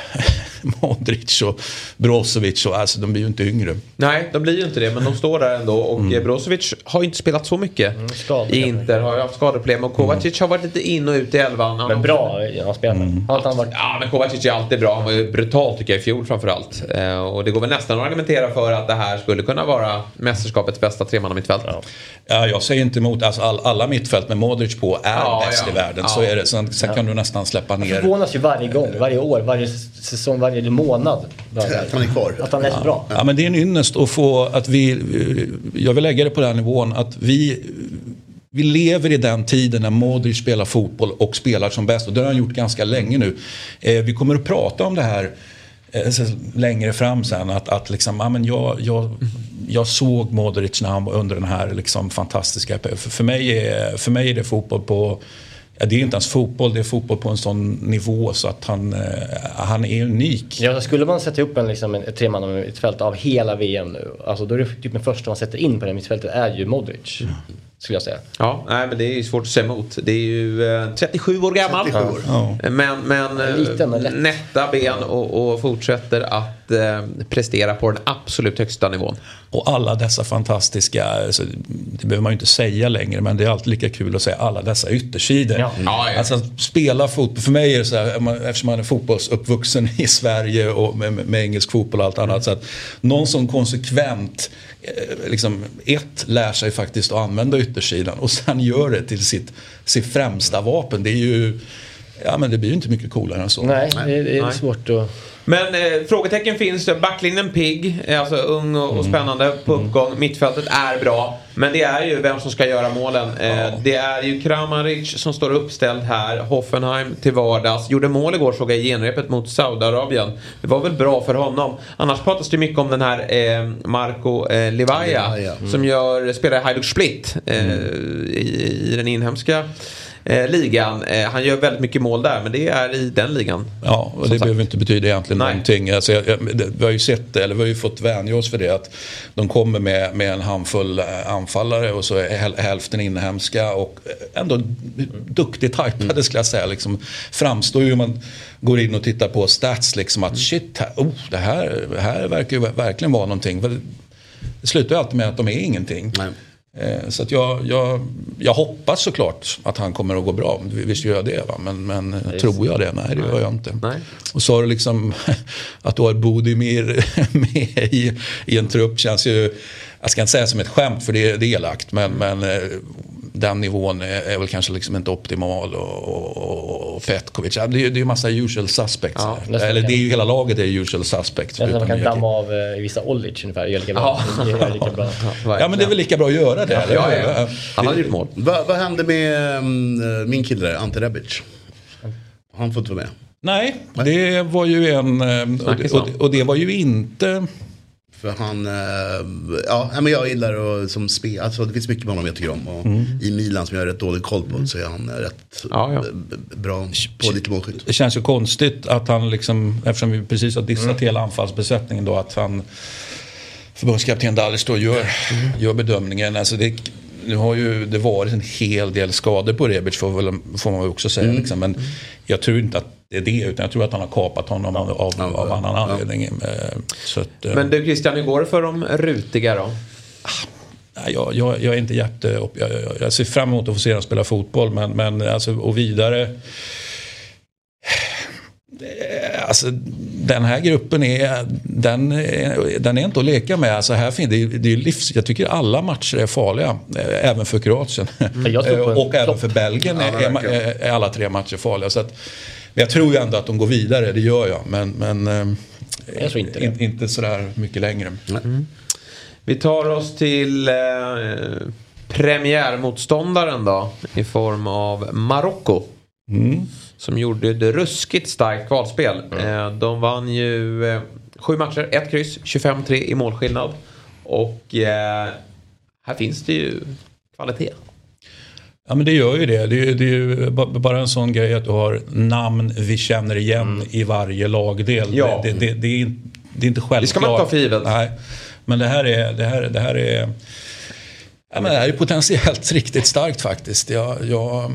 Modric och Brozovic, och, alltså, de blir ju inte yngre. Nej, de blir ju inte det, men de står där ändå. Och mm. Brozovic har ju inte spelat så mycket mm, i Inter, har haft skadeproblem. Och Kovacic mm. har varit lite in och ut i elvan. Men bra har spelat. Mm. han varit... Ja, men Kovacic är alltid bra. Han var ju brutal tycker jag i fjol framförallt. Eh, och det går väl nästan att argumentera för att det här skulle kunna vara mästerskapets bästa tremannamittfält. Ja. ja, jag säger inte emot. Alltså, all, alla mittfält med Modric på är ja, bäst ja. i världen. Så är det. Sen, sen kan du nästan släppa ner. Ju varje gång, varje år, varje säsong, varje månad. Att han är kvar. Att han är så bra. Ja, men det är en ynnest att få att vi, jag vill lägga det på den nivån, att vi vi lever i den tiden när Modric spelar fotboll och spelar som bäst. Och det har han gjort ganska länge nu. Eh, vi kommer att prata om det här eh, längre fram sen. Att, att liksom, ja, men jag, jag, jag såg Modric när han var under den här liksom, fantastiska... För, för, mig är, för mig är det fotboll på det är inte ens fotboll, det är fotboll på en sån nivå så att han, eh, han är unik. Ja, skulle man sätta upp en, liksom, ett tremannamittfält av hela VM nu, alltså då är det typ den första man sätter in på det mittfältet är ju Modric. Mm. Skulle jag säga. Ja, nej, men det är ju svårt att säga emot. Det är ju eh, 37 år gammal. 37 år. Ja. Men, men, Lite, men nätta ben och, och fortsätter att eh, prestera på den absolut högsta nivån. Och alla dessa fantastiska, alltså, det behöver man ju inte säga längre, men det är alltid lika kul att säga alla dessa yttersidor. Ja. Mm. Alltså spela fotboll, för mig är det så här, eftersom man är fotbollsuppvuxen i Sverige och med, med engelsk fotboll och allt annat. Mm. Så att någon som konsekvent Eh, liksom, ett, lär sig faktiskt att använda yttersidan och sen gör det till sitt, sitt främsta vapen. Det är ju, ja men det blir ju inte mycket coolare än så. Nej, det är, det är svårt att men eh, frågetecken finns. Backlinjen pigg, alltså ung och, och mm. spännande på mm. uppgång. Mittfältet är bra. Men det är ju vem som ska göra målen. Eh, ja. Det är ju Kramaric som står uppställd här. Hoffenheim till vardags. Gjorde mål igår såg jag i genrepet mot Saudiarabien. Det var väl bra för honom. Annars pratas det mycket om den här eh, Marco eh, Livaja. Mm. Som gör, spelar i Hajduk Split. Eh, mm. i, I den inhemska eh, ligan. Eh, han gör väldigt mycket mål där men det är i den ligan. Ja, och det sagt. behöver inte betyda egentligen Nej. någonting. Alltså, jag, jag, vi har ju sett det, eller vi har ju fått vänja oss för det. Att de kommer med, med en handfull eh, anfallare och så är hälften inhemska och ändå duktigt tajpade mm. skulle jag säga. Liksom, framstår ju om man går in och tittar på stats liksom att mm. shit, här, oh, det här, här verkar ju verkligen vara någonting. Det slutar ju alltid med att de är ingenting. Nej. Eh, så att jag, jag, jag hoppas såklart att han kommer att gå bra. Visst gör jag det va? Men, men tror jag det? Nej det gör jag inte. Nej. Och så har du liksom att du har Bodimir med i, i en trupp känns ju, jag ska inte säga som ett skämt för det, är, det är elakt. Men, men eh, den nivån är, är, väl kanske liksom inte optimal. Och, och, och Petkovic, ja, det, är, det är ju massa usual suspects. Ja, Eller det är ju hela laget är usual suspects. Nästan man kan damma av eh, vissa Olic ungefär. Gör lika bra. Ja. lika bra. ja men det är väl lika bra att göra det. Ja. Han hade gjort mål. Va, vad hände med um, min kille där, Ante Rebic? Han får inte vara med. Nej, det var ju en... Eh, och, och, och det var ju inte för han, eh, ja men jag gillar att som spel, alltså det finns mycket med honom jag tycker om. Och mm. I Milan som jag har rätt dålig koll på så är han rätt ja, ja. bra på lite målskytt. Det känns ju konstigt att han liksom, eftersom vi precis har dissat mm. hela anfallsbesättningen då, att han förbundskapten Dallis då gör, mm. gör bedömningen. Alltså det, nu har ju det varit en hel del skador på Rebic får, får man väl också säga. Mm. Liksom. Men jag tror inte att det är det utan jag tror att han har kapat honom av, av, av annan anledning. Så att, Men du Christian, hur går det för de rutiga då? Jag, jag, jag är inte jätte... Jag, jag, jag, ser fram emot att få se dem spela fotboll men, men alltså, och vidare. Alltså, den här gruppen är, den, den är inte att leka med. Alltså, här finns, det, det är livs, jag tycker alla matcher är farliga. Även för Kroatien. Mm. och även för Belgien ja, är, är, är, alla tre matcher farliga. Så att, jag tror ju ändå att de går vidare, det gör jag. Men, men jag tror inte, det. inte sådär mycket längre. Mm. Vi tar oss till eh, premiärmotståndaren då. I form av Marocko. Mm. Som gjorde ett ruskigt starkt kvalspel. Mm. Eh, de vann ju eh, sju matcher, ett kryss, 25-3 i målskillnad. Och eh, här finns det ju kvalitet. Ja men det gör ju det. Det är, det är ju bara en sån grej att du har namn vi känner igen mm. i varje lagdel. Ja. Det, det, det, är, det är inte självklart. Det ska man inte ta för givet. Nej. Men det här är, det här, det här är, ja, men det här är potentiellt riktigt starkt faktiskt. Jag, jag,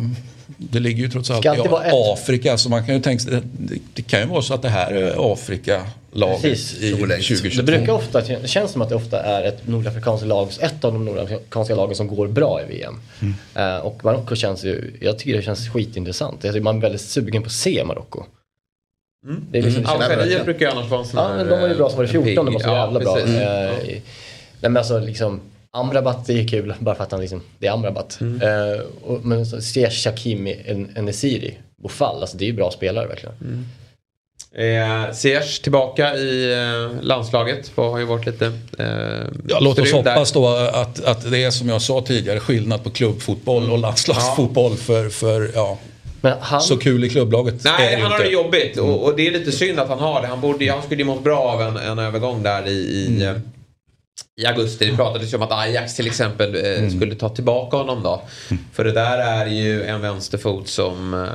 det ligger ju trots allt i Afrika så man kan ju tänka sig, det, det kan ju vara så att det här är Afrika laget i 2022. Det brukar ofta, det känns som att det ofta är ett nordafrikanskt lag, ett av de nordafrikanska lagen som går bra i VM. Mm. Uh, och Marocko känns ju, jag tycker det känns skitintressant. Man är väldigt sugen på att se Marocko. Mm. Det är liksom, mm. Algeriet brukar ju annars vara en sån Ja, men de var ju bra som var det 14, de var så jävla bra. Mm. Uh, nej men alltså liksom Amrabat är kul bara för att han liksom, det är Amrabat. Mm. Uh, och, men se Shakimi Enesiri, Bofall, alltså det är ju bra spelare verkligen. Mm. Eh, Ziyech tillbaka i eh, landslaget. Det har ju varit lite eh, ja, Låt oss hoppas då att, att det är som jag sa tidigare skillnad på klubbfotboll och landslagsfotboll. Ja. För, för ja, han... Så kul i klubblaget Nej, han har det jobbigt och, och, det är lite synd att han har det. Han, borde, han skulle ju mått bra av en, en övergång där i, i, mm. I augusti. Det pratades ju om att Ajax till exempel eh, mm. skulle ta tillbaka honom då. Mm. För det där är ju en vänsterfot som uh,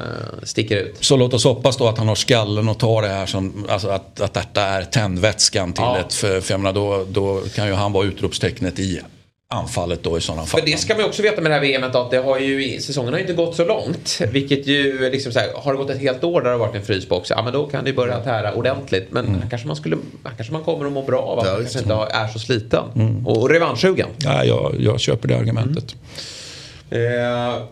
sticker ut. Så låt oss hoppas då att han har skallen och tar det här som, alltså att, att detta är tändvätskan till ja. ett, för, för jag menar, då, då kan ju han vara utropstecknet i anfallet då i sådana fall. För det ska man också veta med det här VMet att det har ju, säsongen har inte gått så långt. Vilket ju liksom så här, har det gått ett helt år där det har varit en frysbox, ja men då kan det börja tära ordentligt. Men mm. kanske man skulle, kanske man kommer att må bra av att man kanske inte är så sliten. Mm. Och revanschsugen. Ja, jag, jag köper det argumentet. Mm. Eh.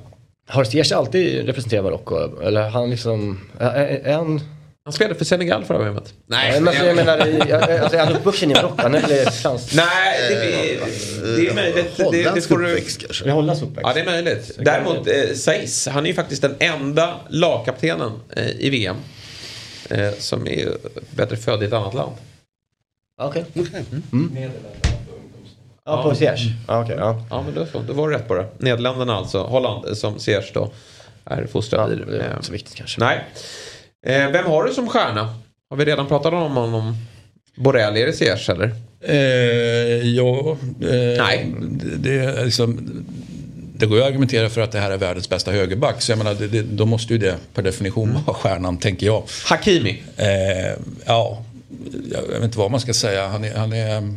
Har Ziyech alltid representerat Marocko? Eller han liksom, är han han spelade för Senegal förra gången. Nej, men jag menar, alltså, är han uppvuxen i Marocko? Han är väl fransk? Nej, det, det är möjligt. Holländsk uppväxt kanske? Holländsk uppväxt? Ja, det är möjligt. Däremot eh, Seis, han är ju faktiskt den enda lagkaptenen eh, i VM eh, som är bättre född i ett annat land. Okej. Okay. okay. Mm. Ja, på Ziyech? Ja, okay, ja. ja, men då, då var du rätt på det. Nederländerna alltså. Holland eh, som Ziyech då är fostrad i. Ja, det är inte så viktigt kanske. Nej. Eh, vem har du som stjärna? Har vi redan pratat om honom? Borrell, är det Ziyech eller? Eh, ja, eh, Nej. Det, det, liksom, det går ju att argumentera för att det här är världens bästa högerback. Så jag menar, det, det, då måste ju det per definition mm. vara stjärnan, tänker jag. Hakimi? Eh, ja, jag vet inte vad man ska säga. Han är, han är,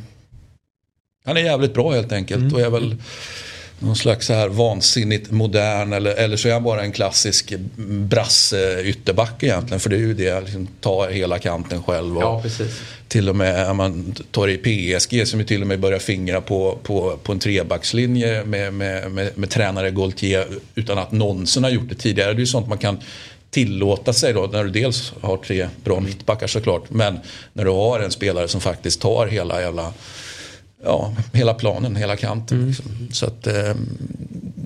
han är jävligt bra helt enkelt. Mm. Och är väl någon slags så här vansinnigt modern eller, eller så är han bara en klassisk brasse ytterback egentligen. För det är ju det, liksom, tar hela kanten själv. Och ja. Till och med, man tar i PSG som ju till och med börjar fingra på, på, på en trebackslinje med, med, med, med tränare Gaultier utan att någonsin ha gjort det tidigare. Det är ju sånt man kan tillåta sig då när du dels har tre bra mittbackar såklart. Men när du har en spelare som faktiskt tar hela jävla ja, hela planen, hela kanten. Mm. Liksom. Så att, eh,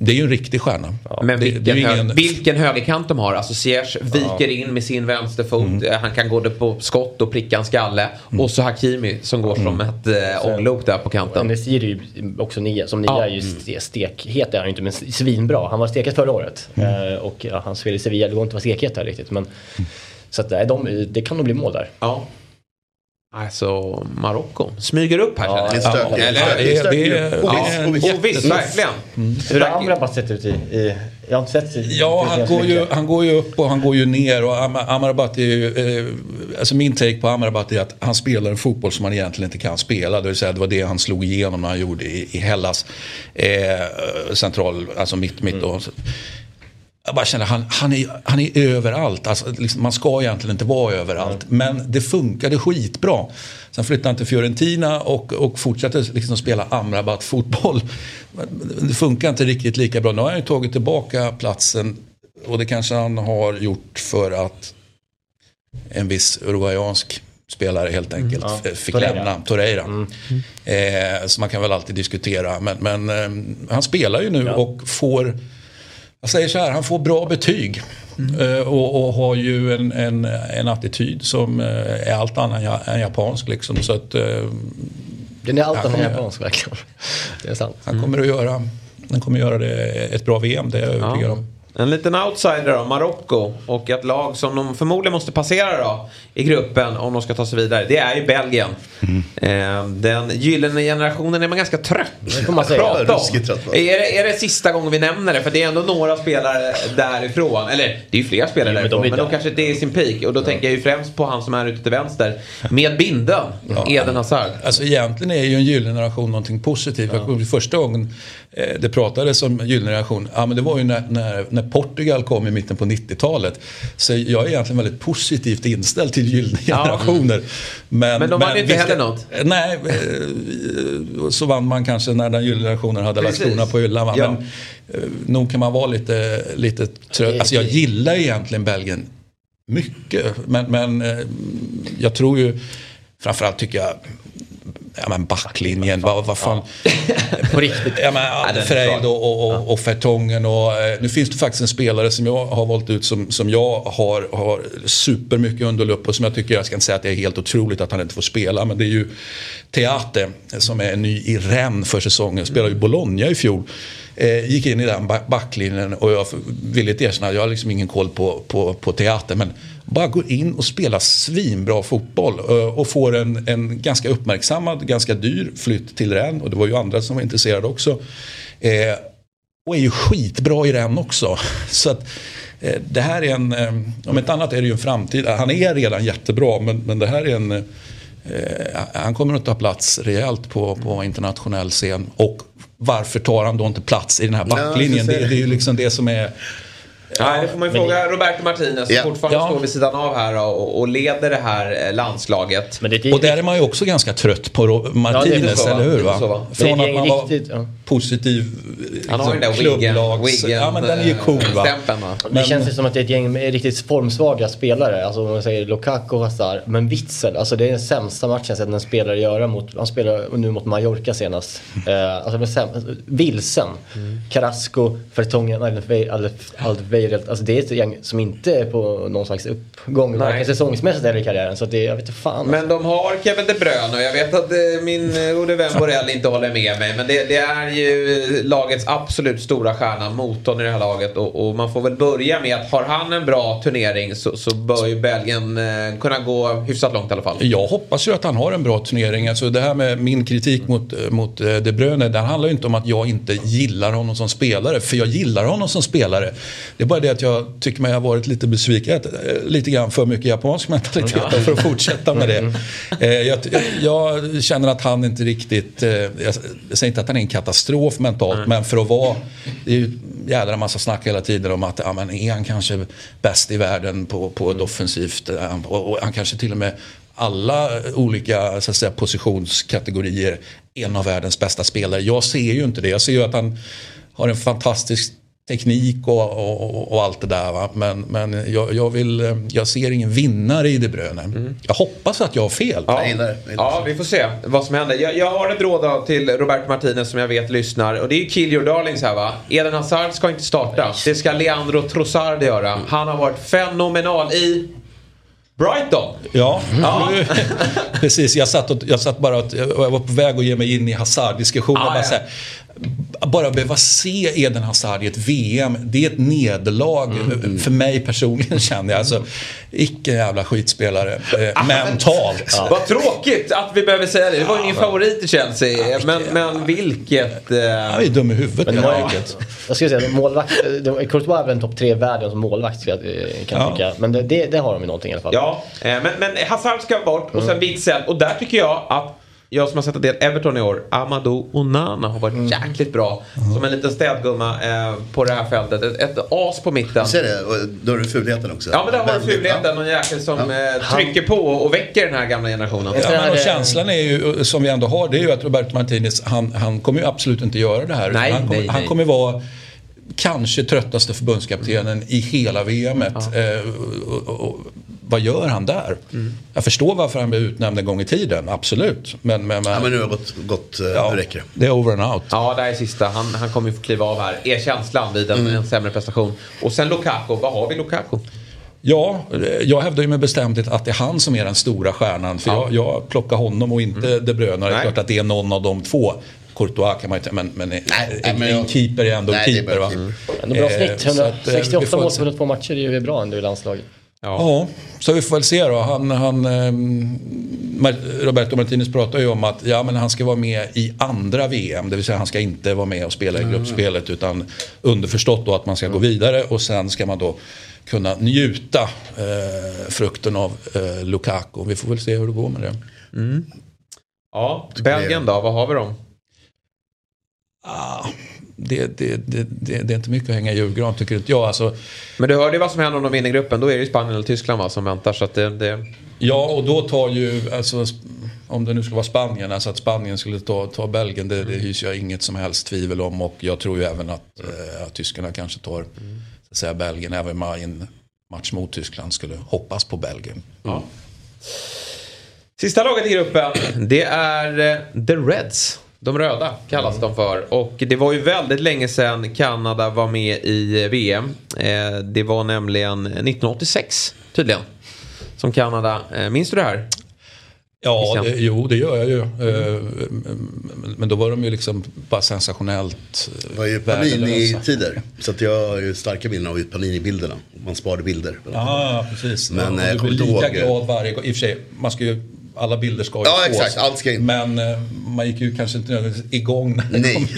det är ju en riktig stjärna. Ja. Men vilken, det, det ingen... vilken högerkant de har. Alltså Ziyech viker ja. in med sin vänsterfot. Mm. Han kan gå på skott och pricka en skalle. Mm. Och så Hakimi som går som mm. ett äh, ånglok där på kanten. Nesir är ju också nia. Som nia ja. är ju mm. stekhet är han inte men svinbra. Han var stekhet förra året. Mm. Eh, och ja, han spelade i Sevilla, det går inte att vara stekhet där riktigt. Men, Så att, de, det kan nog bli mål där. Ja. Alltså Marocko smyger upp här Ja, känner jag. det är stökigt. Eller- Det är stökigt. det är- Oviss, ja, oviss. Oviss, verkligen. Hur har Amrabat sett ut i, i... Jag har inte sett Ja, han går, ju, han går ju upp och han går ju ner. Och Am- Amrabat är ju, eh, alltså min take på Amrabat är att han spelar en fotboll som han egentligen inte kan spela. Det vill säga det var det han slog igenom när han gjorde i, i Hellas. Eh, central, alltså mitt, mitt. Och, så- jag bara känner han, han, är, han är överallt. Alltså, liksom, man ska egentligen inte vara överallt. Men det funkade skitbra. Sen flyttade han till Fiorentina och, och fortsatte liksom spela Amrabat-fotboll. Det funkar inte riktigt lika bra. Nu har han ju tagit tillbaka platsen. Och det kanske han har gjort för att en viss uruguayansk spelare helt enkelt Ja, f- fick Torreira. lämna. Torreira. Eh, så man kan väl alltid diskutera. Men, men eh, han spelar ju nu och får jag säger så här, han får bra betyg. Eh, och, och har ju en, en, en attityd som eh, är allt annat än ja- japansk. Liksom. Så att, eh, Den är allt annat än japansk verkligen. Det är sant. Han kommer att göra, han kommer att göra det ett bra VM, det är jag övertygad om. En liten outsider då, Marocko. Och ett lag som de förmodligen måste passera då i gruppen om de ska ta sig vidare. Det är ju Belgien. Eh, den gyllene generationen är man ganska trött man att säga. prata om. Är det, är det sista gången vi nämner det? För det är ändå några spelare därifrån. Eller det är ju flera spelare Jo, men de därifrån. Men de kanske inte är i sin peak. Och då tänker jag ju främst på han som är ute till vänster. Med binden, Eden Hazard. Alltså egentligen är ju en gyllene generation någonting positivt. Ihåg Första gången det pratades om gyllene generation, ja, men det var ju när, när, när Portugal kom i mitten på 90-talet. Så jag är egentligen väldigt positivt inställd till gyllene Ja. generationer. Men, Men de vann inte heller något. Nej, eh, så vann man kanske när den gyllene generationen hade lagt Precis. skorna på hyllan. Ja. Men eh, nog kan man vara lite, lite trött. Alltså jag gillar egentligen Belgien mycket. Men, men eh, jag tror ju, framförallt tycker jag, ja men backlinjen, vad, vad fan. På riktigt. Ja, men, är Frejd bra. och, och, och, Fertongen och eh, nu finns det faktiskt en spelare som jag har valt ut som, som jag har, har supermycket under lupp och som jag tycker, jag ska inte säga att det är helt otroligt att han inte får spela, men det är ju Teate som är ny i Rennes för säsongen, spelade ju Bologna i fjol. Eh, gick in i den back- backlinjen och jag vill inte erkänna, jag har liksom ingen koll på, på, på Teate, men bara går in och spelar svinbra fotboll eh, och får en, en ganska uppmärksammad, ganska dyr flytt till Rennes och det var ju andra som var intresserade också. Eh, och är ju skitbra i den också. Så att eh, det här är en, eh, om ett annat är det ju en framtid. Han är redan jättebra men, men det här är en, eh, han kommer att ta plats rejält på, på internationell scen. Och varför tar han då inte plats i den här backlinjen? ser det. det är ju liksom det som är Nej, det får man ju fråga Roberto Martinez som Ja. fortfarande Ja. står vid sidan av här och, och leder det här eh, landslaget. Men det Och där är man ju också ganska trött på Ja, Martinez, det va? eller hur? Det va? Det Från att man var riktigt, ja. Positiv Han har ju den där liksom, Wiggen, Ja men den är ju cool va. stämpeln va? Det känns ju som att det är ett gäng med riktigt formsvaga spelare. Alltså om man säger Lukaku och Hazard. Men Witzel, alltså det är den sämsta matchen jag sett en spelare göra mot, han spelar nu mot Mallorca senast. Eh, alltså säm- vilsen. Carrasco, Fertongen, Aldeveireld. Alltså det är ett gäng som inte är på någon slags uppgång. Varken säsongsmässigt eller i karriären. Så det, jag vet inte fan. Men de har Kevin De Bruyne och jag vet att eh, min eh, gode vän Borrell inte håller med mig. Men det, det är ju lagets absolut stora stjärna, motorn i det här laget. Och, och man får väl börja med att har han en bra turnering så, så bör ju Belgien eh, kunna gå hyfsat långt i alla fall. Jag hoppas ju att han har en bra turnering. Alltså det här med min kritik mot, mot eh, De Bruyne, det handlar ju inte om att jag inte gillar honom som spelare. För jag gillar honom som spelare. Det är bara det att jag tycker mig ha varit lite besviken. eh, Lite grann för mycket japansk mentalitet för att fortsätta med det. Eh, Jag, jag känner att han inte riktigt, eh, jag säger inte att han är en katastrof mentalt, men för att vara, det är ju jädra massa snack hela tiden om att ja, men är han kanske bäst i världen på, på ett offensivt, eh, och, och han kanske till och med alla olika så att säga, positionskategorier en av världens bästa spelare. Jag ser ju inte det. Jag ser ju att han har en fantastisk teknik och, och, och allt det där. Va? Men, men jag, jag, vill, eh, jag ser ingen vinnare i De Bruyne. Jag hoppas att jag har fel. Ja. Jag gillar jag gillar Ja, vi får se vad som händer. Jag, jag har ett råd till Roberto Martinez som jag vet lyssnar. Och det är ju Kill Your Darlings här va. Eden Hazard ska inte starta. Det ska Leandro Trossard göra. Han har varit fenomenal i Brighton. Ja, precis. Jag satt, och, jag satt bara och, jag var på väg att ge mig in i Hazard-diskussionen. Ah, ja. Bara behöva se Eden Hazard i ett VM, det är ett nederlag mm. för mig personligen känner jag. Alltså, icke jävla skitspelare, eh, mentalt. Ja. Vad tråkigt att vi behöver säga det. Det var ju min favorit i Chelsea. Ja, men, men vilket... Eh... Han är dum i huvudet helt enkelt. Jag skulle säga målvakt, Courtois är väl en topp tre i världen som målvakt kan jag tycka. Men det, det, det, har de ju någonting i alla fall. Ja, eh, men, men Hazard ska bort och sen mm. Witzel. Och där tycker jag att jag som har sett en del Everton i år, Amadou Onana har varit mm. jäkligt bra. Mm. Som en liten städgumma eh, på det här fältet. Ett, ett as på mitten. Ser det, och då har du fulheten också. Ja, men där har du fulheten. Någon jäkel som ja. eh, trycker på och väcker den här gamla generationen. Ja, men och känslan är ju, som vi ändå har, det är ju att Roberto Martinez, han, han kommer ju absolut inte göra det här. Nej, han, kommer, nej, han kommer vara kanske tröttaste förbundskaptenen i hela VMet. Ja. Eh, och, och, och, vad gör han där? Mm. Jag förstår varför han blev utnämnd en gång i tiden, absolut. Men, men, men, ja, men nu har det gått, gått uh, ja, det räcker. Det är over and out. Ja, det här är sista. Han, han kommer ju få kliva av här. Är känslan vid en, mm. en sämre prestation. Och sen Lukaku, vad har vi Lukaku? Ja, jag hävdar ju med bestämdhet att det är han som är den stora stjärnan. För ja. jag, jag plockar honom och inte mm. De Bruyne. Det är klart att det är någon av de två. Courtois kan man inte, men, men, nej, en, men en keeper är ändå en keeper. Va? Mm. Ändå bra snitt, 168 eh, mål på två matcher är ju bra ändå i landslaget. Ja. ja, så vi får väl se då. Han, han, eh, Roberto Martinez pratar ju om att ja, men han ska vara med i andra VM. Det vill säga han ska inte vara med och spela i mm. gruppspelet. Utan underförstått då att man ska mm. gå vidare och sen ska man då kunna njuta eh, frukten av eh, Lukaku. Vi får väl se hur det går med det. Mm. Ja, Belgien då, vad har vi dem? Ah, det, det, det, det, är inte mycket att hänga i julgran tycker inte jag. Alltså, men du hörde ju vad som händer om de vinner gruppen. Då är det ju Spanien eller Tyskland va, som väntar. Så det. Ja och då tar ju, alltså, om det nu ska vara Spanien, alltså att Spanien skulle ta, ta Belgien. Det, det hyser jag inget som helst tvivel om. Och jag tror ju även att, äh, att tyskarna kanske tar så att säga, Belgien. Även om man i en match mot Tyskland skulle hoppas på Belgien. Mm. Sista laget i gruppen, det är eh, The Reds. De röda kallas mm. de för. Och det var ju väldigt länge sedan Kanada var med i VM. Eh, det var nämligen 1986 tydligen. Som Kanada, eh, minns du det här? Ja, det, jo det gör jag ju. Eh, men då var de ju liksom bara sensationellt Det var ju Panini-tider. Så att jag har ju starka bilder av Panini-bilderna. Man sparade bilder. Ja, precis. Men ja, du blir lika glad varje gång. I och för sig, man ska ju alla bilder ska ju ja, fås. Exakt, allt ska in. Men eh, man gick ju kanske inte nödvändigtvis igång när Nej,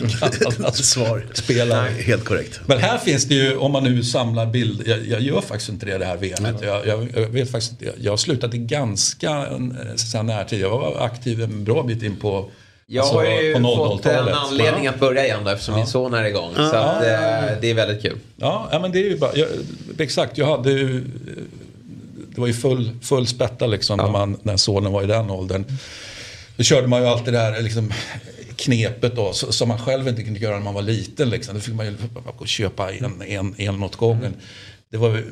svar. Spela. Nej, helt korrekt. Men här finns det ju, om man nu samlar bilder, jag, jag gör faktiskt inte det det här VMet. Jag, jag, jag, vet faktiskt jag har slutat i ganska eh, närtid. Jag var aktiv en bra bit in på jag alltså, har ju fått en anledning att börja igen då eftersom ja. min son är igång. Så att, eh, det är väldigt kul. Ja, ja men det är ju bara, jag, exakt. Jag hade ju det var ju full, full spätta liksom ja. när, man, när sonen var i den åldern. Då körde man ju alltid det här liksom, knepet då, som man själv inte kunde göra när man var liten. Liksom. Då fick man ju köpa en, en, en åt gången. Det var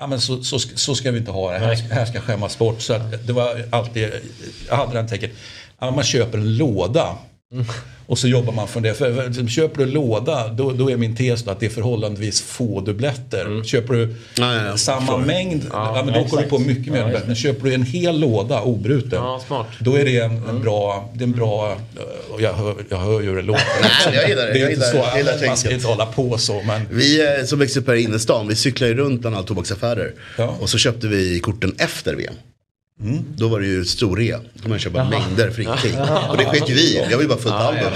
Ja, men så, så, så ska vi inte ha det. Här, här ska skämmas bort. Så det var alltid, jag hade den tänket. Ja, man köper en låda. Mm. Och så jobbar man från det. För, för, köper du låda, då, då är min tes att det är förhållandevis få dubbletter. Mm. Köper du ja, ja, samma mängd, ja, men då går du på mycket mer dubbletter. Men köper du en hel låda obruten, då är det en, en mm. bra, det är en bra, jag hör, jag hör ju hur det låter. Nej, jag gillar det. det är jag gillar, så, gillar man ska inte hålla på så. Men... Vi eh, som växte upp här i innerstan, vi cyklade ju runt bland alla tobaksaffärer. Och så köpte vi korten efter VM. Mm. Då var det ju storrea. Då kunde man köpa Jaha. mängder för ingenting. Och det sket ju vi Jag vill bara fullt album.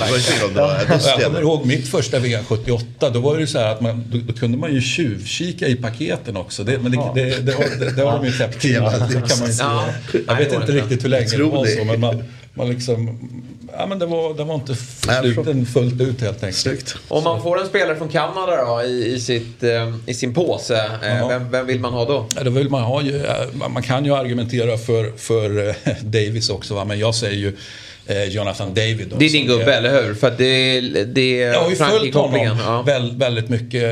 Jag kommer ihåg mitt första VM 78. Då var det så här att man, då, då kunde man ju tjuvkika i paketen också. Det, men det, det, det, har, det, det har de ju täppt till. Det kan man inte ja. Jag vet inte riktigt hur länge det var så. Men man, man liksom, ja, men det, var, det var inte sluten fullt ut helt enkelt. Snyggt. Om man får en spelare från Kanada då, i, i, sitt, eh, i sin påse, eh, vem, vem, vill man ha då? Ja, då vill man, ha ju, man kan ju argumentera för, för eh, Davis också, va? men jag säger ju Jonathan David. Då, det är din gubbe, eller hur? För det, det är Jag har ju följt honom ja. väldigt, väldigt mycket.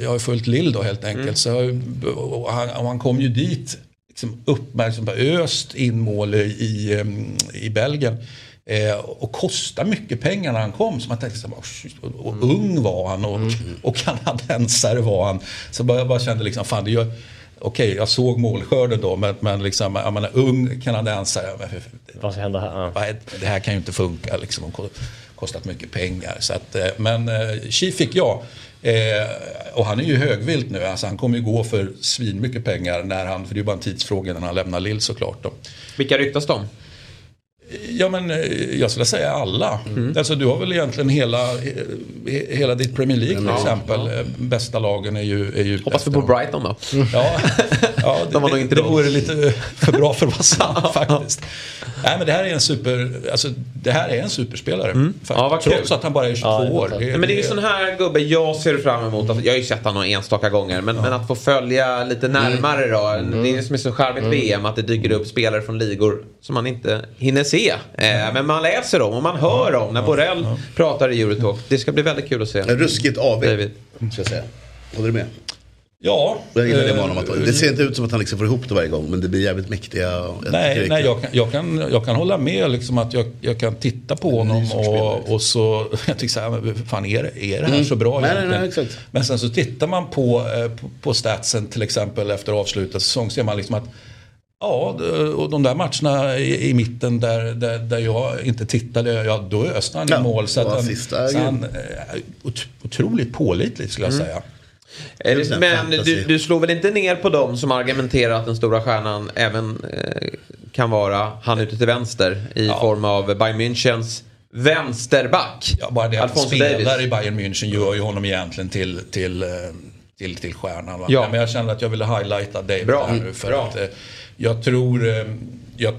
Jag har ju följt Lill då helt enkelt. Mm. Så, och han, och han kom ju dit liksom uppmärksam, öst in mål i, i Belgien. Eh, och kostar mycket pengar när han kom. Så man tänkte så och, och, och ung var han och, mm. och kanadensare var han. Så jag bara kände liksom, fan det gör Okej, okay, jag såg målskörden då, men, men liksom, jag menar, ung kanadensare. Vad ska hända här? Det här kan ju inte funka. Liksom. kostat mycket pengar. Så att, eh, men eh, Chief fick jag. Eh, och han är ju högvilt nu, alltså han kommer ju gå för svin mycket pengar när han, för det är ju bara en tidsfråga när han lämnar Lill såklart. Då. Vilka ryktas de? Ja men eh, jag skulle säga alla. Mm. Alltså du har väl egentligen hela, hela ditt Premier League till exempel. Ja. Eh, bästa lagen är ju... Är ju Hoppas vi på Brighton då. Ja, ja det, De det, det vore lite för bra för att vara sant faktiskt. Nej men det här är en super, alltså, det här är en superspelare. Mm. Ja, Trots att han bara är 22 ja, år. Det, men det är ju sån här gubbe jag ser fram emot. Alltså, jag har ju sett honom enstaka gånger. Men, men, att få följa lite närmare då. Mm. Det är det som är så charmigt med mm. Att det dyker upp spelare från ligor som man inte hinner se. Eh, men man läser dem och man hör dem när Borrell pratar i Eurotalk. Det ska bli väldigt kul att se. Ruskigt AV, David. ska jag säga. Håller du med? Ja. Jag gillar det, med att, det ser inte ut som att han liksom får ihop det varje gång men det blir jävligt mäktiga. Nej, nej jag, kan, jag, kan, jag kan hålla med liksom att jag, jag kan titta på honom och, och så jag tycker så här, fan är, är det här mm. så bra nej, egentligen? Nej, nej, men sen så tittar man på, eh, på, på statsen till exempel efter avslutad säsong ser man liksom att Ja, och de där matcherna i, i mitten där, där, där, jag inte tittade, ja, då öste han i mål. Så, att han, så han, eh, otroligt pålitlig skulle jag mm. säga. Men du, du, slår väl inte ner på dem som argumenterar att den stora stjärnan även eh, kan vara han ute till vänster i ja. form av Bayern Münchens vänsterback. Ja, bara det att han spelar i Bayern München gör ju honom egentligen till, till, eh, till, till stjärnan. Va? Ja. Men jag kände att jag ville highlighta David Bra. här nu. För Bra. att, jag tror, eh, jag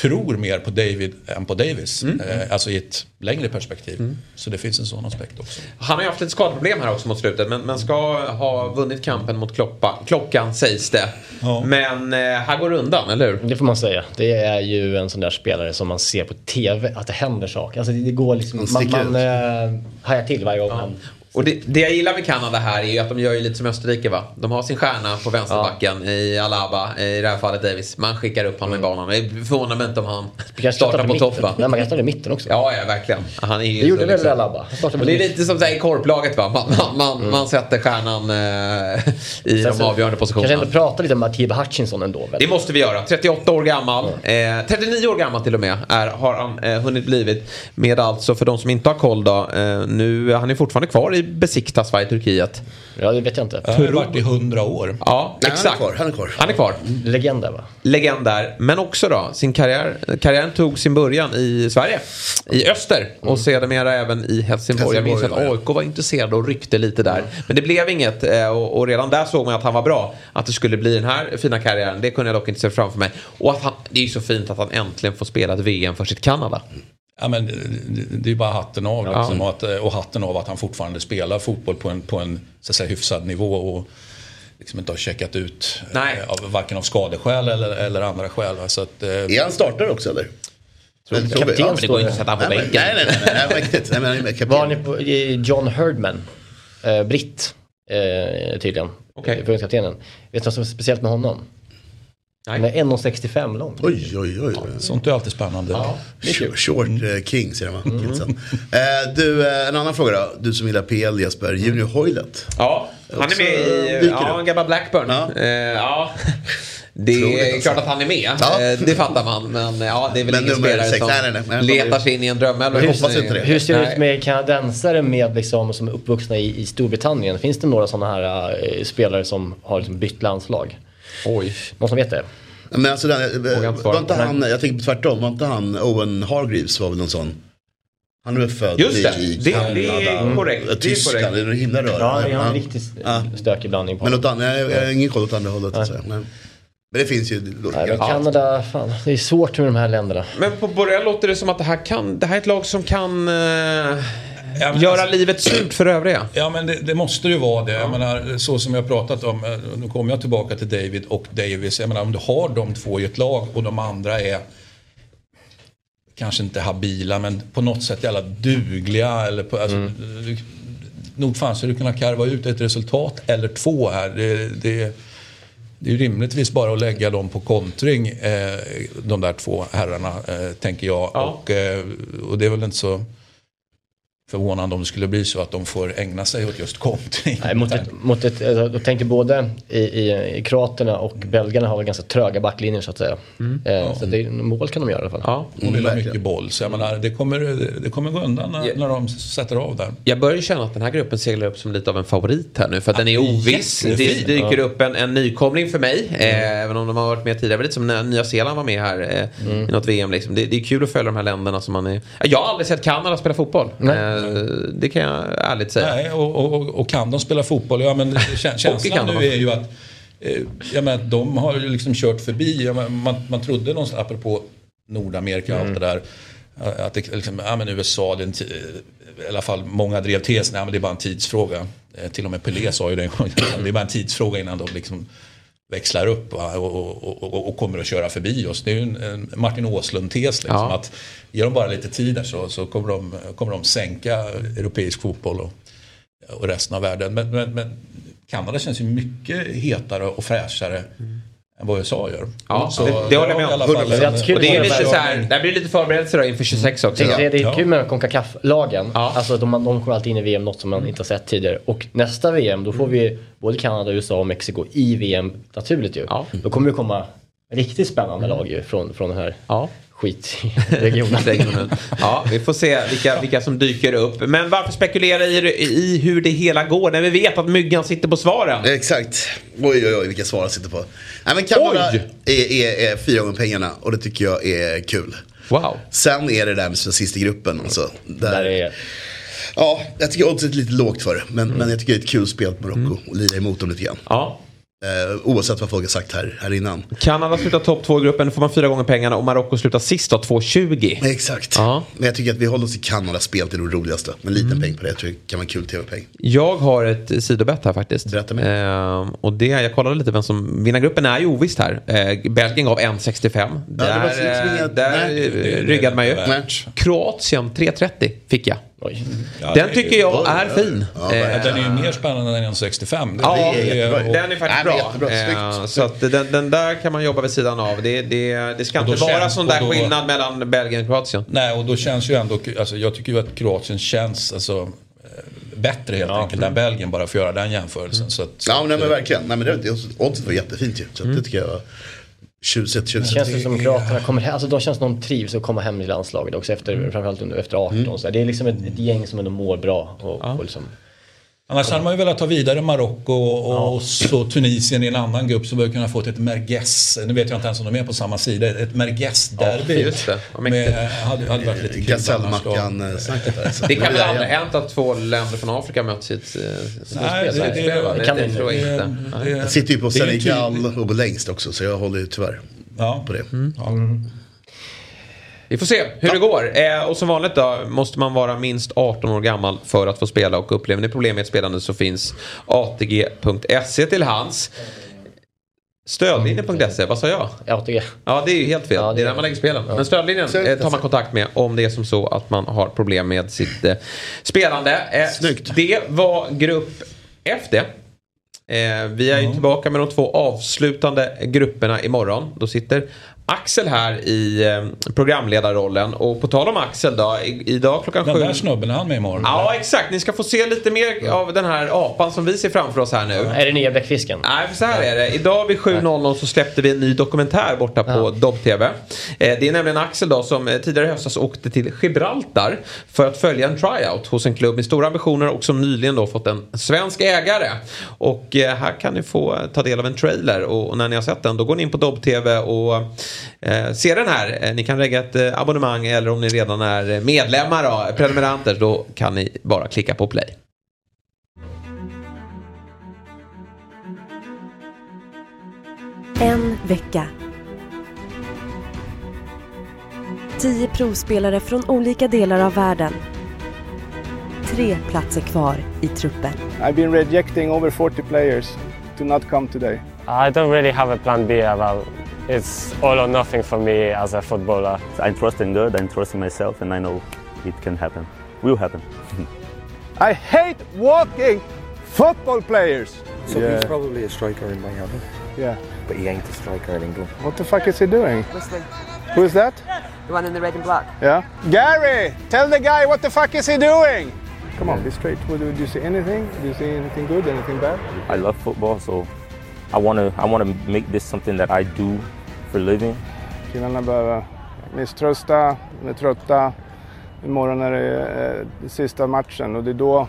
tror mer på David än på Davis. Mm. Eh, alltså i ett längre perspektiv. Mm. Så det finns en sån aspekt också. Han har ju haft lite skadeproblem här också mot slutet. Men, men ska ha vunnit kampen mot kloppa, klockan sägs det. Ja. Men eh, här går undan, eller hur? Det får man säga. Det är ju en sån där spelare som man ser på TV, att det händer saker. Alltså det, går liksom, man, man eh, hajar till varje gång ja. han och det, det, jag gillar med Kanada här är ju att de gör ju lite som Österrike va. De har sin stjärna på vänsterbacken ja. i Alaba, i det här fallet Davis. Man skickar upp honom mm. i banan. Det förvånar mig inte om han startar på topp va. Nej, man kan starta i mitten också. Ja, ja verkligen. Han är ju det gjorde väl liksom, Alaba? Det är lite som i korplaget va. Man, man, man, mm. man sätter stjärnan eh, i Sen de avgörande positionerna. Kanske ändå prata lite om Atiba Hutchinson ändå. Väl? Det måste vi göra. 38 år gammal. Mm. Eh, 39 år gammal till och med är, har han eh, hunnit blivit. Med alltså, för de som inte har koll då, eh, nu, han är fortfarande kvar i Besiktas i Turkiet. Ja, det vet jag inte. Han har varit i hundra år. Ja, Nej, exakt. Han är kvar. Han är kvar. Han är kvar. Legend där va? Legend där. Men också då, sin karriär, karriären tog sin början i Sverige. I öster. Mm. Och sedermera även i Helsingborg. Jag minns att AIK var intresserade och ryckte lite där. Mm. Men det blev inget. Eh, och, och, redan där såg man att han var bra. Att det skulle bli den här fina karriären. Det kunde jag dock inte se framför mig. Och att han, det är ju så fint att han äntligen får spela ett VM för sitt Kanada. Ja, men det är bara hatten av. Liksom, ja. och, att, och hatten av att han fortfarande spelar fotboll på en, på en så att säga, hyfsad nivå. Och liksom inte har checkat ut Nej. Eh, av, varken av skadeskäl eller, eller andra skäl. Så att, eh, är han startare också eller? Kapten ja, det går inte att sätta på bänken. Nej, nej, nej, nej, riktigt. nej, Var ni på John Herdman? Eh, britt, eh, tydligen. Okay. Förbundskaptenen. Vet du vad som är speciellt med honom? Han är 1,65 lång. Oj, oj, oj. Sånt är alltid spännande. Ja, short, short uh, king säger man. Mm. Uh, du, uh, en annan fråga då. Du som gillar PL Jesper. Junior Hoylet. Ja, han är med i ja, en gammal Blackburn. Ja. Ja. Det är klart att han är med, ja. det fattar man. Men ja, det är väl men ingen spelare sex. som nej, nej, nej. letar sig in i en drömälva. Hur, hur ser det ut med kanadensare med liksom, som är uppvuxna i, i Storbritannien? Finns det några sådana här uh, spelare som har liksom, bytt landslag? Oj. Någon som vet det? Men alltså, den, var inte han, jag tänker tvärtom, var inte han Owen Hargreaves var väl någon sån? Han är född Just det. i det, Kanada. Det är korrekt. Tyskland, det är himla rörigt. Ja, det är en riktigt ja. stökig blandning på Men åt andra, jag, jag har ingen koll åt andra hållet. Nej. Men, men det finns ju. Nej, men Kanada, fan, det är svårt med de här länderna. Men på Borrell låter det som att det här, kan, det här är ett lag som kan... Uh Ja, Göra alltså, livet surt för övriga. Ja men det, det måste ju vara det. Ja. Jag menar, så som jag pratat om, eh, nu kommer jag tillbaka till David och Davis. Jag menar om du har de två i ett lag och de andra är kanske inte habila men på något sätt jävla dugliga. Eller på, alltså, mm. Nog fan så du kunna karva ut ett resultat eller två här. Det, det, det är ju rimligtvis bara att lägga dem på kontring, eh, de där två herrarna, eh, tänker jag. Ja. Och, eh, och det är väl inte så förvånande om det skulle bli så att de får ägna sig åt just kontring. Nej, mot ett, mot ett, alltså, jag tänkte både i, i, i kroaterna och belgarna har väl ganska tröga backlinjer så att säga. Mm. Eh, ja. Så det, mål kan de göra i alla fall. Ja. De vill ha mycket boll. Så jag menar, det, kommer, det kommer gå undan när, när de sätter av där. Jag börjar känna att den här gruppen seglar upp som lite av en favorit här nu. För att den är oviss. Det dyker upp en, en nykomling för mig. Mm. Eh, även om de har varit med tidigare. Lite som när Nya Zeeland var med här eh, mm. i något VM. Liksom. Det, det, är kul att följa de här länderna som man är... Jag har aldrig sett Kanada spela fotboll. Eh, det kan jag ärligt säga. Nej, och, och, och kan de spela fotboll? Ja, men känslan nu är ju att eh, jag menar, de har liksom kört förbi. Man, man trodde någonstans, apropå Nordamerika och mm. allt det där. Att det, liksom, ja, men USA, det är i alla fall många drev tesen, ja, men det är bara en tidsfråga. Eh, till och med Pelé sa ju det en gång, det är bara en tidsfråga innan de liksom växlar upp och, och, och, och, kommer att köra förbi oss. Det är ju en, en Martin Åslund-tes. Liksom, ja. att Ger de bara lite tid där så, så kommer, de, kommer de sänka europeisk fotboll och, och resten av världen. Men, men, men Kanada känns ju mycket hetare och fräschare mm än vad USA gör. Ja, så, det, det håller jag med om. Och det är lite så här, det blir lite förberedelser då inför 26 också. Det, det är kul med Concacaf-lagen. Ja. Alltså de, de kommer alltid in i VM, något som man inte har sett tidigare. Och nästa VM, då får vi både Kanada, USA och Mexiko i VM naturligt ju. Ja. Då kommer det komma riktigt spännande lag ju från, från den här ja skitregionen. ja, vi får se vilka, vilka som dyker upp. Men varför spekulera i, i hur det hela går när vi vet att myggan sitter på svaren? Exakt. Oj, oj, oj, vilka svar han sitter på. Nej, men Kanada är, är, är fyra gånger pengarna och det tycker jag är kul. Wow. Sen är det där med sista gruppen. Alltså, där, där är... Ja, jag tycker oddset är lite lågt för det. Men, mm. men jag tycker det är ett kul spel på Marocko mm. och lira emot dem lite grann. Ja. Eh, oavsett vad folk har sagt här, här innan. Kanada slutar topp två i gruppen, får man fyra gånger pengarna och Marocko slutar sist då, 2,20. Exakt. Ja. Men jag tycker att vi håller oss i Kanada spel till det roligaste. Med en liten mm. peng på det, jag tror det kan vara en kul tv-peng. Jag har ett sidobett här faktiskt. Berätta mer. Eh, och det, jag kollade lite vem som, vinnargruppen är ju ovisst här. Eh, Belgien gav 1,65. Ja, där liksom inga, där ryggade man ju. Kroatien 3,30 fick jag. Oj. Ja, den tycker jag är fin. Ja, den är ju mer spännande än 1,65. Ja, är, den är faktiskt bra. Eh, så att den, den, där kan man jobba vid sidan av. Det, det, det ska inte vara sån där då, skillnad mellan Belgien och Kroatien. Nej, och då känns ju ändå, alltså, jag tycker ju att Kroatien känns alltså, eh, bättre helt ja. enkelt än Belgien bara för att göra den jämförelsen. Mm. Så att, ja, nej, men verkligen. Nej, men det, oddset var jättefint ju. Så mm. det tycker jag Tjusigt, tjusigt. Känns det som Kroaterna kommer alltså de känns som de trivs att komma hem i landslaget också efter, mm. framförallt under, efter 18. Mm. Så det är liksom ett, ett gäng som ändå mår bra. Och, ja. och liksom, Annars hade man ju velat ta vidare Marocko och, ja. så Tunisien i en annan grupp som borde kunna få ett Merguez. Nu vet jag inte ens om de är på samma sida. Ett Merguez-derby. Ja, det. Med, hade, hade varit lite kul Gasellmackan-snacket där. Det kan väl aldrig hänt att två länder från Afrika möts i ett Nej, det, det, det, det, kan det, tror jag inte. Jag sitter ju på Senegal och längst också så jag håller ju tyvärr ja. på det. Vi får se hur ja. det går. Eh, och som vanligt då måste man vara minst 18 år gammal för att få spela och upplever ni problem med ett spelande så finns ATG.se till hands. Stödlinjen.se, vad sa jag? ATG. Ja, det är ju helt fel. Ja, det, är där man lägger spelen. Ja. Men stödlinjen eh, tar man kontakt med om det är som så att man har problem med sitt eh, spelande. Eh, Snyggt. Det var grupp F det. Eh, vi är ju mm. tillbaka med de två avslutande grupperna imorgon. Då sitter Axel här i eh, programledarrollen. Och på tal om Axel då, idag klockan den sju. Den där snubben, är han med imorgon? Ja, exakt. Ni ska få se lite mer av den här apan som vi ser framför oss här nu. Är det nya bläckfisken? Nej, för så här är det. Idag vid 7.00 så släppte vi en ny dokumentär borta på ja. Dobb-TV. Eh, det är nämligen Axel då som eh, tidigare i höstas åkte till Gibraltar för att följa en tryout hos en klubb med stora ambitioner och som nyligen då fått en svensk ägare. Och här kan ni få ta del av en trailer och när ni har sett den då går ni in på Dobb-TV och eh, se den här. Eh, ni kan lägga ett eh, abonnemang eller om ni redan är medlemmar, då, prenumeranter, då kan ni bara klicka på play. En vecka. Tio provspelare från olika delar av världen. Tre platser kvar i truppen. I've been rejecting over 40 players to not come today. I don't really have a plan B about it's all or nothing for me as a footballer. I trust in God, I trust in myself, and I know it can happen. Will happen. I hate walking football players. So yeah. he's probably a striker in Miami. Yeah. But he ain't a striker in England. What the fuck is he doing? Whistling. Who is that? The one in the red and black. Yeah. Gary, tell the guy what the fuck is he doing? Come on, be straight. Do you see anything? Do you see anything good, anything bad? I love football, so I want to I want to make this something that I do for a living. Killarna behöver misströsta, de är trötta. Imorgon är det eh, sista matchen och det är då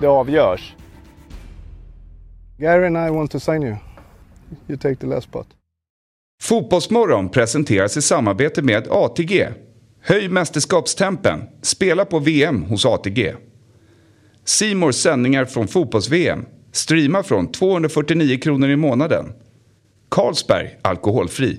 det avgörs. Gary and I want to sign you. You take the last spot. Fotbollsmorgon presenteras i samarbete med ATG. Höj mästerskapstempen. Spela på VM hos ATG. Simors sändningar från fotbolls-VM. Streama från 249 kronor i månaden. Carlsberg Alkoholfri.